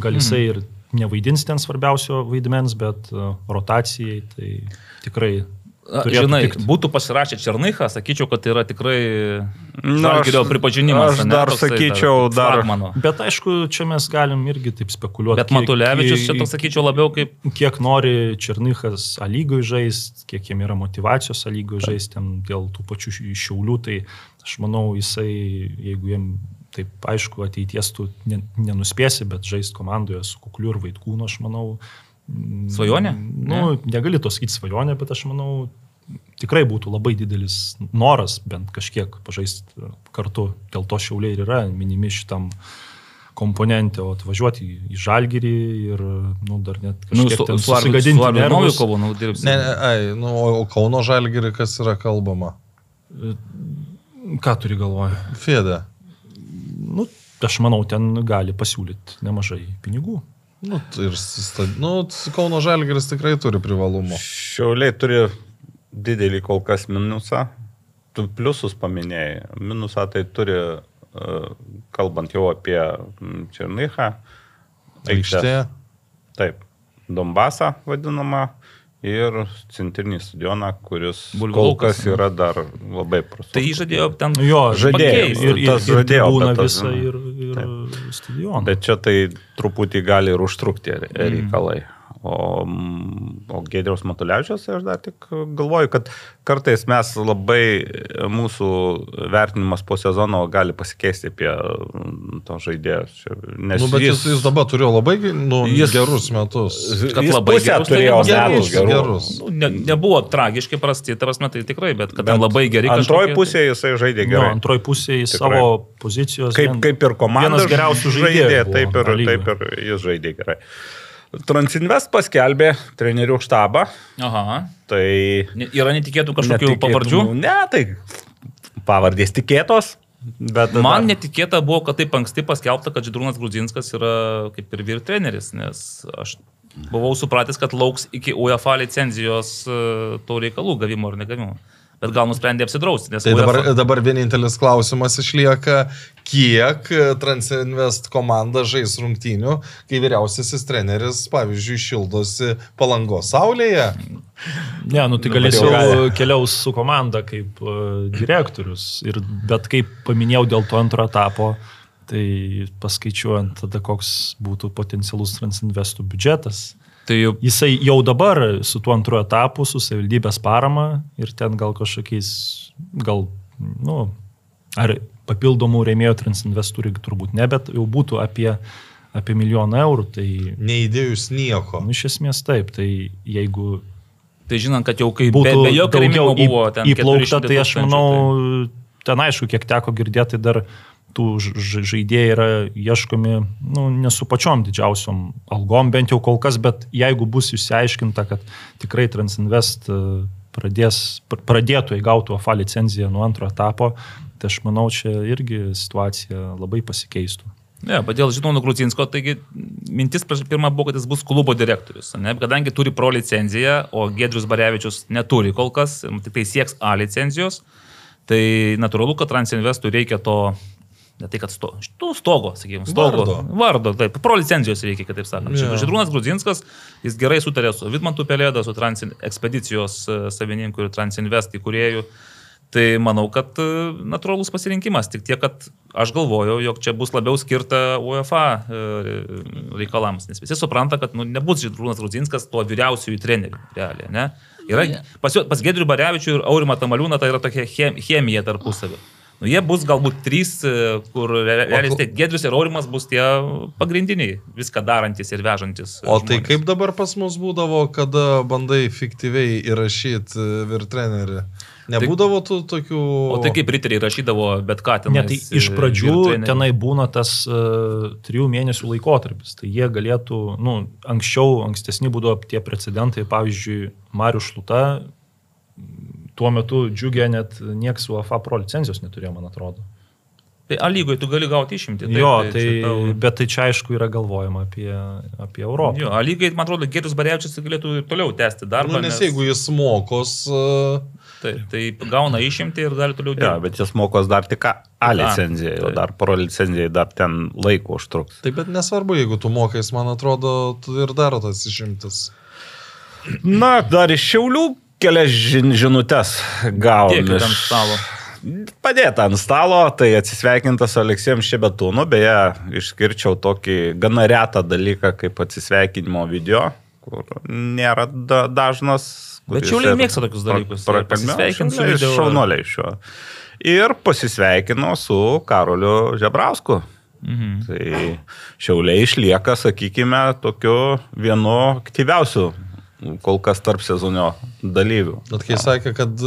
Gal jisai ir nevaidins ten svarbiausio vaidmens, bet e, rotacijai tai tikrai Žinai, tikt. būtų pasirašę Černychą, sakyčiau, kad tai yra tikrai žalgirio aš- pripažinimas. aš dar toksai sakyčiau, dar- flagmano. Bet aišku, čia mes galim irgi taip spekuliuoti. Bet Matulevičius čia toks, sakyčiau, labiau kaip Kiek nori Černychas lygoj žaisti, kiek jam yra motivacijos lygoj žaisti, ten dėl tų pačių ši- šiaulių, tai aš manau, jisai, jeigu jam taip aišku, ateities tu ne- nenuspėsi, bet žaisti komandoje su kukliu ir vaikūnu, aš manau. mm, Svajonė? Nu, negali to sakyti svajonė, bet aš manau, tikrai būtų labai didelis noras bent kažkiek pažaisti kartu. Dėl to šiauliai ir yra minimi šitam komponentė, o atvažiuoti į, į žalgyrį ir, nu, dar net nu, kažkiek su, susigadinti nervus. Novikovu, nu, dirbsi. Ne, ne, ai, nu, o Kauno Žalgirį kas yra kalbama? Ką turi galvoje? Fėdė. Nu, aš manau, ten gali pasiūlyti nemažai pinigų. Nu, tai ir sta... nu, Kauno Žalgiris tikrai turi privalumų. Šiauliai turi didelį kol kas minusą. Tu pliusus paminėjai. Minusą tai turi, e, kalbant jau apie Černychą. Aikštė. Taip. Donbasą vadinamą ir centrinį stadioną, kuris kol kas yra dar labai prastas. Tai žadėjo ten. Jo, Žadėjo, pakeist. ir, ir, tas ir žadėjo, būna tas- visą ir, ir stadioną. Bet čia tai truputį gali ir užtrukti Mm. reikalai. Mm, o Gedriaus Matulevičius, aš dar tik galvoju, kad kartais mes labai, mūsų vertinimas po sezono gali pasikeisti apie to žaidėjus. Nes Nu, bet jis, jis dabar turėjo labai nu, Jis- jis, gerus metus. kad jis labai gerus turėjo turėjo metus gerus, gerų. gerus. Nu, ne, nebuvo tragiškai prasti, ta prasme, tai tikrai, bet kad ten Bet labai geri. Antroji kažkokie- pusė jisai žaidė Nu, gerai. antroji pusė į Tikrai. savo pozicijos. Kaip, vien- kaip ir komanda. Vienas geriausių žaidėjų. žaidė, taip ir, taip ir jis žaidė gerai. Transinvest paskelbė trenerių štabą, Aha. tai Yra netikėtų kažkokių Netikėtų- pavardžių. Ne, tai pavardės tikėtos. Bet Man dar- netikėta buvo, kad taip anksti paskelbta, kad Židrūnas Grudzinskas yra kaip ir vyr treneris, nes aš buvau supratęs, kad lauks iki UEFA licenzijos e, to reikalų gavimo ar negavimo. Bet gal nusprendė apsidrausti, nes Tai dabar, UEFA dabar vienintelis klausimas išlieka, kiek Transinvest komanda žais rungtynių, kai vyriausiasis treneris, pavyzdžiui, šildosi palangos saulėje. Ne, nu tai galės jau keliaus su komanda kaip uh, direktorius. Ir, bet kaip paminėjau dėl to antro etapo, tai paskaičiuojant tada, koks būtų potencialus Transinvestų biudžetas. Tai jau Jisai jau dabar su tuo antru etapu, su savivaldybės parama ir ten gal kažkokiais, gal, nu, ar papildomų rėmėjų Transinvestų turbūt ne, bet jau būtų apie, apie milijoną eurų. Tai, Neįdėjus nieko. nu, iš esmės taip, tai jeigu Tai žinant, kad jau kai būtų be, be jokio rėmimo buvo ten įplaukta, 400 tai aš manau, ten aišku, kiek teko girdėti, tai dar tų ž- ž- žaidėjai yra ieškomi, nu, ne su pačiom didžiausiom algom, bent jau kol kas, bet jeigu bus išsiaiškinta, kad tikrai Transinvest e, pradės, pr- pradėtų įgauti OFA licenciją nuo antro etapo, tai aš manau, čia irgi situacija labai pasikeistų. Ne, bet dėl Žinono Grūzinsko, taigi mintis pirmą buvo, kad jis bus klubo direktorius. Ne? Kadangi turi pro licenciją, o Gedrius Barevičius neturi kol kas, tik tai sieks A licenzijos, tai natūralu, kad Transinvestui reikia to, ne tai kad sto, stogo, sakykime, stogo. Vardo. Vardo, taip, pro licencijos reikia, kitaip sakant. Yeah. Židrūnas Grudzinskas, jis gerai sutarė su Vidmantu Pelėda, su Transin, ekspedicijos e, savininku ir Transinvest įkūrėjų. Tai manau, kad e, natūralus pasirinkimas. Tik tiek, kad aš galvojau, jog čia bus labiau skirta UEFA e, reikalams. Nes visi supranta, kad nu, nebus Židrūnas Rudzinskas tuo vyriausiųjų treneriu. Realiai, ne? Yra, pas, pas Gedrių Barevičių ir Aurimą Tamaliūną tai yra tokia chem- chemija tarpusavio. Nu, jie bus galbūt trys, e, kur re- realiai tiek Gedrius ir Aurimas bus tie pagrindiniai, viską darantis ir vežantis. O tai žmonės. kaip dabar pas mus būdavo, kada bandai fiktyviai įrašyti virtrenerį? Nebūdavo tų tokių... O tai kaip riteriai rašydavo, bet ką ten. Ne, tai iš pradžių tenai būna tas uh, trijų mėnesių laikotarpis. Tai jie galėtų, nu, anksčiau, ankstesni būdavo tie precedentai, pavyzdžiui, Marius Šluta, tuo metu džiugė net nieks UEFA Pro licenzijos neturėjo, man atrodo. Tai A lygoje tu gali gauti išimti. Taip, jo, tai, tai tau... bet tai čia aišku yra galvojama apie, apie Europą. Jo, A lygoje, man atrodo, Gerius Barevičius galėtų ir toliau tęsti darbą. Nu, nes, nes jeigu jis mokos... Uh... Tai, tai gauna išimti ir gali toliau dirbti. Ja, bet jis mokos dar tik A licenzijai, o dar pro licenzijai dar ten laiko užtruks. Taip, bet nesvarbu, jeigu tu mokais, man atrodo, tu ir dar tas išimtis. Na, dar iš šiaulių kelias žin žinutės. Tiek ant stalo. Padėta ant stalo, tai atsisveikintas Aleksėjom Šebetūnu, beje, išskirčiau tokį gana retą dalyką kaip atsisveikinimo video, kur nėra da dažnas. Bet šiauliai mėgsta tokius dalykus. Pasisveikinti su video. Šaunoliai šiuo. Ir pasisveikino su Karoliu Žebrausku. Mhm. Tai šiauliai išlieka, sakykime, tokiu vienu aktyviausių kol kas tarp sezonio dalyvių. Bet kai sakė, kad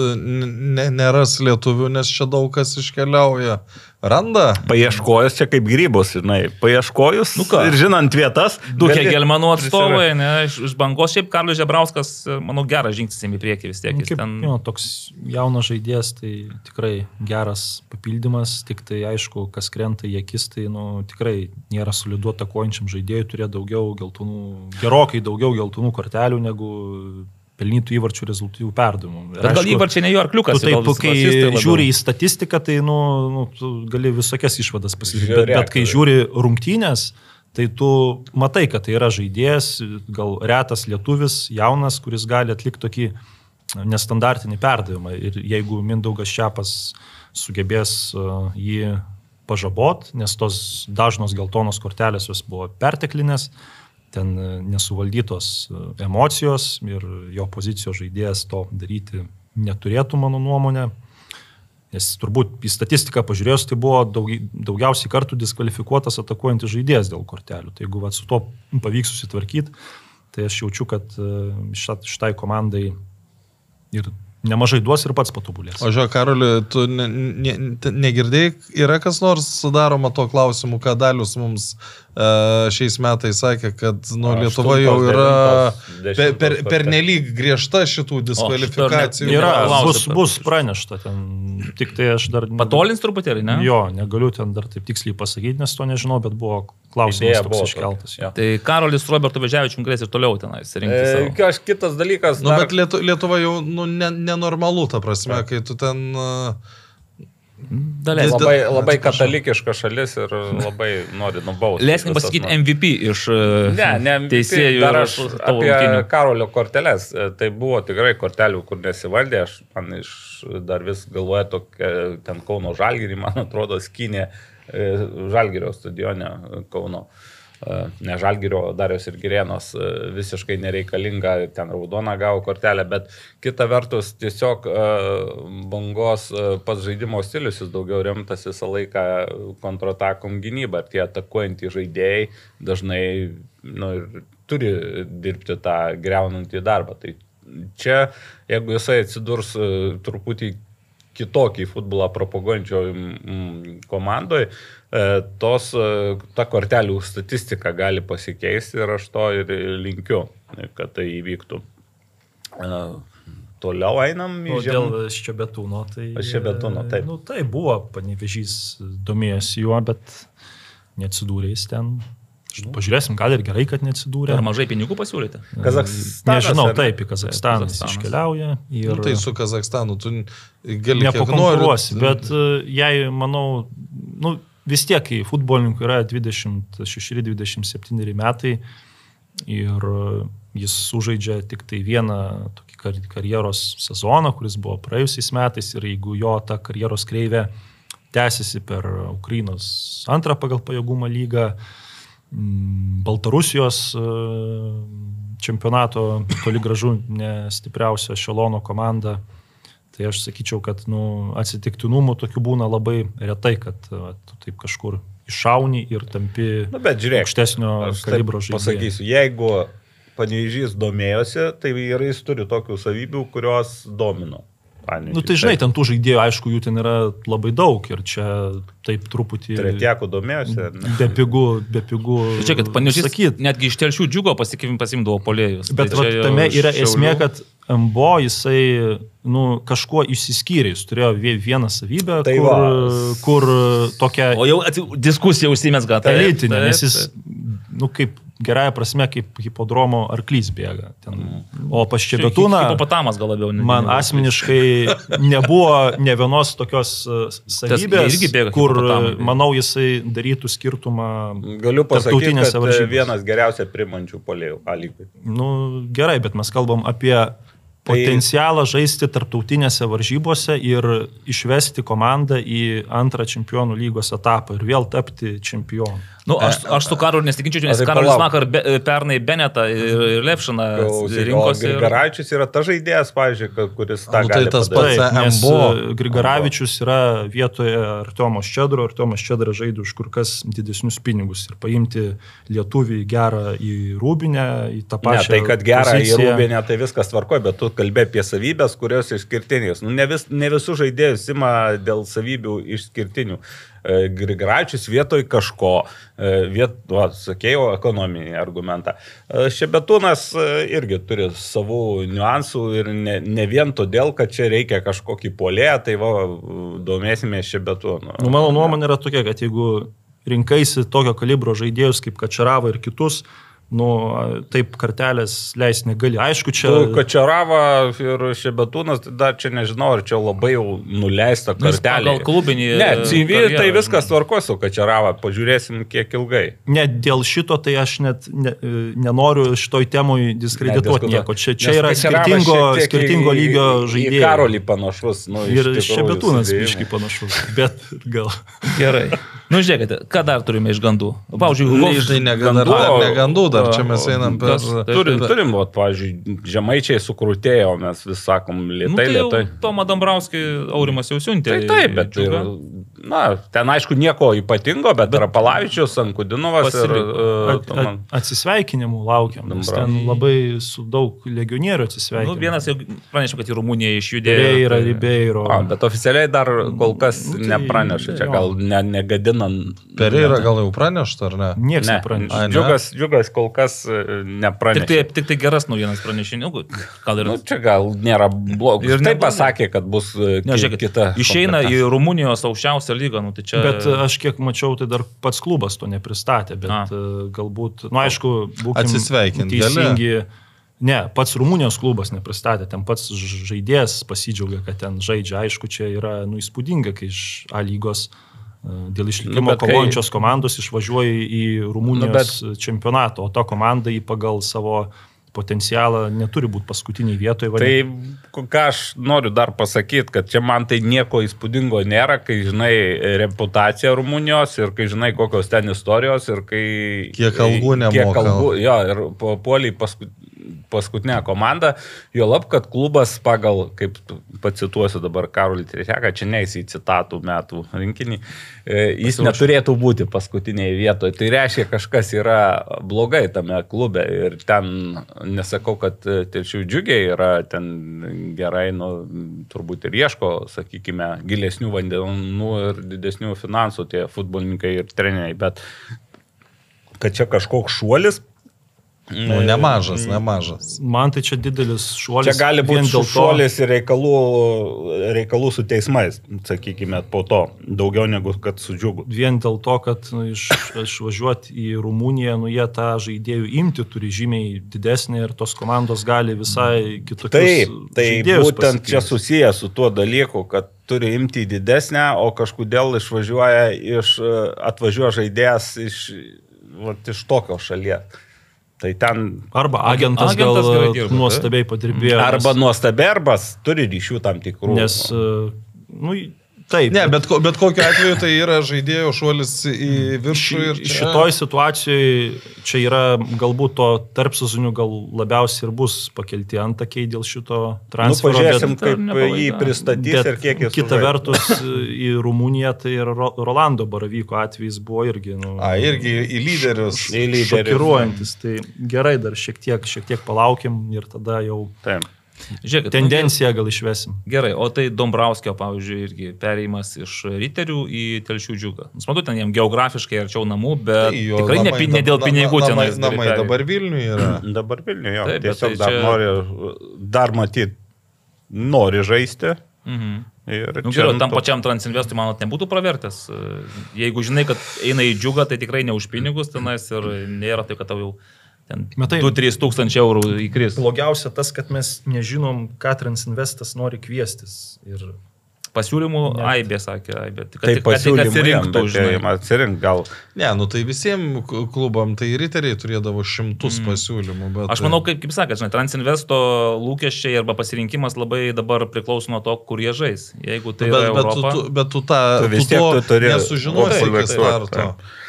neras lietuvių, nes čia daug kas iškeliauja, Randa. Paieškojus čia kaip grybus, žinai, paieškojus nu ką, ir žinant vietas. Du Hegelmanų atstovai, ne, iš, iš bangos šiaip Karlius Žebrauskas, manau, geras žingsnis į priekį vis tiek. Nu, kaip, ten... jo, toks jaunas žaidėjas, tai tikrai geras papildymas, tik tai aišku, kas krenta į akis, tai nu, tikrai nėra solidu atakuojančiam žaidėjui, turėjo daugiau geltonų, gerokai daugiau geltonų kortelių negu pelnytų įvarčių rezultatyvų perdavimų. Bet aišku, gal įvarčiai ne jo arkliukas. Tu taip, kai žiūri į statistiką, tai nu, nu, gali visokias išvadas pasidaryti. Bet, bet kai žiūri rungtynės, tai tu matai, kad tai yra žaidėjas, gal retas lietuvis, jaunas, kuris gali atlikti tokį nestandartinį perdavimą. Ir jeigu Mindaugas Šiapas sugebės uh, jį pažabot, nes tos dažnos geltonos kortelės jos buvo perteklinės, uh, ten e, nesuvaldytos e, emocijos ir jo pozicijos žaidėjas to daryti neturėtų, mano nuomonė. Nes turbūt į statistiką pažiūrėjus, tai buvo daug, daugiausiai kartų diskvalifikuotas atakuojantis žaidėjas dėl kortelių. Tai jeigu va, su to pavyks susitvarkyti, tai aš jaučiu, kad e, šitai komandai ir nemažai duos ir pats patobulės. O žiūrėk, Karoli, tu ne, ne, negirdėjai, yra kas nors sudaroma to klausimu, ką Dalius mums uh, šiais metais sakė, kad nu, Lietuva jau yra per, per, per nelik griežta šitų diskvalifikacijų. O, yra, bus, bus pranešta ten, tik tai aš dar... Patolins truputėlį, ne? Jo, negaliu ten dar taip tiksliai pasakyti, nes to nežinau, bet buvo klausimas toks iškeltas. Ja. Tai Karolis Roberto Vežiavičius galės ir toliau tenais rinkti. E, aš kitas dalykas. Nu, dar... bet Lietu, Lietuva jau nu, ne, nenormalu, ta prasme, ja. kai tu ten... Uh, Dalės. Labai, labai katalikiška šalis ir labai *laughs* nori nubausti. Leiskim pasakyti MVP iš ne, ne, teisėjų. Dar aš apie rungtinių. Karolio korteles. E, tai buvo tikrai kortelių, kur nesivaldė. Aš man iš dar vis galvoju, tokia, ten Kauno Žalgirį, man *laughs* atrodo, skinė E, Žalgirio stadione Kauno. E, ne Žalgirio, Darius ir Girėnos e, visiškai nereikalinga, ten raudona gavo kortelę, bet kita vertus tiesiog bangos pats žaidimo stilius jis daugiau rimtas visą laiką kontratakom gynybą ir tie atakuojantys žaidėjai dažnai nu, turi dirbti tą greunantį darbą. Tai čia, jeigu jisai atsidurs truputį kitokį futbolą propaguojančio mm, komandoje, tos, e, ta kortelių statistika gali pasikeisti ir aš to ir linkiu, kad tai įvyktų. E, toliau einam į žemę. Dėl Ščiabetūno, tai... Ščiabetūno, taip. Nu, tai buvo, panevežys domėjosi juo, bet neatsidūrė jis ten Pažiūrėsim, gal ir gerai, kad neatsidūrė. Ar mažai pinigų pasiūlyti? Kazakstanas. Nežinau, taip, į Kazakstaną jis iškeliauja. Ir... Nu, tai su Kazakstanu tu gali nepakonkuruosi, bet e, jei, manau, nu, vis tiek, kai futbolininkui yra 26-27 metai ir jis sužaidžia tik tai vieną tokį karjeros sezoną, kuris buvo praėjusiais metais ir jeigu jo ta karjeros kreivė tęsiasi per Ukrainos antrą pagal pajėgumą lygą, Mm, Baltarusijos e, čempionato toli gražu nestipriausia šelono komanda. Tai aš sakyčiau, kad nu, atsitiktinumų tokių būna labai retai, kad va, tu taip kažkur iššauni ir tampi nu, žiūrėk, aukštesnio kalibro žaidėjo. Pasakysiu, jeigu Panevežys domėjosi, tai ir jis turi tokių savybių, kurios domino. Panevėžiui. Nu, tai žinai, ten tų žaidėjų, aišku, jų ten yra labai daug ir čia taip truputį... Tretiekų domėjosi. Be pigų, be pigų. Tai Čia, kad panežys, sakyt. netgi iš telšių džiugo pasikivim pasimdavo polėjus. Bet tai va, tame yra Šiaulių- esmė, kad MBO jisai nu, kažkuo išsiskyrė, jis turėjo vie- vieną savybę, Tai kur, va. kur tokia O jau atsi- diskusija užsimesga. taip, elitinė, taip, nes jis, nu, kaip gerąją prasme, kaip hipodromo arklys bėga. Ten. O pas Čebetūną Hipopotamas gal labiau. ne- man asmeniškai *laughs* nebuvo ne vienos tokios uh, savybės, kur, manau, jisai darytų skirtumą Galiu pasakyti, kad e, vienas geriausiai primančių polėjų. A lygiai. Nu, gerai, bet mes kalbam apie Tai- potencialą žaisti tarptautinėse varžybose ir išvesti komandą į antrą čempionų lygos etapą ir vėl tapti čempionu. Nu, aš, aš su Karu nesiginčiau, nes tai Karolis vakar be, pernai Benetą ir, ir Lepšiną rinkosi. ir- Grigaračius yra ta žaidėjas, pavyzdžiui, kuris tą Nu, tai tas pats- MBO. e, Grigaravičius yra vietoje Artiomo Ščedro, Artiomas Ščedra žaidė už kur kas didesnius pinigus ir paimti lietuvį gerą į Rūbinę, į tą Ne, pačią. tai kad gerą į poziciją. rūbinę, tai viskas tvarkoja, bet tu kalbė apie savybės, kurios išskirtinės. Nu, ne, vis, ne visų žaidėjus ima dėl savybių išskirtinių. E, Grigaračius vietoj kažko, e, viet, va, sakėjau, ekonominį argumentą. E, Šebetūnas irgi turi savų niuansų ir ne, ne vien todėl, kad čia reikia kažkokį polėją, tai va, domėsime Šebetūnu. Nu, mano nuomonė yra tokia, kad jeigu rinkaisi tokio kalibro žaidėjus kaip Kačerava ir kitus, nu, taip kartelės leis negali. Aišku, čia... Tu Kačarava ir Šebetūnas, tai dar čia nežinau, ar čia labai jau nuleista Nu, kartelė. pagal klubinį, Ne, e, CV karjerą, tai viskas tvarko su Kačarava, pažiūrėsim kiek ilgai. Ne, dėl šito tai aš net ne, e, nenoriu šitoj temui diskredituoti Nediskutuot. nieko. Čia, čia yra skirtingo, skirtingo lygio žaidėjai. Karolį panašus. Nu, Ir Šebetūnas biškai panašus. Bet gal. Gerai. Nu, žiūrėkite, ką dar turime iš gandų? Pavyzdžiui, Tai negandų, dar, negandų dar, čia mes einam per... kas- tai- Turim, turim, vat, pavyzdžiui, žemaičiai sukrutėjo, mes vis sakom, Nu, lietai, tai jau lietai. Tomą Dambrauskį Aurimas jau siuntė. Tai taip, bet ir, Džiugą. Na, ten aišku nieko ypatingo, bet, bet Rapalavičius, Ankudinovas ir... Pasiliko. Uh, At, at, atsisveikinimų laukiam. Ten labai su daug legionierių Nu, atsisveikinimų. vienas jau pranešė, kad į Rumuniją išjudėjo. Pereira, tai- Ribeiro. A, bet oficialiai dar kol kas Nu, tai- nepraneša, čia gal ne, negadinant. Pereira gal jau pranešta, ar ne? Niekas Ne, nepranešė. Ai, ne? džiugas, džiugas kol kas e, Tik nepranešė. tai, tik tai geras naujienas pranešė, nu, gal ir... Nu, čia gal nėra blogai. Ir Ir neblogai. pasakė, kad bus e, Ne, ki- žiūrėkit, kita. išeina į. Rumunijos aukščiausią lygą, nu, tai čia... Bet e, aš kiek mačiau, tai dar pats klubas to nepristatė, bet A. A. galbūt, na nu, aišku, būkime Atsisveikint teisingi. Ne, pats Rumunijos klubas nepristatė, ten pats žaidėjas pasidžiaugia, kad ten žaidžia. Aišku, čia yra nu, įspūdinga, kai iš A lygos e, dėl išlikimo Nu, bet kai- kovojančios komandos išvažiuoja į Rumunijos nu, čempionatą, o to komanda į pagal savo potencialą neturi būti paskutiniai vietoje. Tai ką aš noriu dar pasakyti, kad čia man tai nieko įspūdingo nėra, kai žinai reputaciją Rumunijos ir kai žinai kokios ten istorijos ir kai... Kiek Kiek nemoka. algų, jo, ir po- puoliai paskut, paskutinę komandą, jo lab, kad klubas pagal, kaip pacituosiu dabar Karolį Trečiaką, čia neįsi citatų metų rinkinį, e, jis Pasiruošęs. neturėtų būti paskutinėje vietoje. Tai reiškia, kažkas yra blogai tame klube ir ten, nesakau, kad e, telšių džiugiai yra ten gerai, nu, turbūt ir ieško, sakykime, gilesnių vandenų ir didesnių finansų tie futbolininkai ir treneriai, bet kad čia kažkoks šuolis, Nu, nemažas, nemažas. Man tai čia didelis šuolis. Čia gali būti to- šuolis ir reikalų, reikalų su teismais, sakykime, po to. Daugiau negu kad su džiugu. Vien dėl to, kad nu, iš, išvažiuoti į Rumuniją, nu jie tą žaidėjų imti turi žymiai didesnį ir tos komandos gali visai kitokius Taip, tai būtent čia pasikviesti. susijęs su tuo dalyku, kad turi imti didesnę, o kažkodėl išvažiuoja iš, atvažiuoja žaidėjas iš, vat, iš tokio šalies. Tai ten Arba agentas, Agentas gal dirba, nuostabiai padirbėjo. arba nes- nuostaberbas turi ryšių tam tikrų. Nes, e, nu, taip. Ne, bet, ko- bet kokiu atveju tai yra žaidėjo šuolis į viršų ir Ši, čia... šitoj situacijoje čia yra galbūt to tarp sezonių gal labiausiai ir bus pakelti antakiai dėl šito nu, transfero. pažiūrėsim, bet- kaip nepalaida. jį pristatys ir kiek jis Kita sužais. vertus, į Rumuniją tai ir Ro- Rolando Baravyko atvejs buvo irgi. Nu, A, irgi į lyderius. Į lyderius. šokiruojantis. Tai gerai, dar šiek tiek, šiek tiek palaukim ir tada jau Taip. Žiūrėkit, Tendenciją gal išvesim. Nu, gerai, o tai Dombrauskio, pavyzdžiui, irgi perėjimas iš riterių į telšių džiugą. Suprantu, ten jam geografiškai arčiau namų, bet Tai jo tikrai ne, namai ne dab- dėl pinigų ten. namai, namai dabar Vilniuje yra. *clears throat* Dabar Vilniuje, jo. Taip, Tiesiog tai dar čia- nori, dar matyti, nori žaisti. Mhm. Ir Nu, čia gerai, tam to- pačiam Transinvestui, manot, nebūtų pravertęs. Jeigu žinai, kad eina į džiugą, tai tikrai ne už pinigus tenais ir nėra tai, kad tau jau ten Matai- 2-3 tūkstančiai eurų įkris. Blogiausia tas, kad mes nežinom, ką Transinvestas nori kviestis. Ir Pasiūlymų Net. Aibė sakė, Aibė. Tik, Tai kad- tik pasiūlymai, atsirinktų, žinai. atsirink gal. Ne, nu tai visiems klubam, tai riteriai turėdavo šimtus mm. pasiūlymų. Bet, Aš manau, kaip, kaip sakė, žinai, Transinvesto lūkesčiai arba pasirinkimas labai dabar priklauso nuo to, kur jie žais. Jeigu tai bet, yra bet, tu, Europa, tu, bet tu tą Tu vis tu tiek to tu turi nesužinosi iki optimalizuot, starto. taip.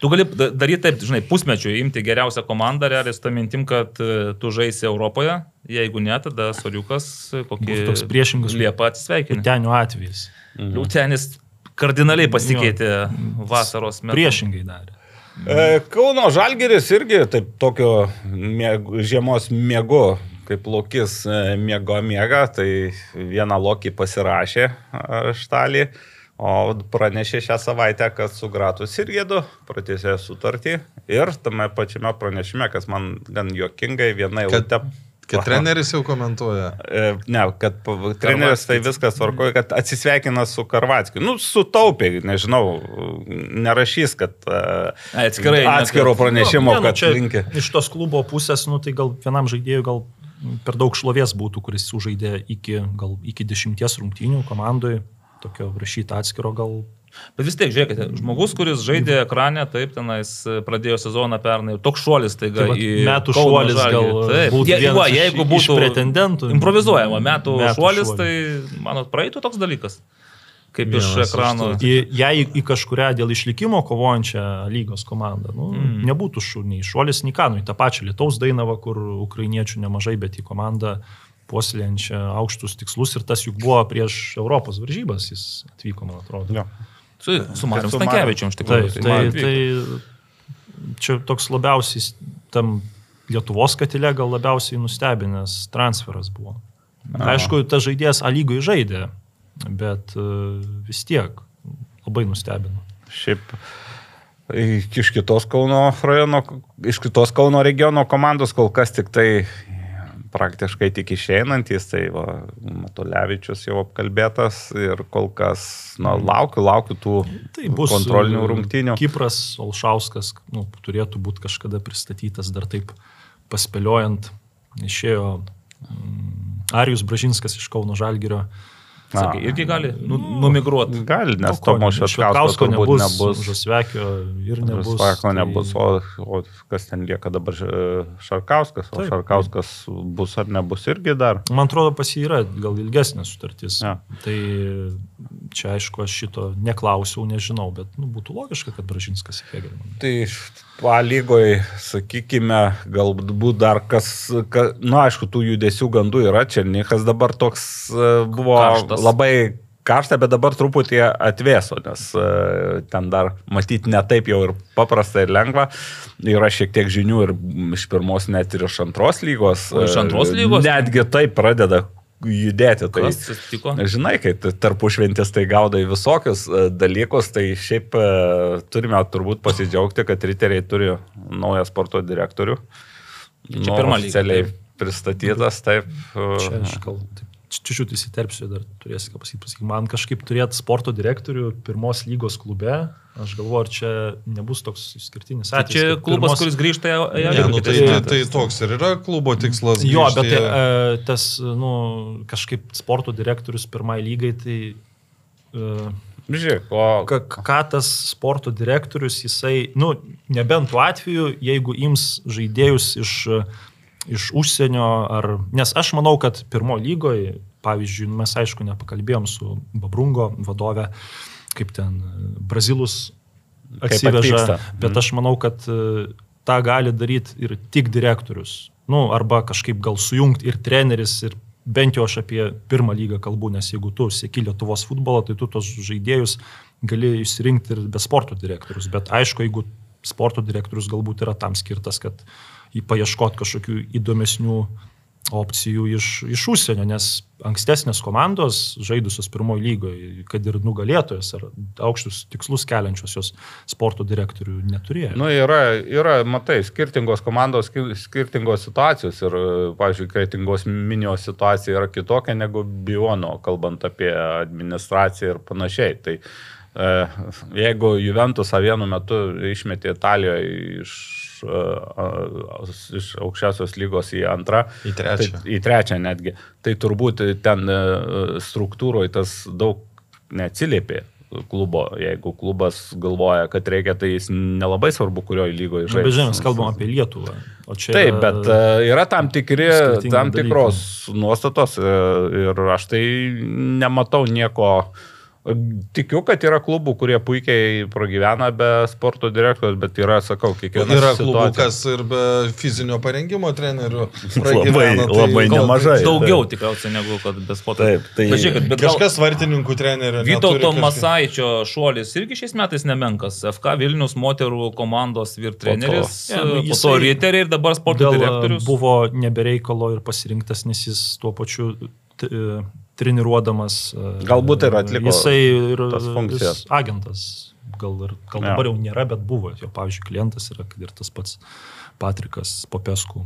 Tu gali da- daryti taip, žinai, pusmečių imti geriausią komandą, realiai su tą mintim, kad e, tu žaisi Europoje, jeigu ne, tada Soriukas e, kokį Būtų toks priešingas Liepą atsisveikina. Tenio atvejis. Liūtenis kardinaliai pasikeitė vasaros metu. Priešingai darė. E, Kauno Žalgeris irgi taip tokio mėg, žiemos mėgo, kaip Lokis mėgo mėga, tai vieną Lokį pasirašė štalį, o pranešė šią savaitę, kad su Gratus ir Gėdu pratėsė sutartį ir tame pačiame pranešime, kas man gan juokingai, viena Kad- eilutė. Kad treneris jau komentuoja. E, Ne, kad treneris tai viskas tvarkoja, kad atsisveikina su Karvatskiu. Nu, sutaupė, nežinau, nerašys, kad e, Ai, atskirai, atskiro kad- pranešimo, Nu, ne, nu, kad čia linkia. Iš tos klubo pusės, nu, tai gal vienam žaidėjui gal per daug šlovės būtų, kuris sužaidė iki, gal iki dešimties rungtynių komandai, tokio rašyti atskiro gal. Bet vis tiek, žiūrėkite, žmogus, kuris žaidė ekrane, taip, tenais e, pradėjo sezoną pernai, toks šuolis Tai vat į metų šuolis gal būtų Je, va, jeigu būtų pretendentų. Improvizuojama metų, Metų šuolis, šuolis. tai, manot, praeitų toks dalykas. Kaip Vienas iš ekrano. jei į kažkuria dėl išlikimo kovojančią lygos komandą, nu, Mm. nebūtų šu, nei šuolis, nu, į tą pačią Lietuvos dainavą, kur ukrainiečių nemažai, bet į komandą puoselėjančią aukštus tikslus ir tas juk buvo prieš Europos varžybas, jis atvyko, man atrodo. Jo. Su, su Mariu. Stankievičiu, iš tikrųjų. Taip, tai, tai čia toks labiausiai tam Lietuvos katile gal labiausiai nustebinęs transferas buvo. Aišku, tas žaidėjas A lygoje žaidė, bet e, vis tiek labai nustebino. Šiaip i- iš kitos Kauno rajono, iš kitos Kauno regiono komandos kol kas tik tai praktiškai tik išeinantis, tai va, Matulevičius jau apkalbėtas ir kol kas, na, laukiu, laukiu tų Tai bus kontrolinių e, rungtynių. Kipras Olšauskas nu, turėtų būti kažkada pristatytas, dar taip paspėliojant, išėjo mm, Arijus Bražinskas iš Kauno Žalgirio. Sakai, irgi gali nu, numigruoti. Gali, nes Nu, Tomo ne, Švetkausko nebus, nebus. Žasvekio ir nebus. Sako, tai- nebus, o, o kas ten lieka dabar Šarkauskas, o Taip. Šarkauskas bus ar nebus irgi dar. Man atrodo, pas jį yra gal ilgesnė sutartis. Ja. Tai čia aišku, aš šito neklausiau, nežinau, bet nu, būtų logiška, kad Bražinskas į Hegelmaną. Tai A lygoje, sakykime, galbūt dar kas, ka, na, aišku, tų judesių gandų yra, Černykas dabar toks e, buvo Karštas. labai karšta, bet dabar truputį atvėso, nes e, ten dar matyti ne taip jau ir paprasta ir lengva. Yra šiek tiek žinių ir iš pirmos, net ir iš antros lygos. O iš antros lygos? Netgi taip pradeda judėti. Tai, Kas atsitiko? Žinai, kai tarpu šventės tai gaudai visokius e, dalykus, tai šiaip e, turime turbūt pasidžiaugti, kad riteriai turi naują sporto direktorių. Čia Nu, pirma lyga, oficialiai pristatytas, taip. e, Čia aš gal taip čiūčiut įsiterpsiu, dar turėsiu ką pasakyti. Pasakyk, man kažkaip turėti sporto direktorių pirmos lygos klube, aš galvoju, ar čia nebus toks išskirtinis Tai atvejis. čia kad klubas, pirmos- kuris grįžta į Ne, Ajax nu, tai, tai, metais. tai toks ir yra klubo tikslas. Jo, bet tai, e, tas, nu, kažkaip sporto direktorius pirmai lygai, tai e, Žiūrėk, o ka, ką tas sporto direktorius, jisai, nu, nebent tuo atveju, jeigu ims žaidėjus iš, iš užsienio, ar, nes aš manau, kad pirmo lygoje, pavyzdžiui, mes aišku nepakalbėjom su Babrungo vadove, kaip ten Brazilus atsiveža, bet Mhm. aš manau, kad e, tą gali daryti ir tik direktorius. Nu, arba kažkaip gal sujungti ir treneris, ir bent jau aš apie pirmą lygą kalbu, nes jeigu tu sėki Lietuvos futbolo, tai tu tos žaidėjus gali išsirinkti ir be sporto direktorius. Bet aišku, jeigu sporto direktorius galbūt yra tam skirtas, kad jį paieškoti kažkokių įdomesnių opcijų iš, iš užsienio, nes ankstesnės komandos žaidusios pirmojo lygoje, kad ir nugalėtojas ar aukštus tikslus keliančios jos sporto direktorių neturėjo. Nu, yra, yra, matai, skirtingos komandos, skir- skirtingos situacijos ir, pavyzdžiui, kretingos minijos situacija yra kitokia negu Biono, kalbant apie administraciją ir panašiai. Tai e, jeigu Juventusą vienu metu išmetė Italijoje iš, iš aukščiausios lygos į antrą, Į trečią. Tai, į trečią netgi, tai turbūt ten e, struktūroje tas daug neatsiliepė klubo. Jeigu klubas galvoja, kad reikia, tai jis nelabai svarbu, kurioje lygoje Na, žaidžia. Bet žinoma, mes kalbam apie Lietuvą. O čia Taip, bet e, yra tam, tikri, tam dalykai. tikros nuostatos e, ir aš tai nematau nieko. Tikiu, kad yra klubų, kurie puikiai pragyvena be sporto direktorius, bet yra, sakau, kiekviena Yra klubų, situacija. kas ir be fizinio parengimo trenerių Labai- pragyvena, tai labai gal- nemažai. Daugiau tikriausiai negu kad be sporto. Taip, tai- Bet žiūrėkit, bet gal- Kažkas vartininkų trenerių. Vytauto Masaičio šuolis irgi šiais metais nemenkas. FK Vilnius moterų komandos vyr treneris, Ja, nu, po to riteriai ir dabar sporto Gal direktorius. buvo nebereikalo ir pasirinktas, nes jis tuo pačiu e, treniruodamas. e, Galbūt ir atliko Jisai ir jis agentas. Gal, ir, gal dabar jau nėra, bet buvo. Jo, pavyzdžiui, klientas yra, ir tas pats Patrikas Popesku.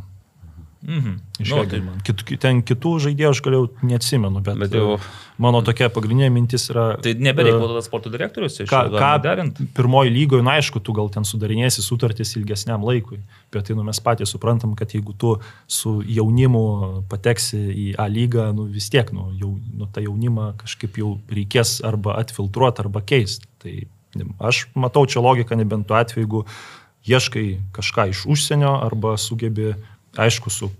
Mhm. Iš Nu, tai- Kit, ten kitų žaidėjų aš galėjau neatsimenu, bet, Bet jau- e, mano tokia pagrindinė mintis yra... Tai e, nebereikalo tada sporto direktorius, iš ką, ką derinti. pirmoji lygoje, na aišku, tu gal ten sudarinėsi sutartis ilgesniam laikui, bet tai nu, mes patys suprantam, kad jeigu tu su jaunimu pateksi į A lygą, nu, vis tiek nu, jau, nu, tą jaunimą kažkaip jau reikės arba atfiltruoti, arba keisti. Tai aš matau čia logiką, nebent tuo atveju, jeigu ieškai kažką iš užsienio arba sugebi, aišku, su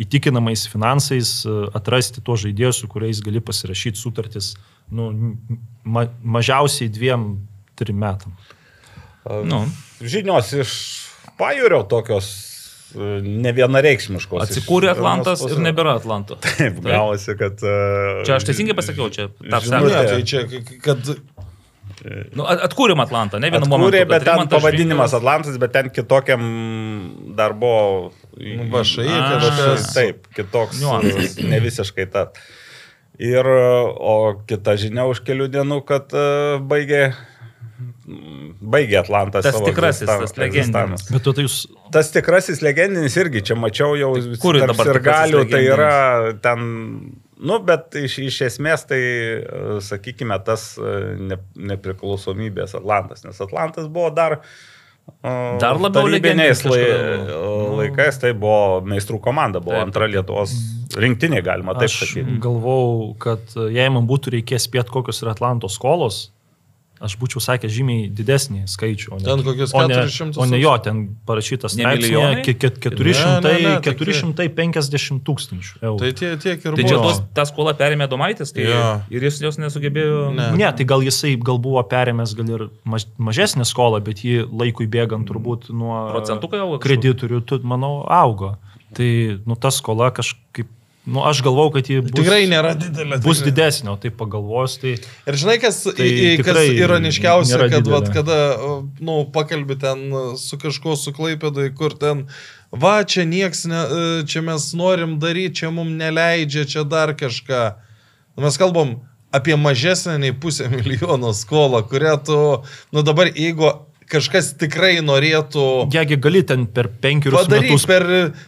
įtikinamais finansais e, atrasti tuos žaidėjus, su kuriais gali pasirašyti sutartis nu, ma, mažiausiai dviem, trim metam. Nu, Žinios iš pajūrio tokios e, ne vienareikšmiškos. atsikūrė Atlantas ir nebėra Atlanto. *laughs* Taip, gavosi, kad... e, Čia aš teisingai pasakiau, čia sakė. tai čia, kad Nu, at- atkūrėm Atlantą, ne vienu Atkūrė, momentu. bet kad ten pavadinimas Švinkas- Atlantas, bet ten kitokiam darbo... Nu, A. kažkas. Taip, kitoks. Niuansas. Ne visiškai ta. Ir, o kita žinia už kelių dienų, kad e, baigė, baigė Atlantas. Tas tikrasis, tas legendinis. Bet tu tai jūs Tas tikrasis legendinis irgi, čia mačiau jau kur tarp dabar tikrasis sirgalių, tai yra ten, nu, bet iš, iš esmės tai, e, sakykime, tas e, ne, nepriklausomybės Atlantas, nes Atlantas buvo dar e, Dar labiau legendinis lai, laikais, tai buvo meistrų komanda, buvo Taip, antra Lietuvos rinktinė, galima taip sakyti. galvau, kad jei man būtų reikės spėti, kokios yra Atlanto skolos, aš būčiau sakęs žymiai didesnį skaičių. O ne, Ten kokius o ne, 400 o ne jo, ten parašytas Ne straipsnėje milijonai? ke- ke- 400, Ne, ne, ne, tai 450 tūkstančių eurų. tai tie, tiek ir Tai čia buvo. tos, tą skolą perėmė Domaitis, tai Jo. ir jis jos nesugebėjo. Ne. Ne, tai gal jisai gal buvo perėmęs gal ir maž, mažesnę skolą, bet jį laikui bėgant turbūt nuo kreditorių, tu, manau, augo. Tai, nu, ta skola kažkaip, nu, aš galvau, kad ji bus, Tikrai nėra didelė. bus tikrai. didesnė, o tai pagalvojus, tai Ir žinai, kas, Tai kas ironiškiausia, kad didelė. vat, kada, nu, pakalbi ten su kažkuo suklaipėdai, kur ten, va, čia nieks, ne, e, čia mes norim daryti, čia mums neleidžia, čia dar kažką. Mes kalbam apie mažesnę nei pusę *laughs* milijono skolą, kurią tu, nu dabar jeigu kažkas tikrai norėtų Jegi gali ten per penkerius Padaryk metus per,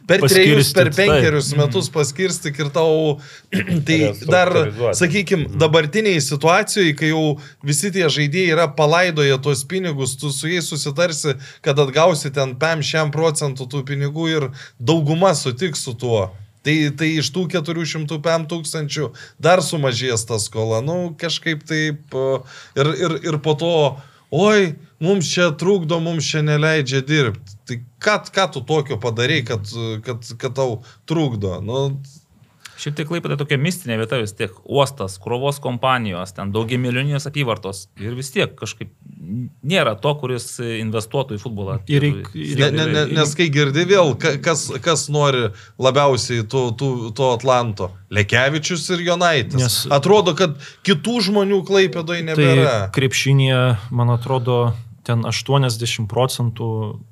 per trejus, per penkerius taip. metus paskirstyk ir tau, *clears throat* tai dar, sakykime, dabartiniai situacijai, kai jau visi tie žaidėjai yra palaidoję tuos pinigus, tu su jais susitarsi, kad atgausi ten 5 procentų tų pinigų ir dauguma sutiks su tuo. Tai, tai iš tų 405 tūkstančių dar sumažės ta skola. Nu, kažkaip taip. e, Ir, ir, ir po to, oi, mums čia trukdo, mums čia neleidžia dirbti. Tai ką, ką tu tokio padarai, kad, kad, kad tau trukdo? Nu, Šiaip tai klaipėda tokia mistinė vieta vis tiek. Uostas, krovos kompanijos, ten daugia milijoninės apyvartos. Ir vis tiek kažkaip nėra to, kuris investuotų į futbolą. Ir reik- ne, ne, ne, nes kai girdi vėl, ka- kas, kas nori labiausiai to, to, to Atlanto? Lekevičius ir Jonaitis. Nes... Nes- Atrodo, kad kitų žmonių klaipėdoje nebėra. Tai krepšinėje, man atrodo, ten 80 procentų,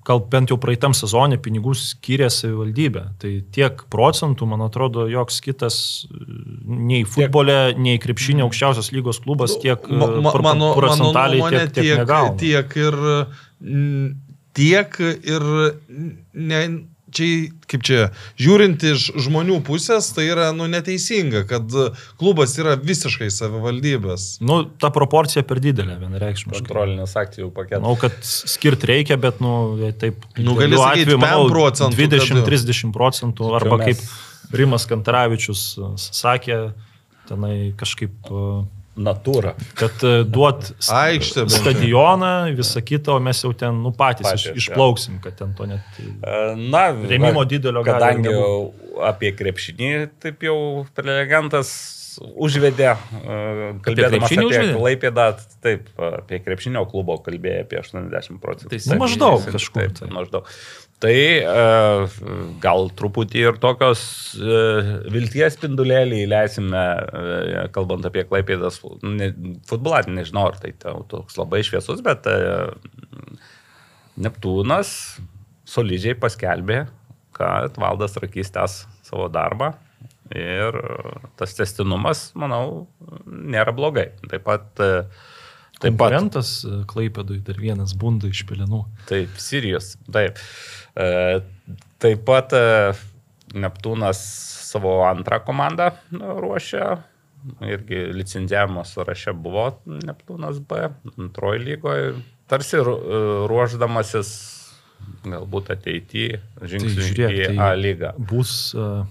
gal bent jau praeitam sezonė pinigų skyrė savivaldybė. Tai tiek procentų, man atrodo, joks kitas e, nei futbole, nei krepšinė aukščiausios lygos klubas tiek Ma- ma- pro- mano, mano procentaliai nuomonė tiek, tiek, tiek, tiek ir tiek ir ne, čia, kaip čia, žiūrint iš žmonių pusės, tai yra nu, neteisinga, kad klubas yra visiškai savivaldybės. Nu, ta proporcija per didelė, vienareikšmiškai. Kontrolinis akcijų paketas. Manau, kad skirt reikia, bet, nu, taip. Nu, gali idealiu sakyt, atveju, manau, 5 procentų, kad- 20-30 procentų, arba mes- kaip Rimas Kantaravičius uh, sakė, tenai kažkaip, uh, Natūra. kad uh, duot Aikštė stadioną, visą kitą, o mes jau ten, nu, patys, Patys, išplauksim, kad ten to net... E, Na, Rėmimo va, didelio Kadangi jau apie krepšinį, taip jau prelegentas užvedė, e, kalbėdamas apie, apie Klaipėdą, taip, apie krepšinio klubo kalbėjo apie 80 procentų. Tai Nu, maždaug kažkur Taip, tai. maždaug. Tai e, gal truputį ir tokios e, vilties spindulėlį leisime, e, kalbant apie Klaipėdas futbolą, nežinau, ar tai toks labai šviesus, bet Neptūnas solidžiai paskelbė, kad Valdas Rakys tęs savo darbą ir tas testinumas, manau, nėra blogai. Taip pat, taip uh, Klaipėdui dar vienas bunda iš pelenų. Taip, Sirijos. Taip. E, taip pat e, Neptūnas savo antrą komandą nu, ruošia. Irgi licenzijavimo sąraše buvo Neptūnas B, antroji lygoje. Tarsi ru- e, ruoždamasis galbūt ateityje žingsniui Tai į žiūrėk, A tai lygą. bus uh,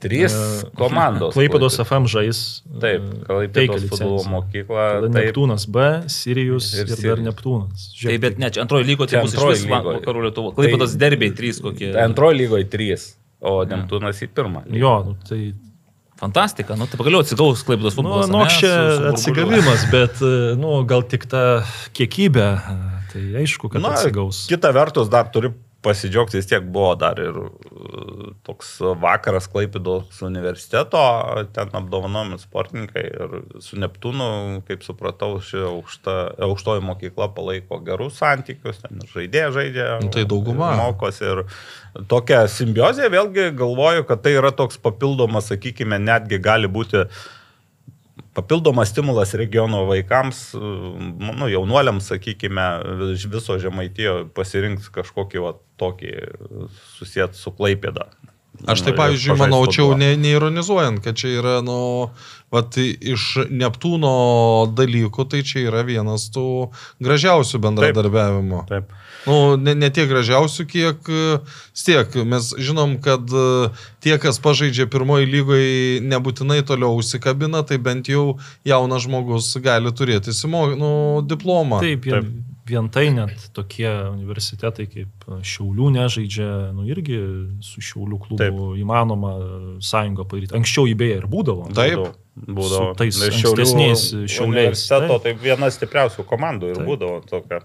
Trys komandos. Klaipėdos Klaipėdos. FM žais. Taip, Klaipėdos teikia futbolo mokykla. Taip, Neptūnas B, Sirijus Ir ir, dar. Neptūnas. Tai bet ne, čia antroji lygo, tai bus antroji vakarų Lietuvo. Tai- Klaipėdos derbiai trys kokie. antroji lygoje trys, o Neptūnas į pirmą. lygą. Jo, nu, tai Fantastika, nu tai pagaliau atsigaus Klaipėdos Nu, futbolas. nu, ane, čia su- su burbuliu. atsigavimas, bet, e, nu, gal tik ta kiekybė, e, tai aišku, kad Na, atsigaus. Kita vertus, dar turi pasidžiaugti, vis tiek buvo dar ir uh, toks vakaras Klaipėdos universiteto, ten apdovanojami sportininkai ir su Neptūnu, kaip supratau, ši aukšta, aukštoji mokykla palaiko gerus santykius, ten žaidėjai žaidžia, Nu, tai dauguma. mokosi ir tokia simbiozė, vėlgi galvoju, kad tai yra toks papildomas, sakykime, netgi gali būti papildomas stimulas regiono vaikams, nu, jaunuoliams, sakykime, iš viso žemaitijo pasirinkti kažkokį va, tokį susijęs su Klaipėda. Aš tai, Nu, pavyzdžiui, manau, čia jau ne, neironizuojant, kad čia yra, nu, vat, iš Neptūno dalykų, tai čia yra vienas tų gražiausių bendradarbiavimo. Taip. Nu, ne, ne tiek gražiausių, kiek e, tiek. Mes žinom, kad e, tie, kas pažaidžia pirmoji lygoje, nebūtinai toliau užsikabina, tai bent jau jaunas žmogus gali turėti simo, nu, diplomą. Taip, vien, vien tai net tokie universitetai kaip Šiaulių nežaidžia, nu irgi su Šiaulių klubu Taip. Taip. įmanoma sąjungą padaryti. Anksčiau jį beje ir būdavo. Taip. Būdavo. būdavo. Su tais Šiaulių ankstesniais Šiauliais, universiteto, taip. tai viena stipriausių komandų ir Taip. būdavo tokia.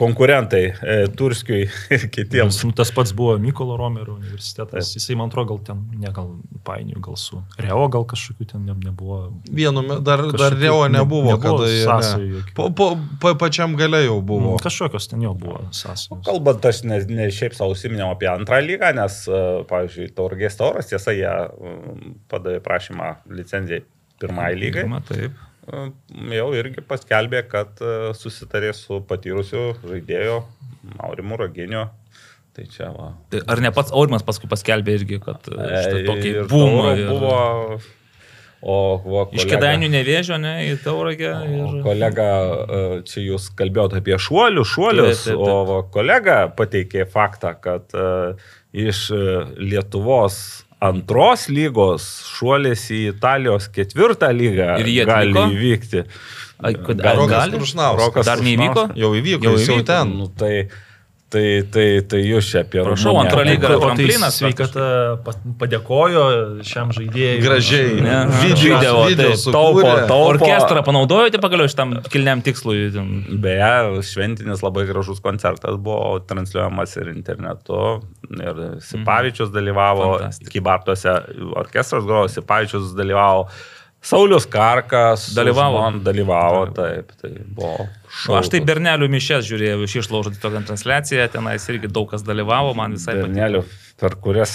Konkurentai e, Turskiui ir kitiems. Nu, tas pats buvo Mykolo Romerio universitetas. Jisai, man atrodo, gal ten, ne gal painių, gal su Reo, gal kažkokių ten ne, nebuvo. Vienu, dar, dar Reo ne- nebuvo, nebuvo kada jie. Po, po, po pačiam gale jau buvo. Mm, Kažkokios ten jo buvo sąsajos. Kalbant, aš ne, ne šiaip savo užsiminėjau apie antrą lygą, nes, e, pavyzdžiui, Tauragės tauras, tiesa, jie padavė prašymą licenzijai pirmai lygai. Pirma, Taip. E, Jau irgi paskelbė, kad e, susitarė su patyrusiu žaidėju Maurimu Raginiu. Tai čia va. Tai ar ne pats Aurimas paskui paskelbė irgi, kad e, štai tokį Ir bumą ir- buvo. O, va, Iš kolega- kėdainių nevežio, ne, į Tauragę. O, Ir... Kolega, e, čia jūs kalbėjote apie šuolius, šuolius, Taip, taip, taip. o va, kolega pateikė faktą, kad e, iš e, Lietuvos antros lygos šuolis į Italijos ketvirtą lygą Ir jie gali atliko? įvykti. Ai, kad- Gal- ar Rokas gali? Rokas Dar neįvyko? Jau įvyko, Jau jis jau įvyko? ten. Nu, tai, tai, tai, tai jūs čia apie Prašau, Rumuniją. antra lyga. O tai tramplinas sveikata pa- padėkojo šiam žaidėjui. Gražiai. Ne, Video, video, video taip, taupo, taupo. Orkestrą panaudojote pagaliau šitam kilniam tikslui. ten? Beje, šventinis labai gražus koncertas buvo transliuojamas ir internetu. Ir Sipavičius dalyvavo, Fantastika. Kybartuose orkestras grojo, Sipavičius dalyvavo. Saulis Karkas Dalyvavo. Man dalyvavo, taip, tai buvo. Nu, aš tai Bernelių mišės žiūrėjau iš išlaužą tokią transliaciją, tenais irgi daug kas dalyvavo, man visai patiko. Bernelių, per, kurias,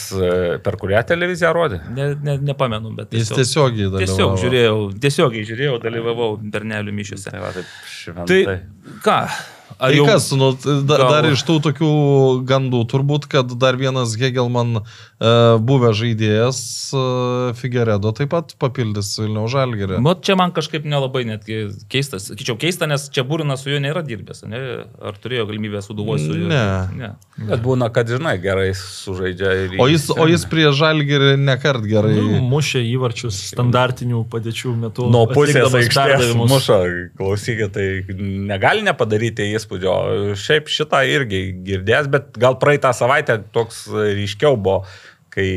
per kurią televiziją rodė. Ne, ne, nepamenu, bet Jis tiesiog, tiesiogiai dalyvavo. tiesiog žiūrėjau, tiesiogiai žiūrėjau, dalyvavau Bernelių mišiuose. Tai va, taip šventai. Tai ką? Ar Tai jau kas, nu, da, gal- dar iš tų tokių gandų turbūt, kad dar vienas Hegelman uh, buvęs žaidėjas uh, Figueredo taip pat papildys Vilniaus Žalgerį. Mat, čia man kažkaip nelabai netgi keistas. Sakyčiau, keista, nes čia Būrinas su juo nėra dirbęs, ne? Ar turėjo galimybę suduvosi su juo? Ne. ne. Bet būna, kad žinai, gerai sužaidžia ir... O jis, o jis prie Žalgerį nekart gerai. Nu, mušė įvarčius standartinių padėčių metu. Nuo pusės aikštės muša, klausykit, tai negali nepadaryti įspūdžio. Šiaip šitą irgi girdės, bet gal praeitą savaitę toks ryškiau buvo, kai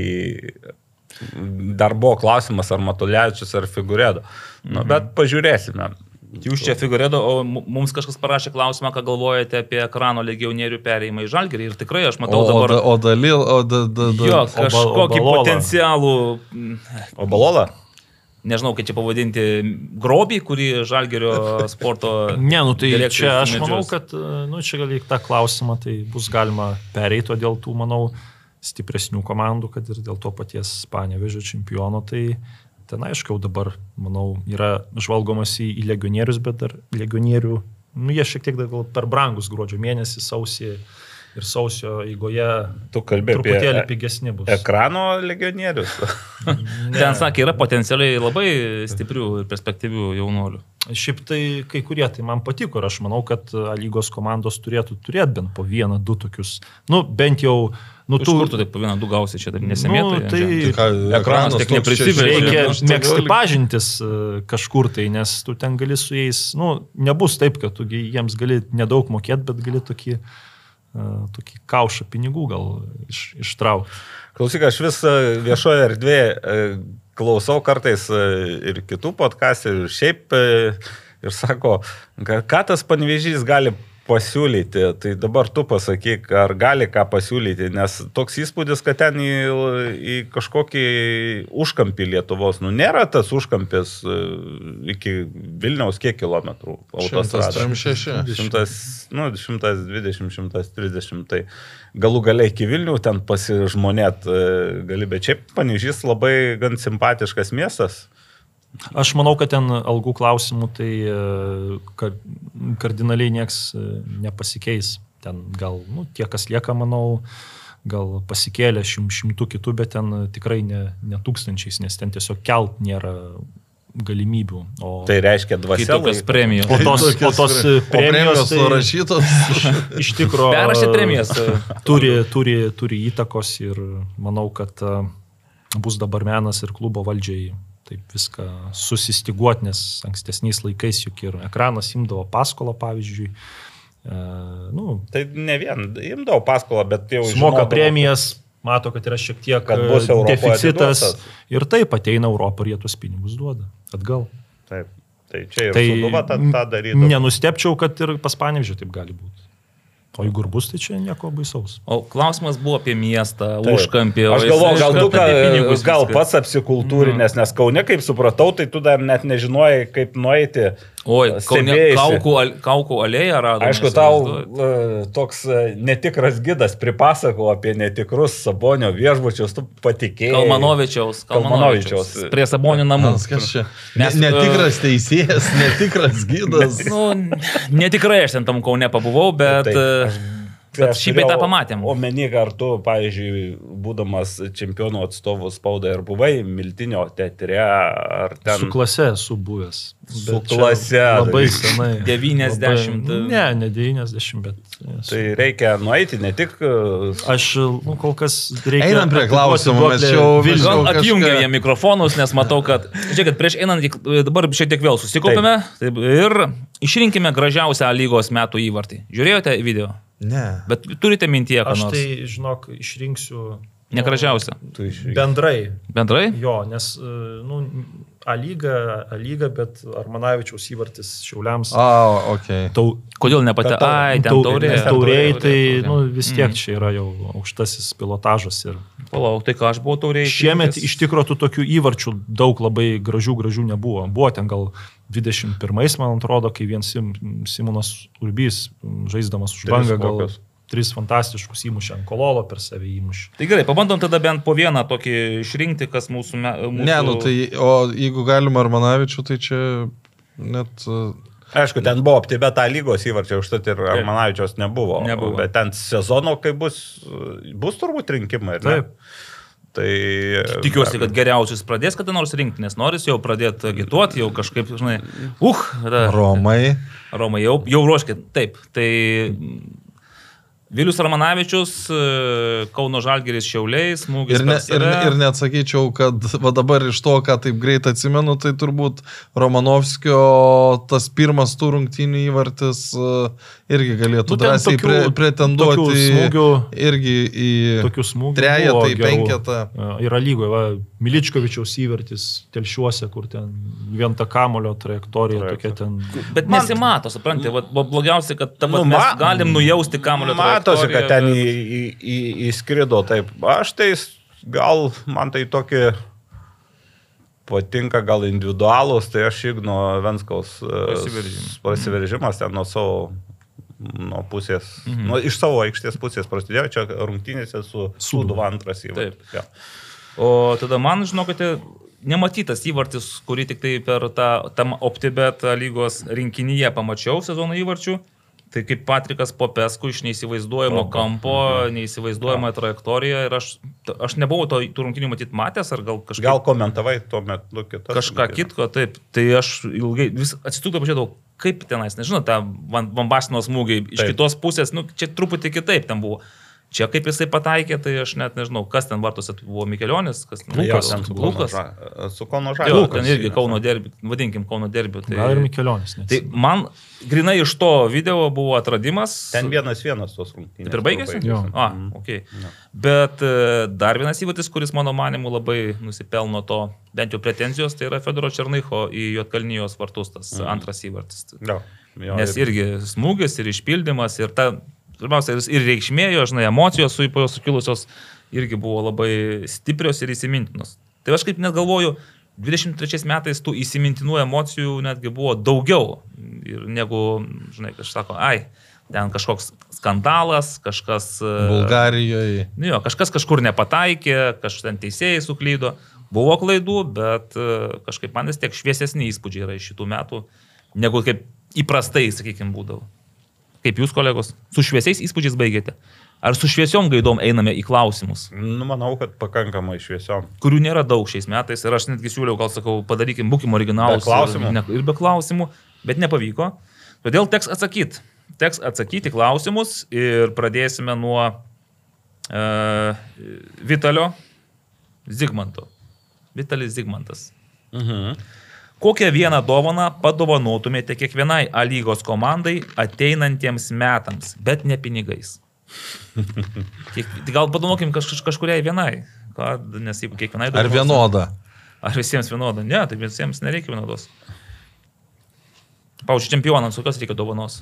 dar buvo klausimas, ar Matulevičius, ar Figurėdo. Nu, bet pažiūrėsime. Jūs čia figurėdo, o mu- mums kažkas parašė klausimą, ką galvojate apie ekrano legionierių perėjimą į Žalgirį. Ir tikrai aš O, matau o, dabar... da- o dalil, o da, da, da, Jo, kažkokį potencialų, mm, O Balola? Nežinau, kaip čia pavadinti, grobį, kurį Žalgerio sporto... *laughs* Ne, nu tai čia aš manau, kad, nu čia gal į tą klausimą tai bus galima pereiti, o dėl tų, manau, stipresnių komandų, kad ir dėl to paties Panevežio čempiono, tai ten aišku, dabar, manau, yra žvalgomas į, į legionierius, bet dar legionierių, nu jie šiek tiek dar gal per brangus gruodžio mėnesį, sausį ir sausio eigoje Tu kalbė apie truputėlį e- pigesni bus. ekrano legionierius. *laughs* Ten sakė, yra potencialiai labai stiprių ir perspektyvių jaunuolių. Šiaip tai kai kurie tai man patiko ir aš manau, kad A lygos komandos turėtų turėti bent po vieną, du tokius. Nu, bent jau, nu, Tu kur tu taip po vieną, du gausi čia, taip nesimėtai. Nu, tai ką, ekranas tiek neprisiveržia. reikia Aš mėgsti pažintis e, kažkur tai, nes tu ten gali su jais, nu, nebus taip, kad tu jiems gali nedaug mokėti, bet gali tokį, e, tokį kaušą pinigų gal iš, ištraukti. Klausyk, aš vis e, viešoje erdvėje e, klausau kartais e, ir kitų podkastų, ir šiaip, e, ir sako, ką tas panevežys gali pasiūlyti. Tai dabar tu pasakyk, ar gali ką pasiūlyti, nes toks įspūdis, kad ten į, į kažkokį užkampį Lietuvos, nu nėra tas užkampis e, iki Vilniaus kiek kilometrų autostrados. 136. 100, nu, 120, 130, tai galų galiai iki Vilnių ten pasižmonėt e, gali, bet šiaip Panežys labai gan simpatiškas miestas. Aš manau, kad ten algų klausimų tai e, kar, kardinaliai nieks e, nepasikeis. Ten gal, nu, tie, kas lieka, manau, gal pasikėlė šim, šimtų kitų, bet ten tikrai ne, ne tūkstančiais, nes ten tiesiog kelt nėra galimybių. O, Tai reiškia dvasia. tokios premijos. o tos, o tos e, O premijos premijos tai, surašytos. *laughs* iš tikrųjų Perrašė premijas. *laughs* turi, turi, turi įtakos ir manau, kad bus dabar menas ir klubo valdžiai taip viską susistiguoti, nes ankstesniais laikais juk ir ekranas imdavo paskolą, pavyzdžiui. E, nu, Tai ne vien, imdavau paskolą, bet jau žinodavau, premijas, mato, kad yra šiek tiek Kad bus e, Europoje deficitas. atiduotas. Ir taip ateina Europą ir jie tuos pinigus duoda atgal. Taip, tai čia ir tai, Suduva tą, tą daryti. nenustepčiau, kad ir pas Panevižį taip gali būti. O jeigu ir bus, tai čia nieko baisaus. O klausimas buvo apie miestą, Taip. užkampį. Aš galvoju, gal tu gal viską. pats apsikultūrinės, nes Kaune, kaip supratau, tai tu dar net nežinojai, kaip nueiti. Oi, Kaune kaukų, al- kaukų alėją rado. Aišku, tau e, toks e, netikras gidas pripasako apie netikrus Sabonio viešbučius, tu patikėjai. Kalmanovičiaus. Kalmanovičiaus. Kalmanovičiaus. Prie Sabonių namų. Kas čia? Mes, Ne- Netikras teisėjas, *laughs* netikras gydas. Nu, netikrai aš ten tam Kaune pabuvau, bet... Taip, e, aš- bet šį beitą turėjau pamatėm. Omeny, ar tu, pavyzdžiui, būdamas čempionų atstovų spaudai, ar buvai Miltinio teatre, ar ten... Su klase esu buvęs. Su klase, Labai tai- senai. *laughs* 90. Labai, ne, ne 90, bet. esu. Tai reikia nueiti ne tik... e, Aš, nu, kol kas reikia. Einam prie klausimų, mes jau- kažką- atjungiam jie mikrofonus, nes matau, kad, žiūrėkit, prieš einant, į- dabar šiek tiek vėl susikopėme taip, ir išrinkime gražiausią A lygos metų įvartį. Žiūrėjote video? Ne. Bet turite mintyje, ką Aš nors? tai, žinok, išrinksiu. Negražiausią. Tu iš... Bendrai. Bendrai? Jo, nes, e, nu, A lyga, A lyga, bet Armanavičiaus įvartis Šiauliams. A, ok. Tau, Kodėl tau- Ai, ten tau- taurė. tauriai, tai taurė. nu, vis tiek Mm. čia yra jau aukštasis pilotažas. Ir Palauk, tai ką aš buvau tauriai. šiemet iš tikrųjų tų tokių įvarčių daug labai gražių, gražių nebuvo. Buvo ten gal 21, man atrodo, kai vien Sim, Simonas Urbys, žaisdamas už bangą, gal kokius? Tris fantastiškus įmušė ant kololo per save įmušė. Tai gerai, pabandom tada bent po vieną tokį išrinkti, kas mūsų... Me, mūsų... Ne, nu tai, o jeigu galima Armanavičių, tai čia net... uh, Aišku, ten buvo optibė tą lygos įvarčią, užtat ir Armanavičios nebuvo. Nebuvo. Bet ten sezono, kai bus, bus turbūt rinkimai. Taip. Tai... Tikiuosi, kad geriausius pradės kada nors rinkti, nes noris jau pradėti agituoti, jau kažkaip, žinai, uh, da, Romai. Romai jau, jau ruoškit. Taip, tai Vilius Ramanavičius, e, Kauno Žalgeris Šiauliais, smūgis. Ir, ne, ir, ir net sakyčiau, kad va dabar iš to, ką taip greit atsimenu, tai turbūt Romanovskio tas pirmas tų rungtynių įvartis uh, irgi galėtų Nu, drąsiai tokių- pre, pretenduoti tokių smūgių- irgi į trejetą, į penketą. E, Yra lygoje, va, Miličkovičiaus įvertis telšiuose, kur ten vien ta kamulio trajektorija tokia ten. Bet nesimato, suprantate, blogiausia, kad ta, Nu, nu, mes ma- galim nujausti kamulio. Matosi, kad trajektoriją, ten į, į, į, įskrido taip. Aš tai gal man tai tokį patinka gal individualus, tai aš Igno Venskaus e, Prasiveržimas. prasiveržimas ten nuo savo nuo pusės, mhm. nuo, iš savo aikštės pusės prasidėjo, čia rungtynėse su Sūduva antras įvartis. O tada man, žinokite, nematytas įvartis, kurį tik tai per tą tam OptiBet lygos rinkinyje pamačiau sezono įvarčių. Tai kaip Patrikas Popesku iš neįsivaizduojamo Oho. kampo, neįsivaizduojamą trajektoriją ir aš, aš nebuvau to, tų rungtynių matyti matęs, ar gal kažkaip... Gal komentavai tuo metu kitas. kažką kitko, taip. Tai aš ilgai vis atsitūkau pažiūrėjau, kaip tenais, nežinau, tą bombastino smūgį iš Taip. kitos pusės, nu, čia truputį kitaip ten buvo. Čia kaip jisai pataikė, tai aš net nežinau, kas ten vartose buvo Mikelionis, kas ten Lukas, ten Lukas. Su Kauno Jo, Žalgiriu. ten irgi Kauno derbi, vadinkim Kauno derbiu. Tai, Gal ir Mikelionis. tai neatsimenu. man grinai iš to video buvo atradimas. Ten vienas vienas tos rungtynės. Taip ir baigėsi? Jo. A, Mhm. ok. Bet e, dar vienas įvartis, kuris mano manimu labai nusipelno to, bent jau pretenzijos, tai yra Fedoro Černycho į Jotkalnyjos vartus, tas Mhm. antras įvartis. Jo, jo, Nes ir- irgi smūgis ir išpildymas ir ta, pirmiausia, ir reikšmė jo, žinai, emocijos su jo sukilusios irgi buvo labai stiprios ir įsimintinos. Tai aš kaip net galvoju, 23 metais tų įsimintinų emocijų netgi buvo daugiau ir negu, žinai, kažkas sako, ai, ten kažkoks skandalas, kažkas... e, Bulgarijoje. Nu Jo, kažkas kažkur nepataikė, kažkas ten teisėjai suklydo. Buvo klaidų, bet e, kažkaip man vis tiek šviesesni įspūdžiai yra iš šitų metų, negu kaip įprastai, sakykime, būdavo. Kaip jūs, kolegos, su šviesiais įspūdžiais baigėte? Ar su šviesiom gaidom einame į klausimus, Nu, manau, kad pakankamai šviesiom. kurių nėra daug šiais metais ir aš netgi siūliau, gal sakau, padarykim, būkim originalus. Be klausimų. Ir, ne, ir be klausimų, bet nepavyko. Todėl teks atsakyti. Teks atsakyti klausimus ir pradėsime nuo uh, Vitalio Zigmanto. Vitalis Zigmantas. Mhm. Kokią vieną dovaną padovanotumėte kiekvienai A lygos komandai ateinantiems metams, bet ne pinigais? *laughs* Kiek, gal padovanokim kaž, kažkuriai vienai, ką, nes jeigu kiekvienai Ar vienoda? Ar visiems vienoda? Ne, tai visiems nereikia vienodos. Pavyzdžiui, čempionams kokios reikia dovanos?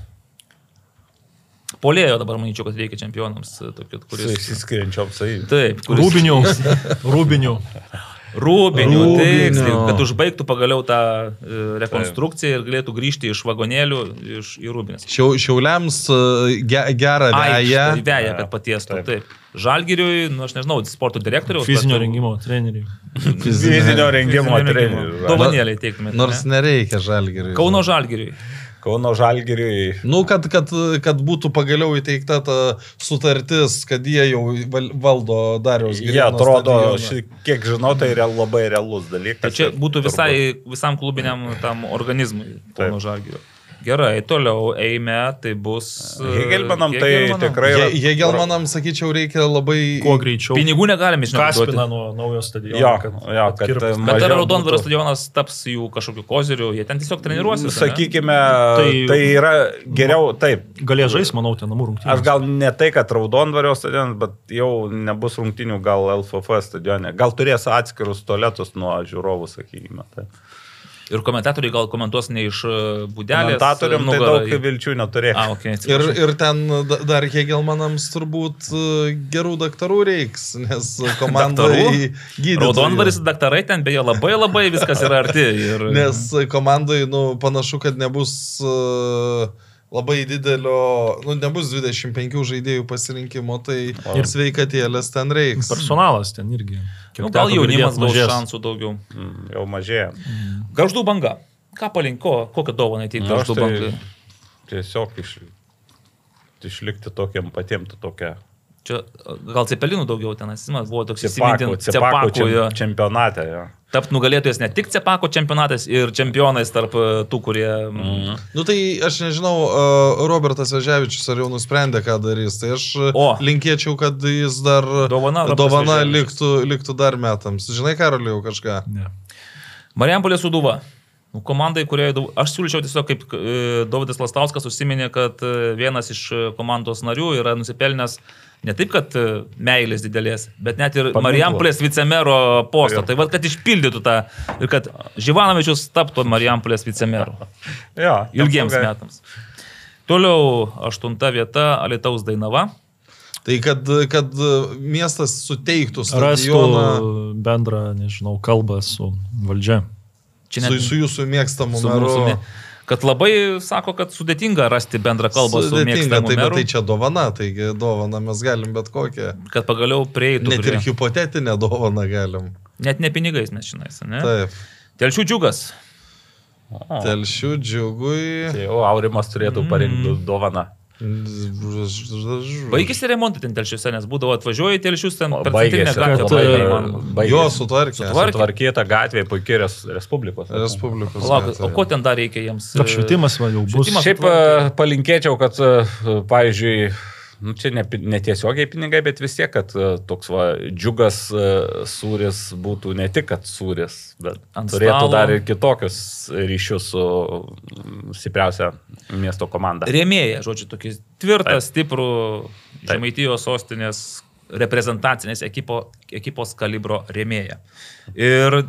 Polėjo dabar manyčiau, kad reikia čempionams, tokio, kuris... išsiskiriančiom savybėm. Taip, kuris- Rūbinių. *laughs* Rūbinių. *laughs* Rūbinių, Rūbinių. tiksliai, kad užbaigtų pagaliau tą e, rekonstrukciją ir galėtų grįžti iš vagonėlių iš, į Rūbinės. Šiau, šiauliams uh, ge, gerą veją. Ai, veja, kad patiestų. Taip. Taip. Žalgiriui, nu, aš nežinau, sporto direktoriaus. Fizinio bet- rengimo treneriai. Fizinio rengimo *laughs* Fizinio trenerių. Dovanėlė teiktumėte. Nors ne? nereikia žalgiriui. Kauno Žalgiriui. Kauno Žalgiriui. Nu, kad, kad, kad būtų pagaliau įteikta ta sutartis, kad jie jau val- valdo Dariaus Jie Girėno atrodo, stadioną. ši, kiek žinau, tai real, labai realus dalykas. Tai čia būtų turbūt- visai, visam klubiniam tam organizmui Kauno Taip. Gerai, toliau eime, tai bus... e, Hegelmanam tai Hegelmanam. tikrai yra. Je- Jegelmanam, sakyčiau, reikia labai... Kuo greičiau. Pinigų negalime žinoti. Kaspiną nuo naujo stadiono. Jo, kad jo, kad atkirptų. um, Bet ar mažiau Raudondvario būtų- stadionas taps jų kažkokiu koziriu, jie ten tiesiog treniruosis. Sakykime, tai, Tai- yra geriau, taip. Galės žaisti, manau, ten namų rungtynės. Aš gal ne tai, kad Raudondvario stadionas, bet jau nebus rungtinių gal LFF stadione. Gal turės atskirus tualetus nuo žiūrovų, sakykime. Tai. Ir komentatoriai gal komentuos ne iš e, būdelės. Komentatoriam tai daug vilčių neturėjo. A, okay, Ir, ir ten da- dar Hegelmanams turbūt e, gerų daktarų reiks, nes *laughs* komandai gydytojų. Raudonvaris daktarai ten beje labai labai viskas yra arti. Ir... Nes komandai, nu, panašu, kad nebus uh, labai didelio, nu, nebus 25 žaidėjų pasirinkimo, tai ir sveikatėlės ten reiks. Personalas ten irgi. Kiek Nu, gal jaunimas gaus šansų daugiau. Mm, Jau mažėja. Garždų banga. Ką palinko, kokią dovaną įteikti Nu, garždų tai bangai? Tiesiog iš, išlikti tokiam patiem, tu tokia. Čia gal cepelinų daugiau ten, atsimenu, buvo toks Cepako, įsimintin- cepako Cepako, čem, čempionate. Jo. Tapt nugalėtojas ne tik Cepako čempionatas ir čempionais tarp e, tų, kurie... Mm. Nu tai aš nežinau, uh, Robertas Veževičius ar jau nusprendė, ką darys. Tai aš uh, O. linkėčiau, kad jis dar Dovana dovana liktų, liktų dar metams. Žinai, Karoliau, kažką. Ne. Marijampolė Suduva. Nu, Komandai, kurioje aš siūlyčiau tiesiog, kaip e, Davidas Lastauskas užsiminė, kad e, vienas iš e, komandos narių yra nusipelnęs ne taip, kad e, meilės didelės, bet net ir. Marijampolės vicemero postą. Tai vad, kad išpildytų tą ir kad Živanovičius taptų Marijampolės vicemeru Jo, ilgiems neblogai. metams. Toliau aštunta vieta Alitaus Dainava. Tai kad, kad miestas suteiktų Rastų stadioną bendrą, nežinau, kalbą su valdžia. Čia su, su jūsų mėgstamu su meru. mūsų, me- kad labai sako, kad sudėtinga rasti bendrą kalbą su Sudėtinga, mėgstamu tai, bet meru, tai čia dovana, taigi dovana mes galim bet kokią. kad pagaliau prieitų. Net ir prie- hipotetinę dovaną galim. Net ne pinigais mes žinais, ne? Taip. Telšių džiugas. Telšių džiugui. Tai jau Aurimas turėtų Mm. parinkti dovaną. Baigėsi remontai ten telšiuose, nes būdavo atvažiuoji telšius ten per baigėsi, gatvę. baigėsi. Jo, sutvarkė. Sutvarkė. Sutvarkyta gatvė, puikiai res, Respublikos. Respublikos. Gatvė. o ko ten dar reikia jiems? Apšvietimas va, jau bus. Švietimas. Šiaip e, palinkėčiau, kad, e, pavyzdžiui, nu, čia ne, netiesiogiai pinigai, bet vis tiek, kad e, toks va, džiugas e, sūris būtų ne tik, kad sūris, bet Ant turėtų stalo. dar ir kitokius ryšius su mm, stipriausia miesto komanda. Rėmėja, žodžiu, tokį tvirtą, Taip. stiprų. Žemaitijos sostinės reprezentacinės ekipo, ekipos kalibro rėmėja. Ir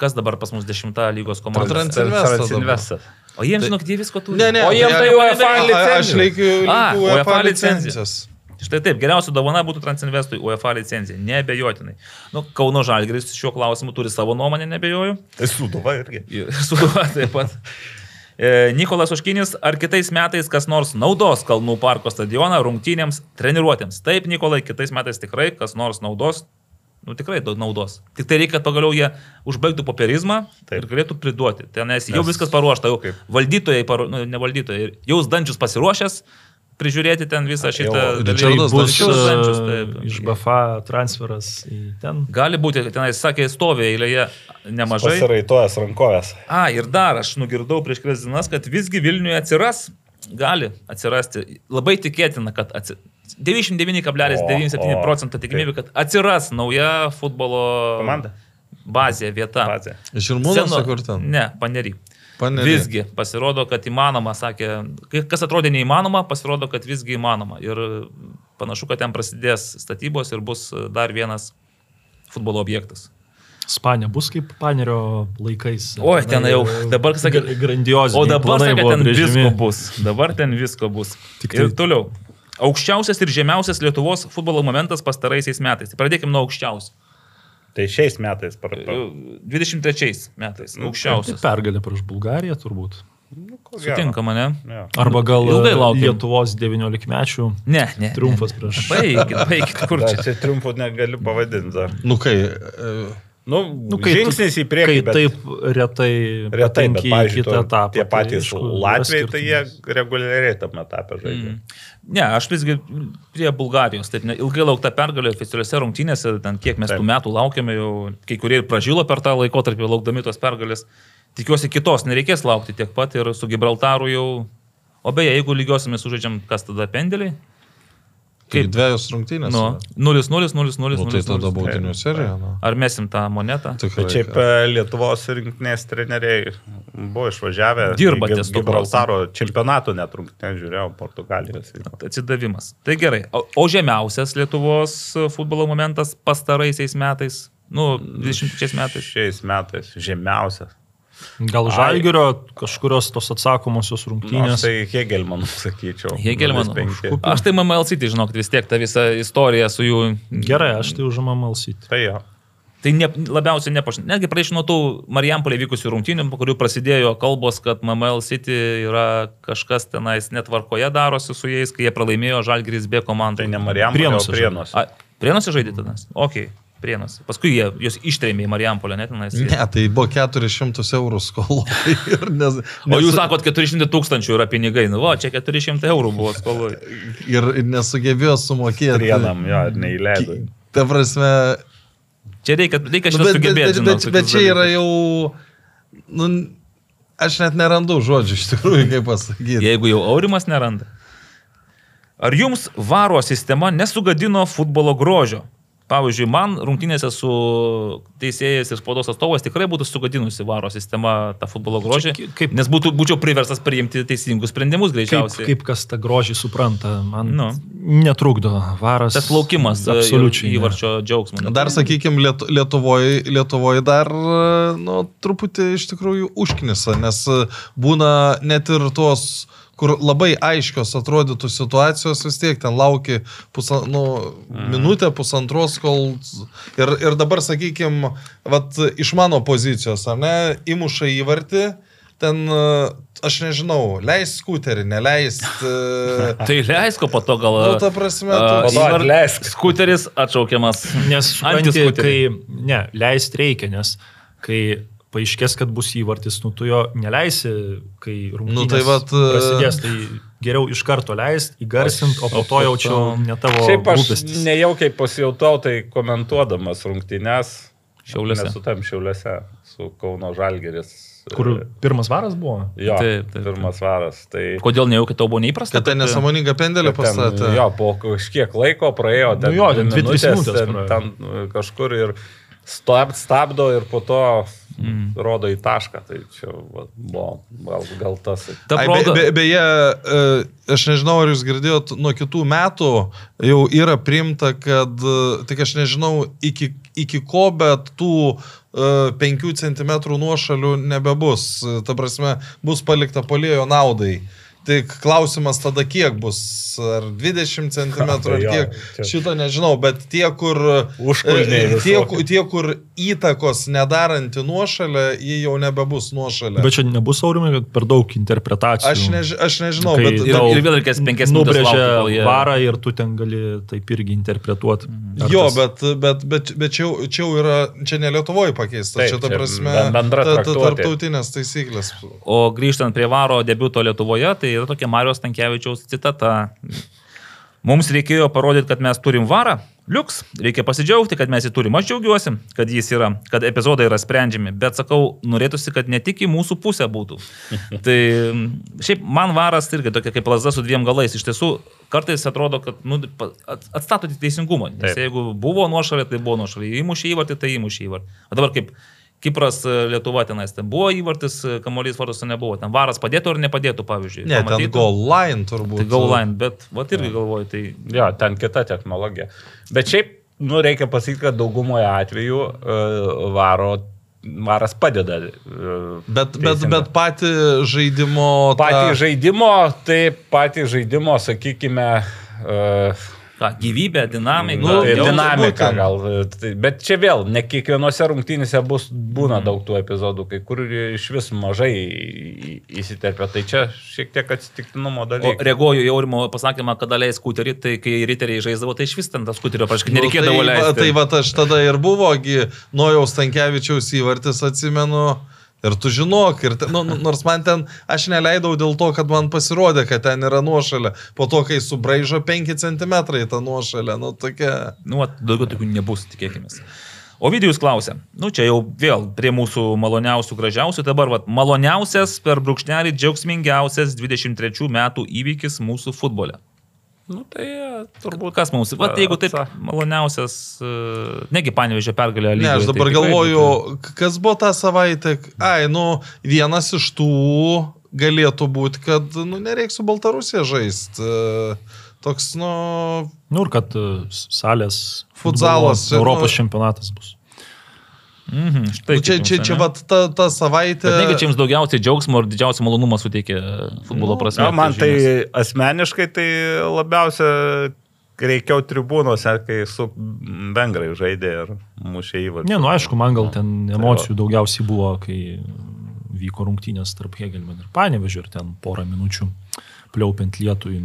kas dabar pas mus dešimta lygos komanda? Transilvestas. O jiems, žinok, jie visko turi. Ne, ne, O jiem tai ne, UEFA licencija. Aš laikiu UEFA UEFA licencija. licencijas. Štai taip, geriausia dovana būtų Transinvestui UEFA licencija, nebejotinai. Nu, Kauno Žalgris šiuo klausimu turi savo nuomonę, nebejoju. Tai suduva irgi. *laughs* Ir Suduva taip pat. E, Nikolas Oškinis, ar kitais metais kas nors naudos Kalnų parko stadioną rungtynėms, treniruotėms? Taip, Nikolai, kitais metais tikrai kas nors naudos. Nu, tikrai daug naudos. Tik tai reikia, kad pagaliau jie užbaigtų popierizmą Taip. ir galėtų priduoti. Ten nes jau Nes- viskas paruošta, jau Kaip? valdytojai, paru, nu, ne valdytojai, jau Zdančius pasiruošęs prižiūrėti ten visą šitą. Ričardas Zdančius, e, iš BFA transferas į ten. Gali būti, tenai sakė, stovi eilėje nemažai. Pasiraitojęs rankovės. A, ir dar aš nugirdau prieš kelias dienas, kad visgi Vilniuje atsiras, gali atsirasti, labai tikėtina, kad atsi... 99,97 O, o, procento tikimybė, kad atsiras nauja futbolo Komanda? bazė, vieta. Bazė. Žirmūnuose kur ten? Ne, panery. Panery. Visgi pasirodo, kad įmanoma, sakė, kas atrodė neįmanoma, pasirodo, kad visgi įmanoma. Ir panašu, kad ten prasidės statybos ir bus dar vienas futbolo objektas. Spanė bus kaip panerio laikais. Oi, ten jau dabar, sakė, grandiozė. O dabar, sakė, ten visko bus. Dabar ten visko bus. Tik ir tai- toliau. Aukščiausias ir žemiausias Lietuvos futbolo momentas pastaraisiais metais. Tai pradėkime nuo aukščiausio. Tai šiais metais. Par, par, 23 metais. Tai Aukščiausias. pergalė prieš Bulgariją turbūt. ko gero. Sutinka mane? Jo. Arba gal Ilgai e, laukėm. Lietuvos 19 mečių Ne, ne. triumfas ne. prieš. Baigit, baigit, kur čia. čia triumfų negaliu pavadinti dar. Nu kai, e, Nu, Nu, kai tu- žingsnis į Kai priekį. bet- taip retai, Retai, bet, pavyzdžiui, kitą etapą. tie tai patys yra Latvijai, tai jie reguliariai tam etapė žaidžia. Mm. Ne, aš visgi prie Bulgarijos. Taip, ne, ilgai laukta pergalė oficialiuose rungtynėse, ten kiek mes Taip. tų metų laukiame, jau kai kurie ir pražilo per tą laikotarpį laukdami tos pergalės. tikiuosi kitos nereikės laukti tiek pat ir su Gibraltaru jau. O beje, jeigu lygiosime sužaidžiam, kas tada pendeliai? Kaip dviejos rungtynės. Nu, yra. 0-0, 0-0, Nu, tai tada 0-0. baudinių serija. Nu. Ar mesim tą monetą? Tikrai. Bet šiaip e, Lietuvos rinktinės treneriai buvo išvažiavę. Dirba ties Gibraltaro čempionato netrunkinę žiūrėjau Portugalijos. Atsidavimas. Tai gerai. O, o žemiausias Lietuvos futbolo momentas pastaraisiais metais? Nu, 26 metais. Šiais metais žemiausias. Gal žalgerio kažkurios tos atsakomosios rungtynės. tai Hegelmanų, sakyčiau. Hegelmanų. 0,5. Aš tai MML City, žinok, vis tiek tą visą istoriją su jų. Gerai, aš tai užimam malsyti. Tai jo. Tai ne, labiausiai nepažinau. Netgi prieš nuo tų Marijampolė vykusių rungtynių, po kurių prasidėjo kalbos, kad MML City yra kažkas tenais netvarkoje darosi su jais, kai jie pralaimėjo Žalgiris B komandą. Tai ne Marijampolė, o Prienuose Prienuose. Žaidė tenais? Ok, Prienuose. Paskui jie juos ištrėmė į Marijampolę, net tenais. Ne, tai buvo 400 eurų skolo. *laughs* Ir nes, O jūs sakot, 400 tūkstančių yra pinigai. Nu, va, čia 400 eurų buvo skolų. Ir nesugebėjo sumokėti. Prienam, jo, ir neįleido. Ta prasme, Čia reikia, reikia nu, šitą bet, sugebėti. bet, žinok, bet, bet čia yra jau, nu, aš net nerandu žodžių iš tikrųjų, kaip pasakyti. Jeigu jau aurimas neranda. Ar jums varo sistema nesugadino futbolo grožio? Pavyzdžiui, man rungtynėse su teisėjais ir spaudos atstovas tikrai būtų sugadinusi varo sistema tą futbolo grožį. Kaip- Nes būtų, būčiau priverstas priimti teisingus sprendimus Kaip, greičiausiai. kaip kas tą grožį supranta, man Nu. netrukdo varas. Tas laukimas e, absoliučiai. įvarčio džiaugsmo. Dar, sakykime, Liet, Lietuvoje, Lietuvoje dar, nu, truputį iš tikrųjų užknisa, nes e, būna net ir tos, kur labai aiškios atrodytų situacijos, vis tiek ten lauki pusa, nu, minutę, pusantros, kol... Ir, ir dabar, sakykime, vat, iš mano pozicijos, ar ne, įmuša įvartį, ten, aš nežinau, leis skuterį, neleis. e, *laughs* Tai leisko po to gal. Nu, ta prasme, tu- to įvar- atleisk. Skuteris atšaukiamas. Nes supranti, Antiskuterį. kai, ne, leist reikia, nes kai paaiškės, kad bus įvartis, nu tu jo neleisi, kai rungtynės Nu, tai vat, e, prasidės, tai geriau iš karto leist, įgarsint, o po to jau čia ne tavo Šiaip aš rūpestis. nejaukiai pasijautau, tai komentuodamas rungtynes. Šiauliuose. Su tam šiauliuose, su Kauno Žalgeris. Kur pirmas varas buvo? Jo, Taip, taip, pirmas varas. Tai Kodėl ne jau, kad tau buvo neįprasta? Kad ten nesąmoningą pendelį kad ten, pastatė. jo, po kažkiek laiko praėjo, ten, Nu jo, ten minutės, minutės ten, ten e, kažkur ir stab, stabdo ir po to mm. rodo į tašką. Tai čia va, buvo gal, gal tas. Ta Ai, proga, be, be, beje, e, aš nežinau, ar jūs girdėjot, nuo kitų metų jau yra priimta, kad, e, tik aš nežinau, iki, iki ko, bet tų uh, 5 cm nuošalių nebebus. E, Ta prasme, bus palikta polėjo naudai. Tik klausimas tada kiek bus, ar 20 cm, ar Jo, kiek, čia- šito nežinau, bet tie, kur, Užkulniai e, tie, tie, kur įtakos nedaranti nuošalė, jie jau nebebus nuošalė. Bet čia nebus aurimai, kad per daug interpretacijų. Aš, než, aš nežinau, Kai bet... ir, ir vėl reikės penkias minutės. Nubrėžia varą ir tu ten gali taip irgi interpretuoti. Ar Jo, tas- bet, bet, bet, bet čia, jau- čia jau yra, čia ne Lietuvoje pakeista, Taip, čia ta prasme, ta, ta, tarptautinės taisyklės. O grįžtant prie varo debiuto Lietuvoje, tai yra tokia Marijos Tankievičiaus citata. Mums reikėjo parodyti, kad mes turim varą. Liuks, reikia pasidžiaugti, kad mes jį turim. Aš džiaugiuosi, kad jis yra, kad epizodai yra sprendžiami, bet sakau, norėtųsi, kad ne tik į mūsų pusę būtų. *laughs* Tai šiaip man varas irgi tokia kaip lazda su dviem galais. Iš tiesų, kartais atrodo, kad nu, pa- at- atstato tik teisingumą. Nes Taip. jeigu buvo nuošalė, tai buvo nuošalė. Įmušė įvartį, tai įmušė įvartį. O dabar kaip Kipras e, Lietuva tenais, ten buvo įvartis, e, kamuolys vartuose nebuvo. Ten varas padėtų ar nepadėtų, pavyzdžiui. Ne, ten Pamatytų. goal line turbūt. Tai goal line, bet vat irgi galvoju, tai Jo, ten kita technologija. Bet šiaip, nu, reikia pasakyti, kad daugumoje atvejų uh, varo, varas padeda. Bet, bet, bet patį žaidimo... tą- Patį žaidimo, tai patį žaidimo, sakykime, uh, ką, gyvybė, dinamika. Nu, tai jau dinamika gal. Tai, bet čia vėl, ne kiekvienose rungtynėse bus, būna daug tų epizodų, kai kur iš vis mažai įsiterpia. Tai čia šiek tiek atsitiktinumo O dalykas. reaguoju į Aurimo pasakymą, kada leis skuterį, tai kai riteriai žaisdavo, tai iš vis ten tas skuterio, praškai, Nu, nereikėdavo tai, va- leisti. Tai va, aš tada ir buvogi, Nojaus Tankievičiaus įvartis atsimenu. Ir tu žinok, ir ten, nu, nu, nors man ten, aš neleidau dėl to, kad man pasirodė, kad ten yra nuošalė. Po to, kai subraižo 5 cm tą nuošalę, nu tokia... Nu, daugiau tokių nebus, tikėkime. Ovidijus klausia, nu čia jau vėl prie mūsų maloniausių, gražiausių, dabar vat, maloniausias per brūkšnelį džiaugsmingiausias 23 metų įvykis mūsų futbole. Nu, tai e, turbūt. Kas mums, vat, jeigu taip maloniausias, e, negi panevežė pergalę Ne, lygoje, aš dabar tai galvoju, būtų- kas buvo tą savaitę. Ai, nu, vienas iš tų galėtų būti, kad, nu, nereiks su Baltarusija žaisti. Toks, nu, Nu ir kad e, salės Futsalas, Europos nu- čempionatas bus. Mhm, štai nu čia, čia, čia, ane? va, ta, ta savaitė. Bet negi čia jums daugiausiai džiaugsmo ir didžiausią malonumą suteikia futbolo Nu, prasme. Ja, man tai žinios? asmeniškai tai labiausia reikiau tribūnose, kai su bengrai žaidė ir mušė įvartį. Ne, nu aišku, man gal ten Tai emocijų daugiausiai buvo, kai vyko rungtynės tarp Hegelman ir Panevežio ir ten porą minučių pliaupiant lietui,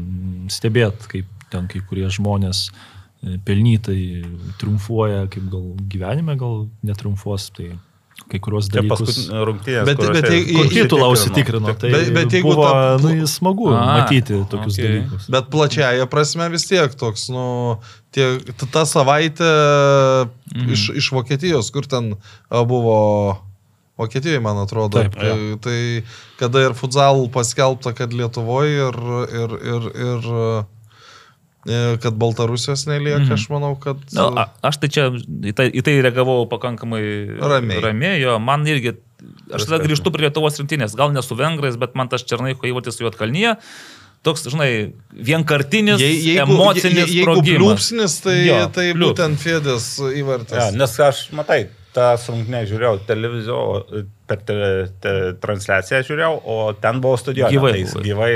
stebėt, kaip ten kai kurie žmonės e, pelnytai triumfuoja, kaip gal gyvenime gal netriumfuos, tai kai kuriuos Čia dalykus. paskutinė rungtynė. Bet- bet jei- Kur titulą užsitikrino, tai Bet- bet jeigu buvo ta- nu, smagu A, matyti tokius okei. dalykus. Bet plačiaja prasme vis tiek toks, nu, tie, ta- savaitė Mhm. iš, iš Vokietijos, kur ten buvo Vokietijoje, man atrodo. Taip, tai, tai kada ir futsal paskelbta, kad Lietuvoje ir, ir, ir, ir kad Baltarusijos nelieka, Mhm. aš manau, kad... Nu, a, aš tai čia į tai, į tai reagavau pakankamai Ramiai. ramiai jo, man irgi, aš tada grįžtu prie Lietuvos rinktinės, gal ne su vengrais, bet man tas Černaiko įvartis su Juotkalnyje, toks, žinai, vienkartinis, Jei, jeigu, emocinis je, jeigu pliūpsnis, tai, Jo, tai pliūps. būtent Fėdės įvartis. Ja, nes aš, matai, tą sunkinę žiūrėjau televiziją, per te, te, transliaciją žiūrėjau, o ten buvo studijuoti. Gyvai Tai gyvai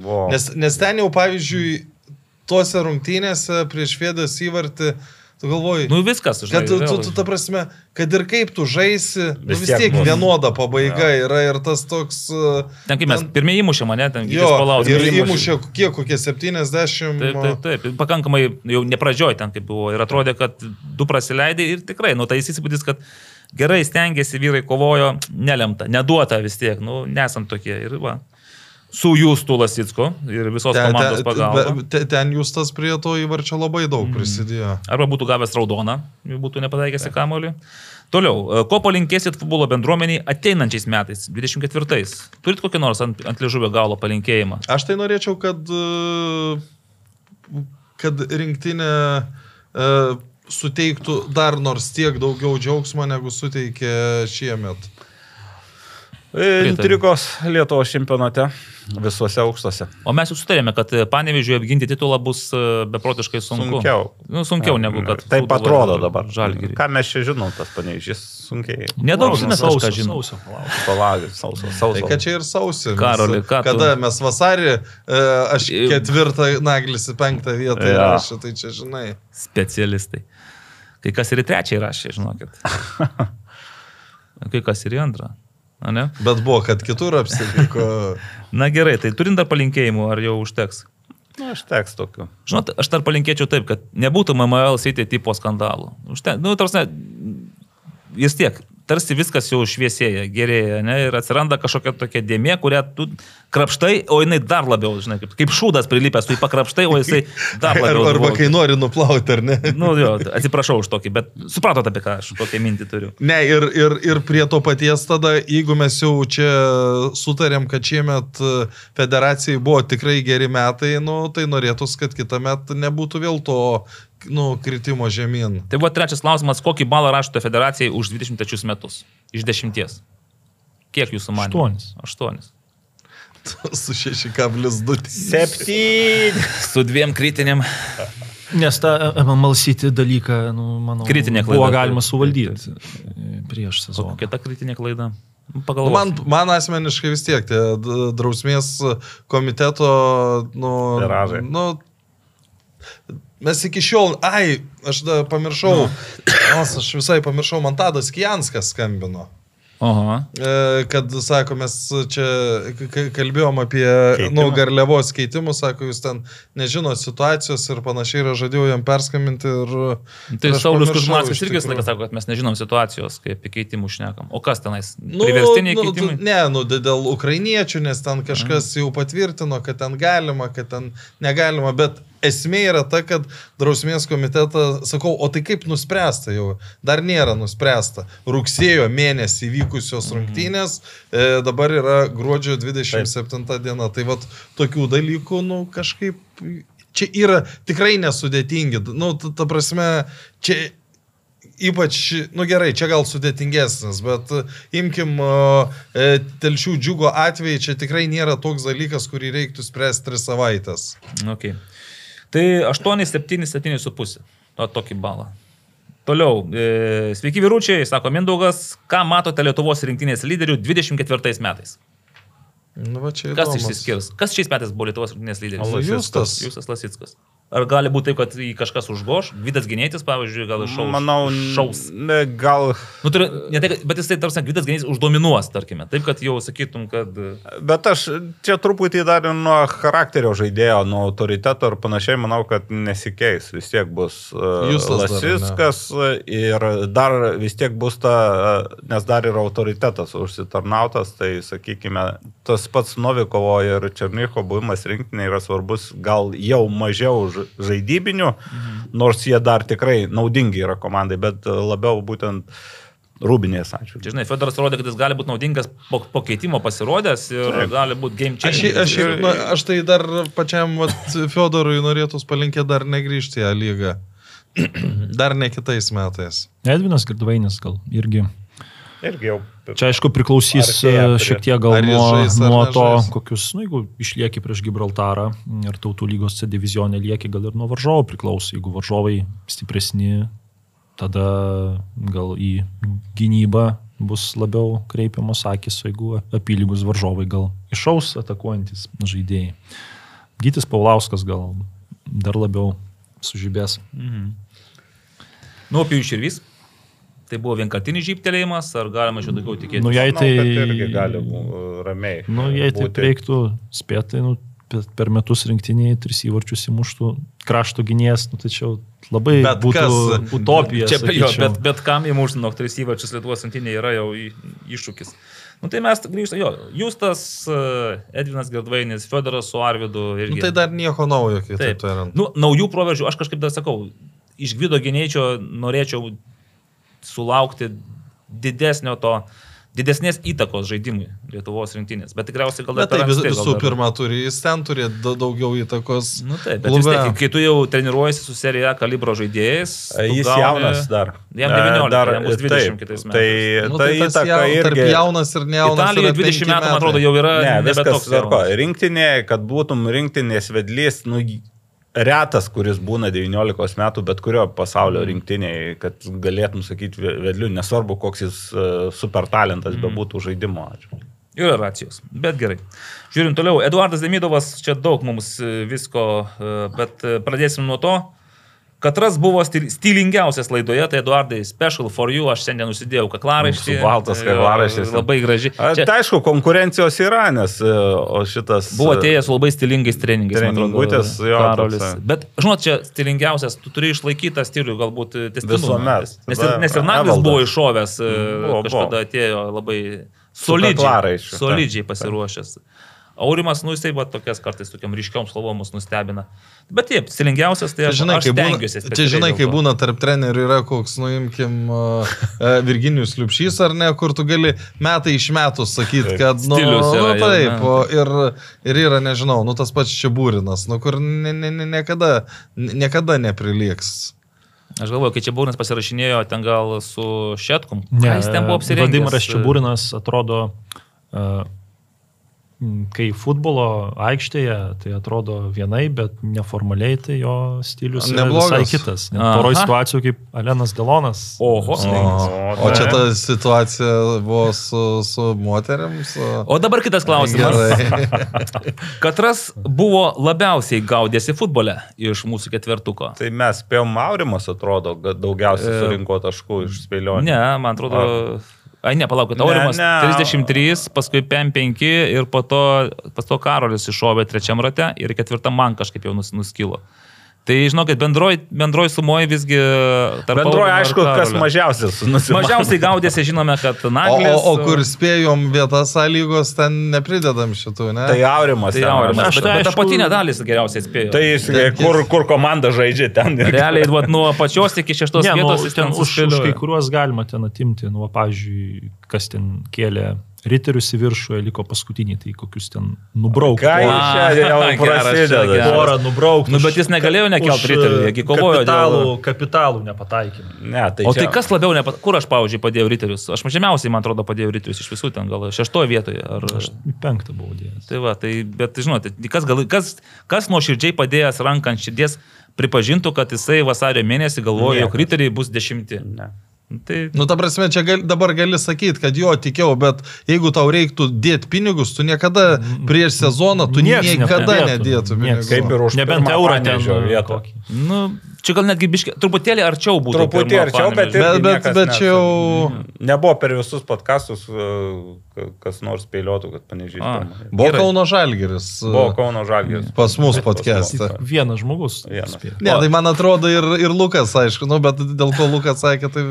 buvo. Nes, nes ten jau, pavyzdžiui, tuose rungtynėse prieš Fėdės įvartį, tu galvoji, Nu viskas, žinai. kad tu, tu, tu, ta prasme, kad ir kaip tu žaisi, nu, Vis vis tiek tiek bus. vienoda pabaiga yra ir tas toks... uh, Ten kaip mes pirmieji įmušė mane, ten Jo, palaukė. ir įmušė kiek, kokie 70. Taip, taip, taip. Pakankamai jau nepradžioj ten kaip buvo. Ir atrodė, kad du prasileidai ir tikrai, nu tai įspūdis, kad gerai stengiasi, vyrai kovojo, nelemta, neduota vis tiek, nu nesam tokie. Ir va. Su Jūstų Lasicku ir visos Ten, komandos pagalba. ten, ten, ten jūs tas prie to įvarčio labai daug prisidėjo. Arba būtų gavęs raudoną, būtų nepataikęs į kamolį. Toliau, e, ko palinkėsit futbolo bendruomeniai ateinančiais metais, 24-ais? Turit kokį nors ant, ant liežuvio galo palinkėjimą? Aš tai norėčiau, kad, uh, kad rinktinė uh, suteiktų dar nors tiek daugiau džiaugsmo, negu suteikė šiemet. Intrigos Lietuvos čempionate visuose aukštose. O mes jau sutarėme, kad panevežiui apginti titulą bus e, beprotiškai sunku. Sunkiau. Nu, sunkiau negu kad. Taip atrodo dabar. Žalgirį. Ką mes čia žinom, tas panevežys sunkiai. Nedaug mes sausio, žinom. sausio, palauk. Palaukit, sauso, Tai sauso. kad čia ir sausi. mes- Karoli, ką tu- Kada mes vasarį, e, aš ketvirtą, naglis į penktą vietą Jo. įrašė, tai čia žinai. Specialistai. Kai kas ir į trečią įrašė, žinokit. *laughs* Kai kas ir į antrą. A, ne? Bet buvo, kad kitur apsiliko. *laughs* Na gerai, tai turint dar palinkėjimų, ar jau užteks? Nu, aš teks tokiu. Žinot, aš dar palinkėčiau taip, kad nebūtų MML City tipo skandalų. Užten, nu, tarsi, vis tiek, tarsi viskas jau šviesėja, gerėja, ne, ir atsiranda kažkokia tokia dėmė, kurią tu krapštai, o jinai dar labiau, žinai, kaip, kaip šūdas prilipęs, tu jį pakrapštai, o jisai dar Ar, labiau. arba dvokia. kai nori nuplauti, ar ne? Nu, jo, atsiprašau už tokį, bet supratote, apie ką aš tokią mintį turiu. Ne, ir, ir, ir prie to paties tada, jeigu mes jau čia sutarėm, kad šiemet e, federacijai buvo tikrai geri metai, nu, tai norėtųs, kad kitą metą nebūtų vėl to nu, kritimo žemyn. Tai buvo trečias klausimas, kokį balą rašote federacijai už 23 metus? Iš dešimties. Kiek jūsų manė? Aštuonis. Aštuonis. *laughs* Su 6,2. Septyni. Su dviem kritinėm. Nes tą MMLCT dalyką, nu, manau, Kritinė klaida. buvo galima suvaldyti e, prieš O sezoną. kokia ta kritinė klaida? Nu, Nu. Man, man asmeniškai vis tiek tie drausmės komiteto, nu, Viražai. nu, mes iki šiol, ai, aš da pamiršau, Os, aš visai pamiršau, man Tadas Kijanskas skambino. Oho. E, kad, sako, mes čia kalbėjom apie Keitimą. nu, garliavos keitimus, sako, jūs ten nežinot situacijos ir panašiai, ir žadėjau jam perskambinti ir... Tai ir aš Saulis iš irgi visą laiką sako, kad mes nežinom situacijos, kaip apie keitimų šnekam. O kas tenais? Nu, nu, keitimai? Ne, nu, dė- dėl ukrainiečių, nes ten kažkas jau patvirtino, kad ten galima, kad ten negalima, bet esmė yra ta, kad drausmės komitetą, sakau, o tai kaip nuspręsta jau? Dar nėra nuspręsta. Rugsėjo mėnesį vykusios rungtynės, e, dabar yra gruodžio 27 diena. Tai vad tokių dalykų, nu kažkaip, čia yra tikrai nesudėtingi. Nu, ta, ta prasme, čia ypač, nu gerai, čia gal sudėtingesnis, bet imkim e, telšių džiugo atvejai, čia tikrai nėra toks dalykas, kurį reiktų spręsti tris savaitės. Okay. Tai 8, 7, 7,5. O tokį balą. Toliau. E, sveiki vyručiai, sako Mindaugas, ką matote Lietuvos rinktinės lyderių 24 metais? Nu, va, Kas įdomus. išsiskirs? Kas šiais metais buvo Lietuvos rinktinės lyderis? Justas. Justas Lasitskas. Ar gali būti taip, kad jį kažkas užgoš? Vidas Genėtis, pavyzdžiui, gal šaus. Manau, šaus. ne, gal. Nu, turi, ne tai, bet jis tai, tarsi, Vidas Genėtis uždominuos, tarkime. Taip, kad jau sakytum, kad... Bet aš čia truputį dar ir nuo charakterio žaidėjo, nuo autoriteto ir panašiai manau, kad nesikeis. Vis tiek bus uh, Justas dar, Lasiskas ir dar vis tiek bus ta, uh, nes dar yra autoritetas užsitarnautas, tai sakykime, tas pats Novikovo ir Černycho buvimas rinktinė yra svarbus gal jau mažiau ž- žaidybinių, nors jie dar tikrai naudingi yra komandai, bet uh, labiau būtent rūbinės atžvilgiu. Čia, žinai, Fedoras rodė, kad jis gali būti naudingas po, po keitimo pasirodęs ir Taip. gali būti game Aš, changer. aš, ir- na, aš tai dar pačiam vat, Fiodorui norėtų palinkėti dar negrįžti į A lygą. *clears throat* Dar ne kitais metais. Edvinas Girdvainis gal irgi. Irgi jau. Čia aišku priklausys e, šiek tiek gal nuo, žais, ar nuo to, nežais. kokius, na, jeigu išlieki prieš Gibraltarą ir tautų lygos C divizionė lieki, gal ir nuo varžovų priklauso. Jeigu varžovai stipresni, tada gal į gynybą bus labiau kreipiamos akis, jeigu apylygus varžovai gal išaus atakuojantis žaidėjai. Gytis Paulauskas gal dar labiau sužibės. Nu, apie jų širvys. Tai buvo vienkartinis žyptelėjimas, ar galima čia daugiau tikėtis? Nu, jei Manau, tai... kad irgi gali bū- ramiai. Nu, jei taip būti. reiktų spėti, nu, pe- per metus rinktiniai tris įvarčius įmuštų krašto gynėjas, nu, tai čia jau labai Bet būtų kas- utopija. Čia, jo, sakyčiau. bet, bet kam įmušti nuo tris įvarčius Lietuvos antinėje yra jau iššūkis. Nu, tai mes grįžtame, jo, Justas, e, Edvinas Gerdvainis, Fedoras su Arvidu ir... Nu, tai dar nieko naujo, kitaip Taip. tariant. Nu, naujų proveržių, aš kažkaip dar sakau, iš Gvido gynėjčio norėčiau sulaukti didesnio to, didesnės įtakos žaidimui Lietuvos rinktinės. Bet tikriausiai gal dar tai vis, anksti gal visų dar- pirma turi, jis ten turi da- daugiau įtakos. Nu taip, bet vis tiek, kai tu jau treniruojasi su serija kalibro žaidėjais. tu Jis gauni- jaunas dar. Jam E, 19, jam bus 20 taip, kitais metais. Tai Nu, ta tai tas įtaka jau, tarp irgi. jaunas ir nejaunas. Italijoje yra 20 penki metų, man atrodo, jau yra Ne, viskas toks tvarko. Rinktinė, kad būtum rinktinės vedlys, nu, retas, kuris būna 19 metų, bet kurio pasaulio Mm. rinktiniai, kad galėtum sakyti vedliu, nesvarbu, koks jis uh, super talentas Mm. bebūtų žaidimo. atžvilgiu. Yra racijos, bet gerai. Žiūrint toliau, Eduardas Demidovas, čia daug mums e, visko, e, bet e, pradėsim nuo to. Katras buvo stil, stilingiausias laidoje, tai Eduardai, special for you, aš šiandien užsidėjau kaklaraištį. Baltas Jo, kaklaraištis. Labai graži. A, Čia Tai aišku, konkurencijos yra, nes e, šitas... buvo atėjęs su labai stilingais treningais. Treningutės, jo, Karolis. Bet, žinot, čia stilingiausias, tu turi išlaikyti tą stilių, galbūt testinumą. Visuomet. Nes ir, nes ir Naglis buvo iššovęs, e, Buvo, kažkada buvo. atėjo labai solidžiai, solidžiai pasiruošęs. Aurimas, nu jisai va tokias kartais tokiam ryškiom slovom mus nustebina. Bet taip, stilingiausias tai Čia aš, žinai, aš kai būna, stengiuosi. čia žinai, kai būna tarp trenerių yra koks, nuimkim, uh, uh, Virginijus Liupšys ar ne, kur tu gali metai iš metų sakyti, kad, nu, Stilius yra nu taip, o, ir, ir yra, nežinau, nu tas pats čia būrinas, nu kur ne, ne, ne, niekada, niekada neprilieks. Aš galvoju, kai čia Būrinas pasirašinėjo ten gal su Šetkum, Ne, jis ten buvo apsirengęs. Vladimiras Čiaburinas atrodo, e, m, kai futbolo aikštėje, tai atrodo vienai, bet neformaliai tai jo stilius yra Neblogas. visai kitas. Poroj situacijų kaip Alenas Delonas. Oho. O, o čia ta situacija buvo su, su moteriams. O, O dabar kitas klausimas. Gerai. *laughs* Katras buvo labiausiai gaudėsi futbole iš mūsų ketvertuko? Tai mes spėjom Maurimas, atrodo, kad daugiausiai E, surinko taškų iš spėlionės. Ne, man atrodo. Ai, ne, palaukit, Ne, Aurimas ne. 33, paskui PM5 ir po to, pas to Karolis iššovė trečiam rate ir ketvirtam man kažkaip jau nus, Tai žinokit, bendroj, bendroj sumoje visgi... tarp Bendroji, aišku, kas mažiausias nusimato. Mažiausiai gaudėsi, žinome, kad O, Naglis. o, o kur spėjom vietas sąlygos, ten nepridedam šitų, ne? Tai Aurimas. Tai Aurimas. rašo. Bet, bet aišku- apatinė dalis geriausiai spėjo. Tai jis, kur, kur komanda žaidžia ten. ir- Realiai, vat, nuo pačios iki šeštos Ne, nu, vietos jis ten ten už, už kai kuriuos galima ten atimti, nu, va, pavyzdžiui, kas ten kėlė riterius į viršų, liko paskutiniai, tai kokius ten nubraukti. Ką čia jau *laughs* prasideda? Porą nubraukti. Nu, bet jis negalėjo nekelt riterių, jiegi kovojo dėl- kapitalų, kapitalų nepataikymą. Ne, tai O tai čia- kas labiau, nepa... kur aš, pavyzdžiui, padėjau riterius? Aš žemiausiai, man atrodo, padėjau riterius iš visų ten, gal šeštoje vietoje. Ar... Aš penktą buvau dėjęs. Tai va, tai, bet žinote, kas, gal, kas, kas nuo širdžiai padėjęs ranką ant širdies pripažintų, kad jisai vasario mėnesį galvojo, jog riteriai bus dešimti. Ne. Tai Nu, ta prasme, čia gal, dabar gali sakyti, kad jo tikėjau, bet jeigu tau reiktų dėti pinigus, tu niekada prieš sezoną, tu niekada nedėtum. Kaip ir už Nebent eurą ten kokį. Nu, čia gal netgi biški, truputėlį arčiau būtų. Truputį pirmo arčiau, bet. Bet- bet- bet čia jau- Nebuvo per visus podkastus, uh, kas nors spėliotų, kad panežiai. A. Buvo. Kauno Žalgeris. Buvo Kauno Žalgis. Pas mus podcast'e. Vienas žmogus. Vienas. Ne, tai man atrodo ir, ir Lukas, aišku, nu, bet dėl ko Lukas sakė, tai...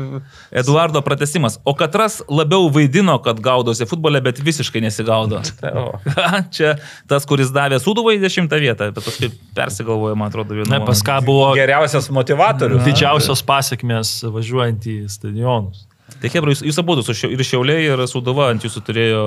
Eduardo pratesimas. O Katras labiau vaidino, kad gaudosi futbole, bet visiškai nesigaudo. *laughs* *laughs* Čia tas, kuris davė Suduvai dešimtą vietą, bet paskui persigalvojo, man atrodo, vienu. Na, pas ką buvo Geriausias motivatorius. didžiausios pasiekmes važiuojant į stadionus. Tai Hebra, jūs, jūs abu su šiau, ir Šiauliai, ir Suduva ant jūsų turėjo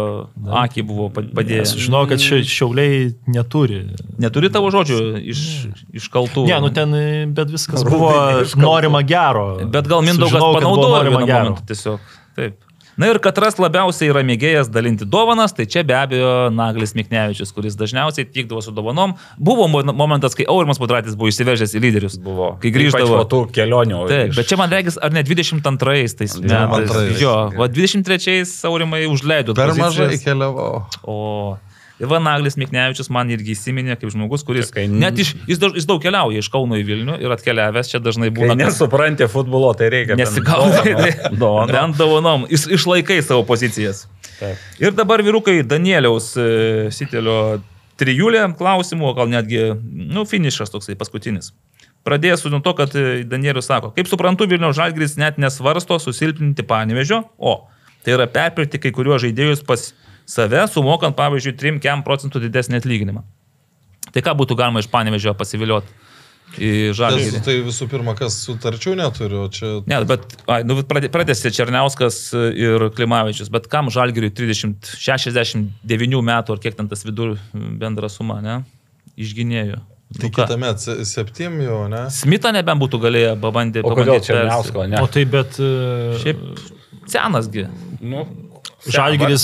akį buvo pa- Aš žinau, kad šia- šiauliai neturi. Neturi tavo žodžių iš, iš kaltų. Ne, nu ten, bet viskas Rūbinė buvo norima gero. Bet gal Mindaugas buvo panaudojo norima gero. tiesiog. Taip. Na ir Katras labiausiai yra mėgėjas dalinti dovanas, tai čia be abejo Naglis Miknevičius, kuris dažniausiai tikdavo su dovanom. Buvo mo- momentas, kai Aurimas Pudratis buvo įsivežęs į lyderius. Buvo. Kai grįždavo. Po tų kelionių. Taip, iš- bet čia man regis, ar ne 22 tais metais. 22. Jo, o 23 Aurimai užleido. Per mažai keliavau. O Ivan Naglis Miknevičius man irgi įsiminė kaip žmogus, kuris Kai- net iš, jis, daug, jis daug keliauja iš Kauno į Vilnių ir atkeliavęs čia dažnai Kai būna. kad- nesupranti futbolo, tai reikia. dovanos. *laughs* Dovanos. Bent dovanom. Jis išlaikai savo pozicijas. Taip. Ir dabar vyrukai Danieliaus e, Sitelio trijulė klausimų, gal netgi, nu, finišas toksai paskutinis. Pradėsiu nuo to, kad e, Danielius sako, kaip suprantu, Vilniaus Žalgris net nesvarsto susilpninti panevežio, o tai yra perpirkti kai kuriuos žaidėjus pas save, sumokant, pavyzdžiui, 3 procentų didesnį atlyginimą. Tai ką būtų galima iš panevežio pasivilioti į Žalgirį? Tai, tai visų pirma, kas sutarčių neturi, o čia... Ne, bet ai, nu, pradė- pratęsė Černiauskas ir Klimavičius, bet kam Žalgiriui 30, 69 metų ar kiek ten tas vidur bendra suma, ne? Išginėjo. Tai Nu metą septim jau, ne? Smita nebent būtų galėję pabandyti. O kodėl Černiausko, ne? O tai bet e, Šiaip senasgi. Nu, Žalgiris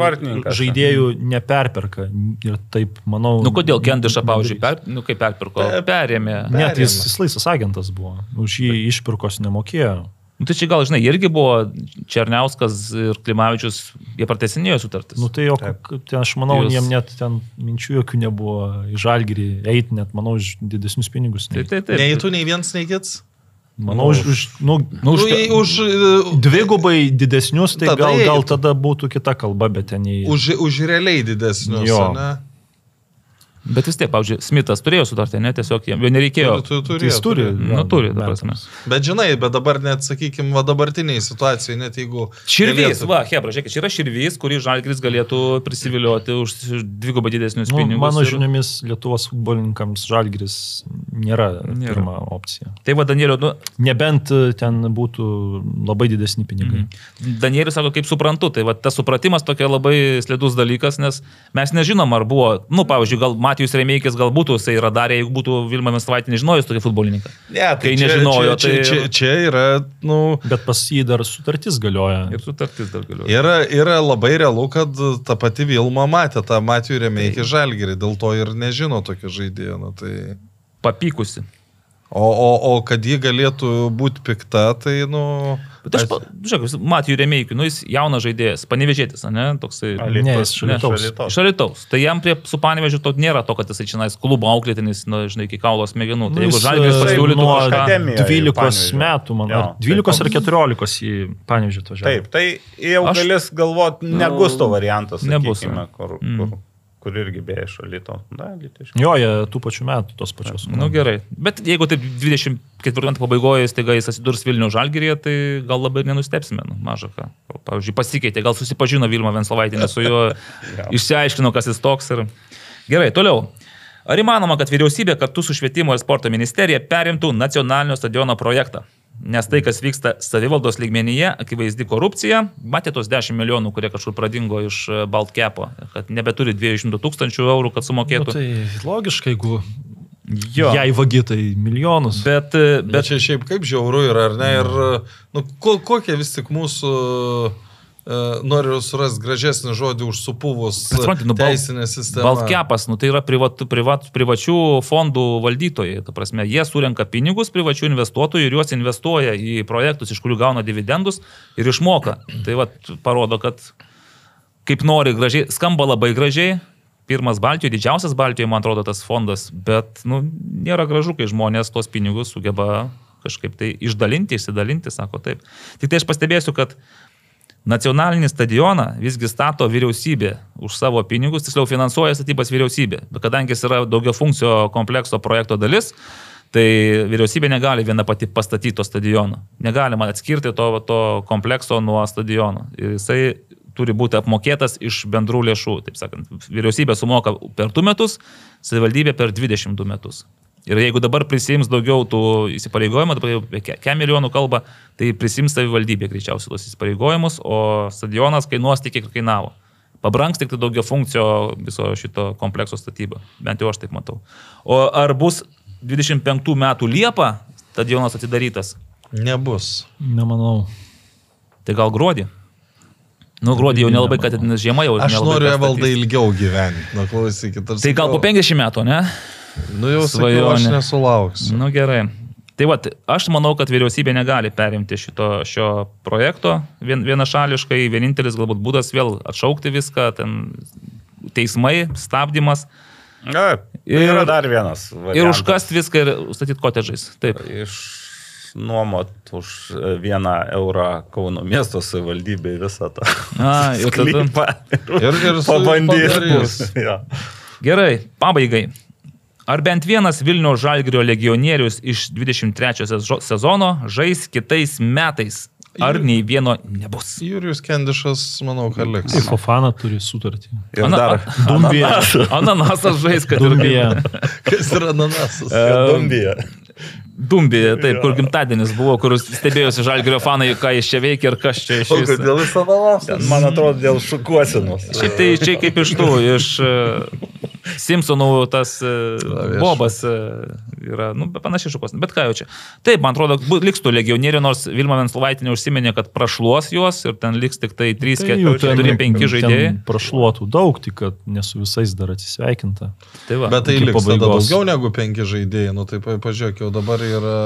vartininkas. žaidėjų neperperka. Ir taip, manau. Nu kodėl Kendišą, pavyzdžiui, per, nu, kaip perpirko? Perėmė. Net jis, jis laisvas agentas buvo. Už jį išpirkos nemokėjo. Nu, tai čia gal, žinai, irgi buvo Černiauskas ir Klimavičius, jie pratesinėjo sutartis. Nu tai jo, k- ten, aš manau, Jūs- jiem net ten minčių jokių nebuvo į žalgyrį eiti, net manau, už didesnius pinigus. tai, nei- tai, tai. Nei tu, nei vienas, nei kits. Manau, už, už nu, Nu, Už, už, už, už, dvigubai didesnius, tai Tada gal, gal tada būtų kita kalba, bet ten į... už, už realiai didesnius. Jo. ne? Bet vis tiek, pavyzdžiui, Smithas turėjo sutartį, ne, tiesiog jam jo nereikėjo. Tu, tu, Tai jis turi. Nu, turi, ta prasme. Bet žinai, bet dabar net, sakykime, va dabartiniai situacijai, net jeigu... Širvys, galėtų- va, Hebra, žiūrėk, čia yra širvys, kurį Žalgris galėtų prisivilioti už dvigubai didesnius Nu, pinigus. mano ir- žiniomis, Lietuvos futbolininkams žalgris nėra, Nėra. pirma opcija. Tai va, Danielio, nu, Nebent e, ten būtų labai didesni pinigai. Mhm. Danielius sako, kaip suprantu, tai va, tas supratimas tokia labai slidus dalykas, nes mes nežinom, ar buvo, nu, pavyzdžiui, gal Matijus Remeikis gal būtų, jisai radarė, jeigu būtų Vilma Mesvaitė nežinojus tokį futbolininką. Ne, tai Kai čia, nežinojo, čia, tai- čia, čia, čia yra, nu, Bet pas jį dar sutartis galioja. Ir sutartis dar galiu. yra, yra labai realu, kad ta pati Vilma matė tą Matijų Remeikį žalgerį, dėl to ir nežino tokio žaidėjo. Nu, tai... Papykusi. O, o, o kad ji galėtų būti pikta, tai, nu... Bet aš, pa- žiūrėk, Matijų Remeikį, nu, jis jaunas žaidėjas, panevežėtis, ne, toksai. Alytus. Ne, iš Alytaus. Tai jam prie su panevežiu to nėra to, kad jisai čia klubo auklėtinis, nu, žinai, iki kaulos smegenų. Tai jeigu jis, Žalgiris e, pasiūlytų nuo kažką. Akademijoje 12 Panevėžio. metų, man, ar 12 ar taip. 14 į Panežį atvažiavo. Taip, tai jau Aš- galės galvoti ne Nu, gusto variantas. nebus, sakykime, ne. Kur, Mm. Kur. irgi beje šalito. Da, litiškai. Jo, jie tų pačių metų, tos pačios. Na nu, gerai. Bet jeigu taip 24 metų pabaigoje staiga jis atsidurs Vilnių žalgyrėje, tai gal labai nenustepsime, nu, maža ką. Gal, Pavyzdžiui, pasikeitė, gal susipažino Vilma Venslovaitinė su juo, *laughs* išsiaiškino, kas jis toks ir... Gerai, toliau. Ar įmanoma, kad vyriausybė kartu su švietimo ir sporto ministerija perimtų nacionalinio stadiono projektą? Nes tai, kas vyksta savivaldos lygmenyje, akivaizdi korupcija, matė tos 10 milijonų, kurie kažkur pradingo iš e, Baltkepo, kad nebeturi 200 tūkstančių eurų, kad Nu, sumokėtų. tai logiška, jeigu jo. jai vagitai milijonus. Bet, e, Bet bet čia šiaip kaip žiauru yra, ar ne? Ir, nu, ko, kokie vis tik mūsų, e, noriu surasti gražesnį žodį už supuvus supranti, nu, teisinę sistemą. Baltkepas, nu, tai yra privat, privat, privačių fondų valdytojai. Ta prasme, jie surenka pinigus privačių investuotojų ir juos investuoja į projektus, iš kurių gauna dividendus ir išmoka. Tai va, parodo, kad kaip nori gražiai, skamba labai gražiai. Pirmas Baltijoje, didžiausias Baltijoje, man atrodo, tas fondas, bet nu, nėra gražu, kai žmonės tuos pinigus sugeba kažkaip tai išdalinti, išsidalinti, sako taip. Tik tai aš pastebėsiu, kad Nacionalinį stadioną visgi stato vyriausybė už savo pinigus, tiksliau finansuoja statybas vyriausybė. Bet kadangi jis yra daugia funkcijo komplekso projekto dalis, tai vyriausybė negali viena pati pastatyti to stadiono. Negalima atskirti to, to komplekso nuo stadiono. Ir jisai turi būti apmokėtas iš bendrų lėšų. Taip sakant, vyriausybė sumoka per 2 metus, savivaldybė per 22 metus. Ir jeigu dabar prisims daugiau tų įsipareigojimų, dabar jau apie ke- kem milijonų kalba, tai prisims savivaldybė greičiausiai tos įsipareigojimus, o stadionas kainuos tik kiek kainavo. Pabranks tik tai daugia funkcijo viso šito komplekso statyba. Bent jau aš taip matau. O ar bus 25 metų Liepa stadionas atidarytas? Nebus. Nemanau. Tai gal gruodį? Nu, gruodį jau nelabai, kad nes žiema jau. Aš noriu Evaldai ilgiau gyventi. Na, klausykit. Tai gal po sakau- 50 metų, ne? Nu jau sakiau, aš svajonė. nesulauksiu. Nu gerai. Tai va, aš manau, kad vyriausybė negali perimti šito, šio projekto vien, vienašališkai. Vienintelis galbūt būdas vėl atšaukti viską, ten teismai, stabdymas Na, Ir- ir yra dar vienas. ir variantas. užkast viską ir statyti kotedžais. Taip. Išnuomot už e, vieną eurą Kauno miesto savivaldybei visą tą A, ir tada-. Ir, ir su- Pabandys. Ja. Gerai, pabaigai. Ar bent vienas Vilnių Žalgirio legionierius iš 23 sezo- sezono žais kitais metais? Ar nei vieno nebus? Jurijus Kendišas, manau, kad liks. Kaip Fofana turi sutartį. Ir Ana- dar. Dumbija. Ananasas žais, kad ir Dumbija. *laughs* Kas yra ananasas? Dumbija. Dumbija, taip, kur gimtadienis buvo, kur stebėjosi Žalgirio fanai, ką jis čia veikia ir kas čia iš viso. ananasas? Ten, man atrodo, dėl šukuosinos. Šiaip tai čia kaip iš tų, iš uh, Simpsonų tas uh. Bobas uh, yra, nu, panašiai šukos. Bet ką jau čia. Taip, man atrodo, bu- liks tų legionierių, nors Vilma Venslovaitinė užsiminė, kad prašluos juos ir ten liks tik tai 3, Tai jų 4, 5 žaidėjai. Prašluotų daug, tik kad ne su visais dar atsisveikinta. Tai va. Bet tai liks daugiau negu penki žaidėjai. Nu tai pa- pažiūrėk, jau dabar yra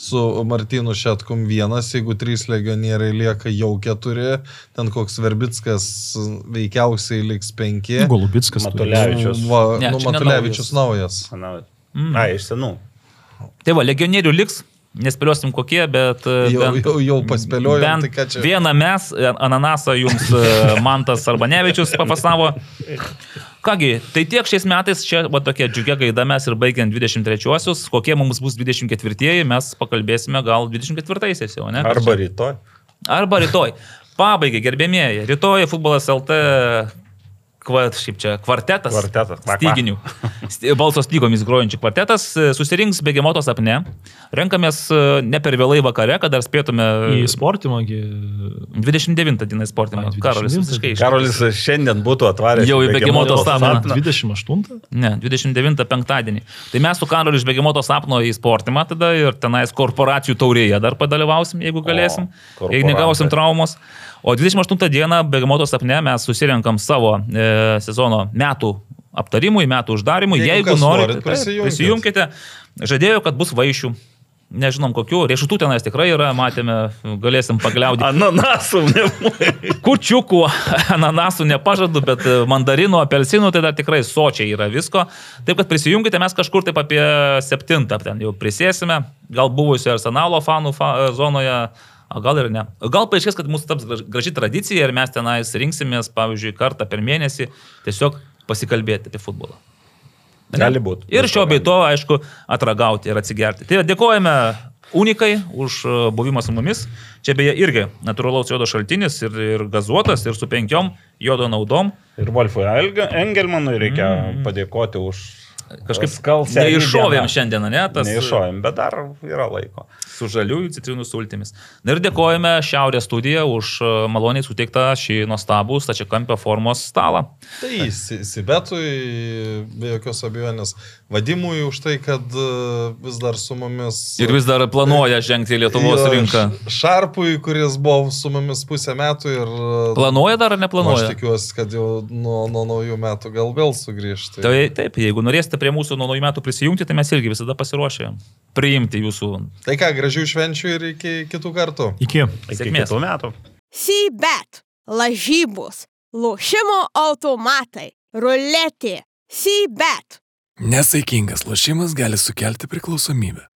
su Martinu Šetkum vienas, jeigu trys legionieriai lieka jau keturi, ten koks Verbickas veikiausiai liks penki. Golubitskas. turi. Matulevičius. Va, Ne, nu, Matulevičius naujas. Na, Mm. Ai, iš senų. Tai va, legionierių liks, nespėliosim kokie, bet... uh, Jau, bent- jau, jau paspėliojom, Bent tai ką čia. vieną mes, ananasą jums e, Mantas arba Nevičius papasavo. *laughs* Kągi, tai tiek šiais metais, čia va tokia džiugia gaida mes ir baigiant 23-osius, kokie mums bus 24-ieji, mes pakalbėsime gal 24-aisiais jau, ne? Arba rytoj. Arba rytoj. Pabaigai, gerbėmieji, rytoj futbolas LT kva, šiaip čia, kvartetas. Kvartetas, kva, kva. Styginių. St- Balsos lygomis grojančių kvartetas e, susirinks begemotos apne. Renkamės e, ne per vėlai vakare, kad dar spėtume. Į sportimągi. 29 dieną sportimą. 29. Karolis visiškai iš. Karolis šiandien būtų atvaręs. Jau į Begemoto sapną. 28. Ne, 29 penktadienį. Tai mes su Karoliu iš Begemoto sapno į sportimą tada ir tenais korporacijų taurėje dar padalyvausim, jeigu galėsim. O, jeigu negausim traumos. O 28 dieną Begemoto sapne mes susirenkam savo e, sezono metų aptarimui, metų uždarimui. Jeigu Jeigu, norite, norit, taip, prisijunkit. prisijunkite. Žadėjau, kad bus vaišių. Nežinom kokių. Riešutų tenais tikrai yra, matėme, galėsim pagliaudyti. Ananasų nebūtų. Kučiukų, ananasų nepažadu, bet mandarinų, apelsinų tai dar tikrai sočiai yra visko. Taip kad prisijungite, mes kažkur taip apie septintą ten jau prisėsime, gal buvusio arsenalo fanų fa zonoje, gal ir ne. Gal paaiškės, kad mūsų taps graž- graži tradicija ir mes tenais rinksimės, pavyzdžiui, kartą per mėnesį tiesiog pasikalbėti apie futbolą. Ne? Gali būt. Ir šio bei to, aišku, atragauti ir atsigerti. Tai dėkojame Unikai už e, buvimą su mumis. Čia beje irgi natūralaus jodo šaltinis ir, ir gazuotas, ir su penkiom jodo naudom. Ir Wolfui Engelmanui reikia mm. padėkoti už Kažkaip skalsę. neiššovėm šiandieną, ne? Tas Neiššovėm, bet dar yra laiko. su žaliųjų citrinų sultimis. Na ir dėkojame Šiaurės studiją už e, maloniai suteiktą šį nuostabų stačiakampio formos stalą. Tai Si- Sibetui, be jokios abejonės, vadimui už tai, kad e, vis dar su mumis. Ir vis dar planuoja žengti į Lietuvos rinką. Šarpui, kuris buvo su mumis pusę metų ir... e, Planuoja dar ar Aš neplanuoja? tikiuosi, kad jau nuo, nuo naujų metų gal vėl sugrįžti. Tai taip, jeigu norėsite prie mūsų nuo naujų metų prisijungti, tai mes irgi visada pasiruošę priimti jūsų Tai ką, gražių švenčių ir iki kitų kartų. Iki. Iki Sėkmės. kitų metų. Sybet, lažybos, lošimo automatai, ruletė, Sybet. Nesaikingas lošimas gali sukelti priklausomybę.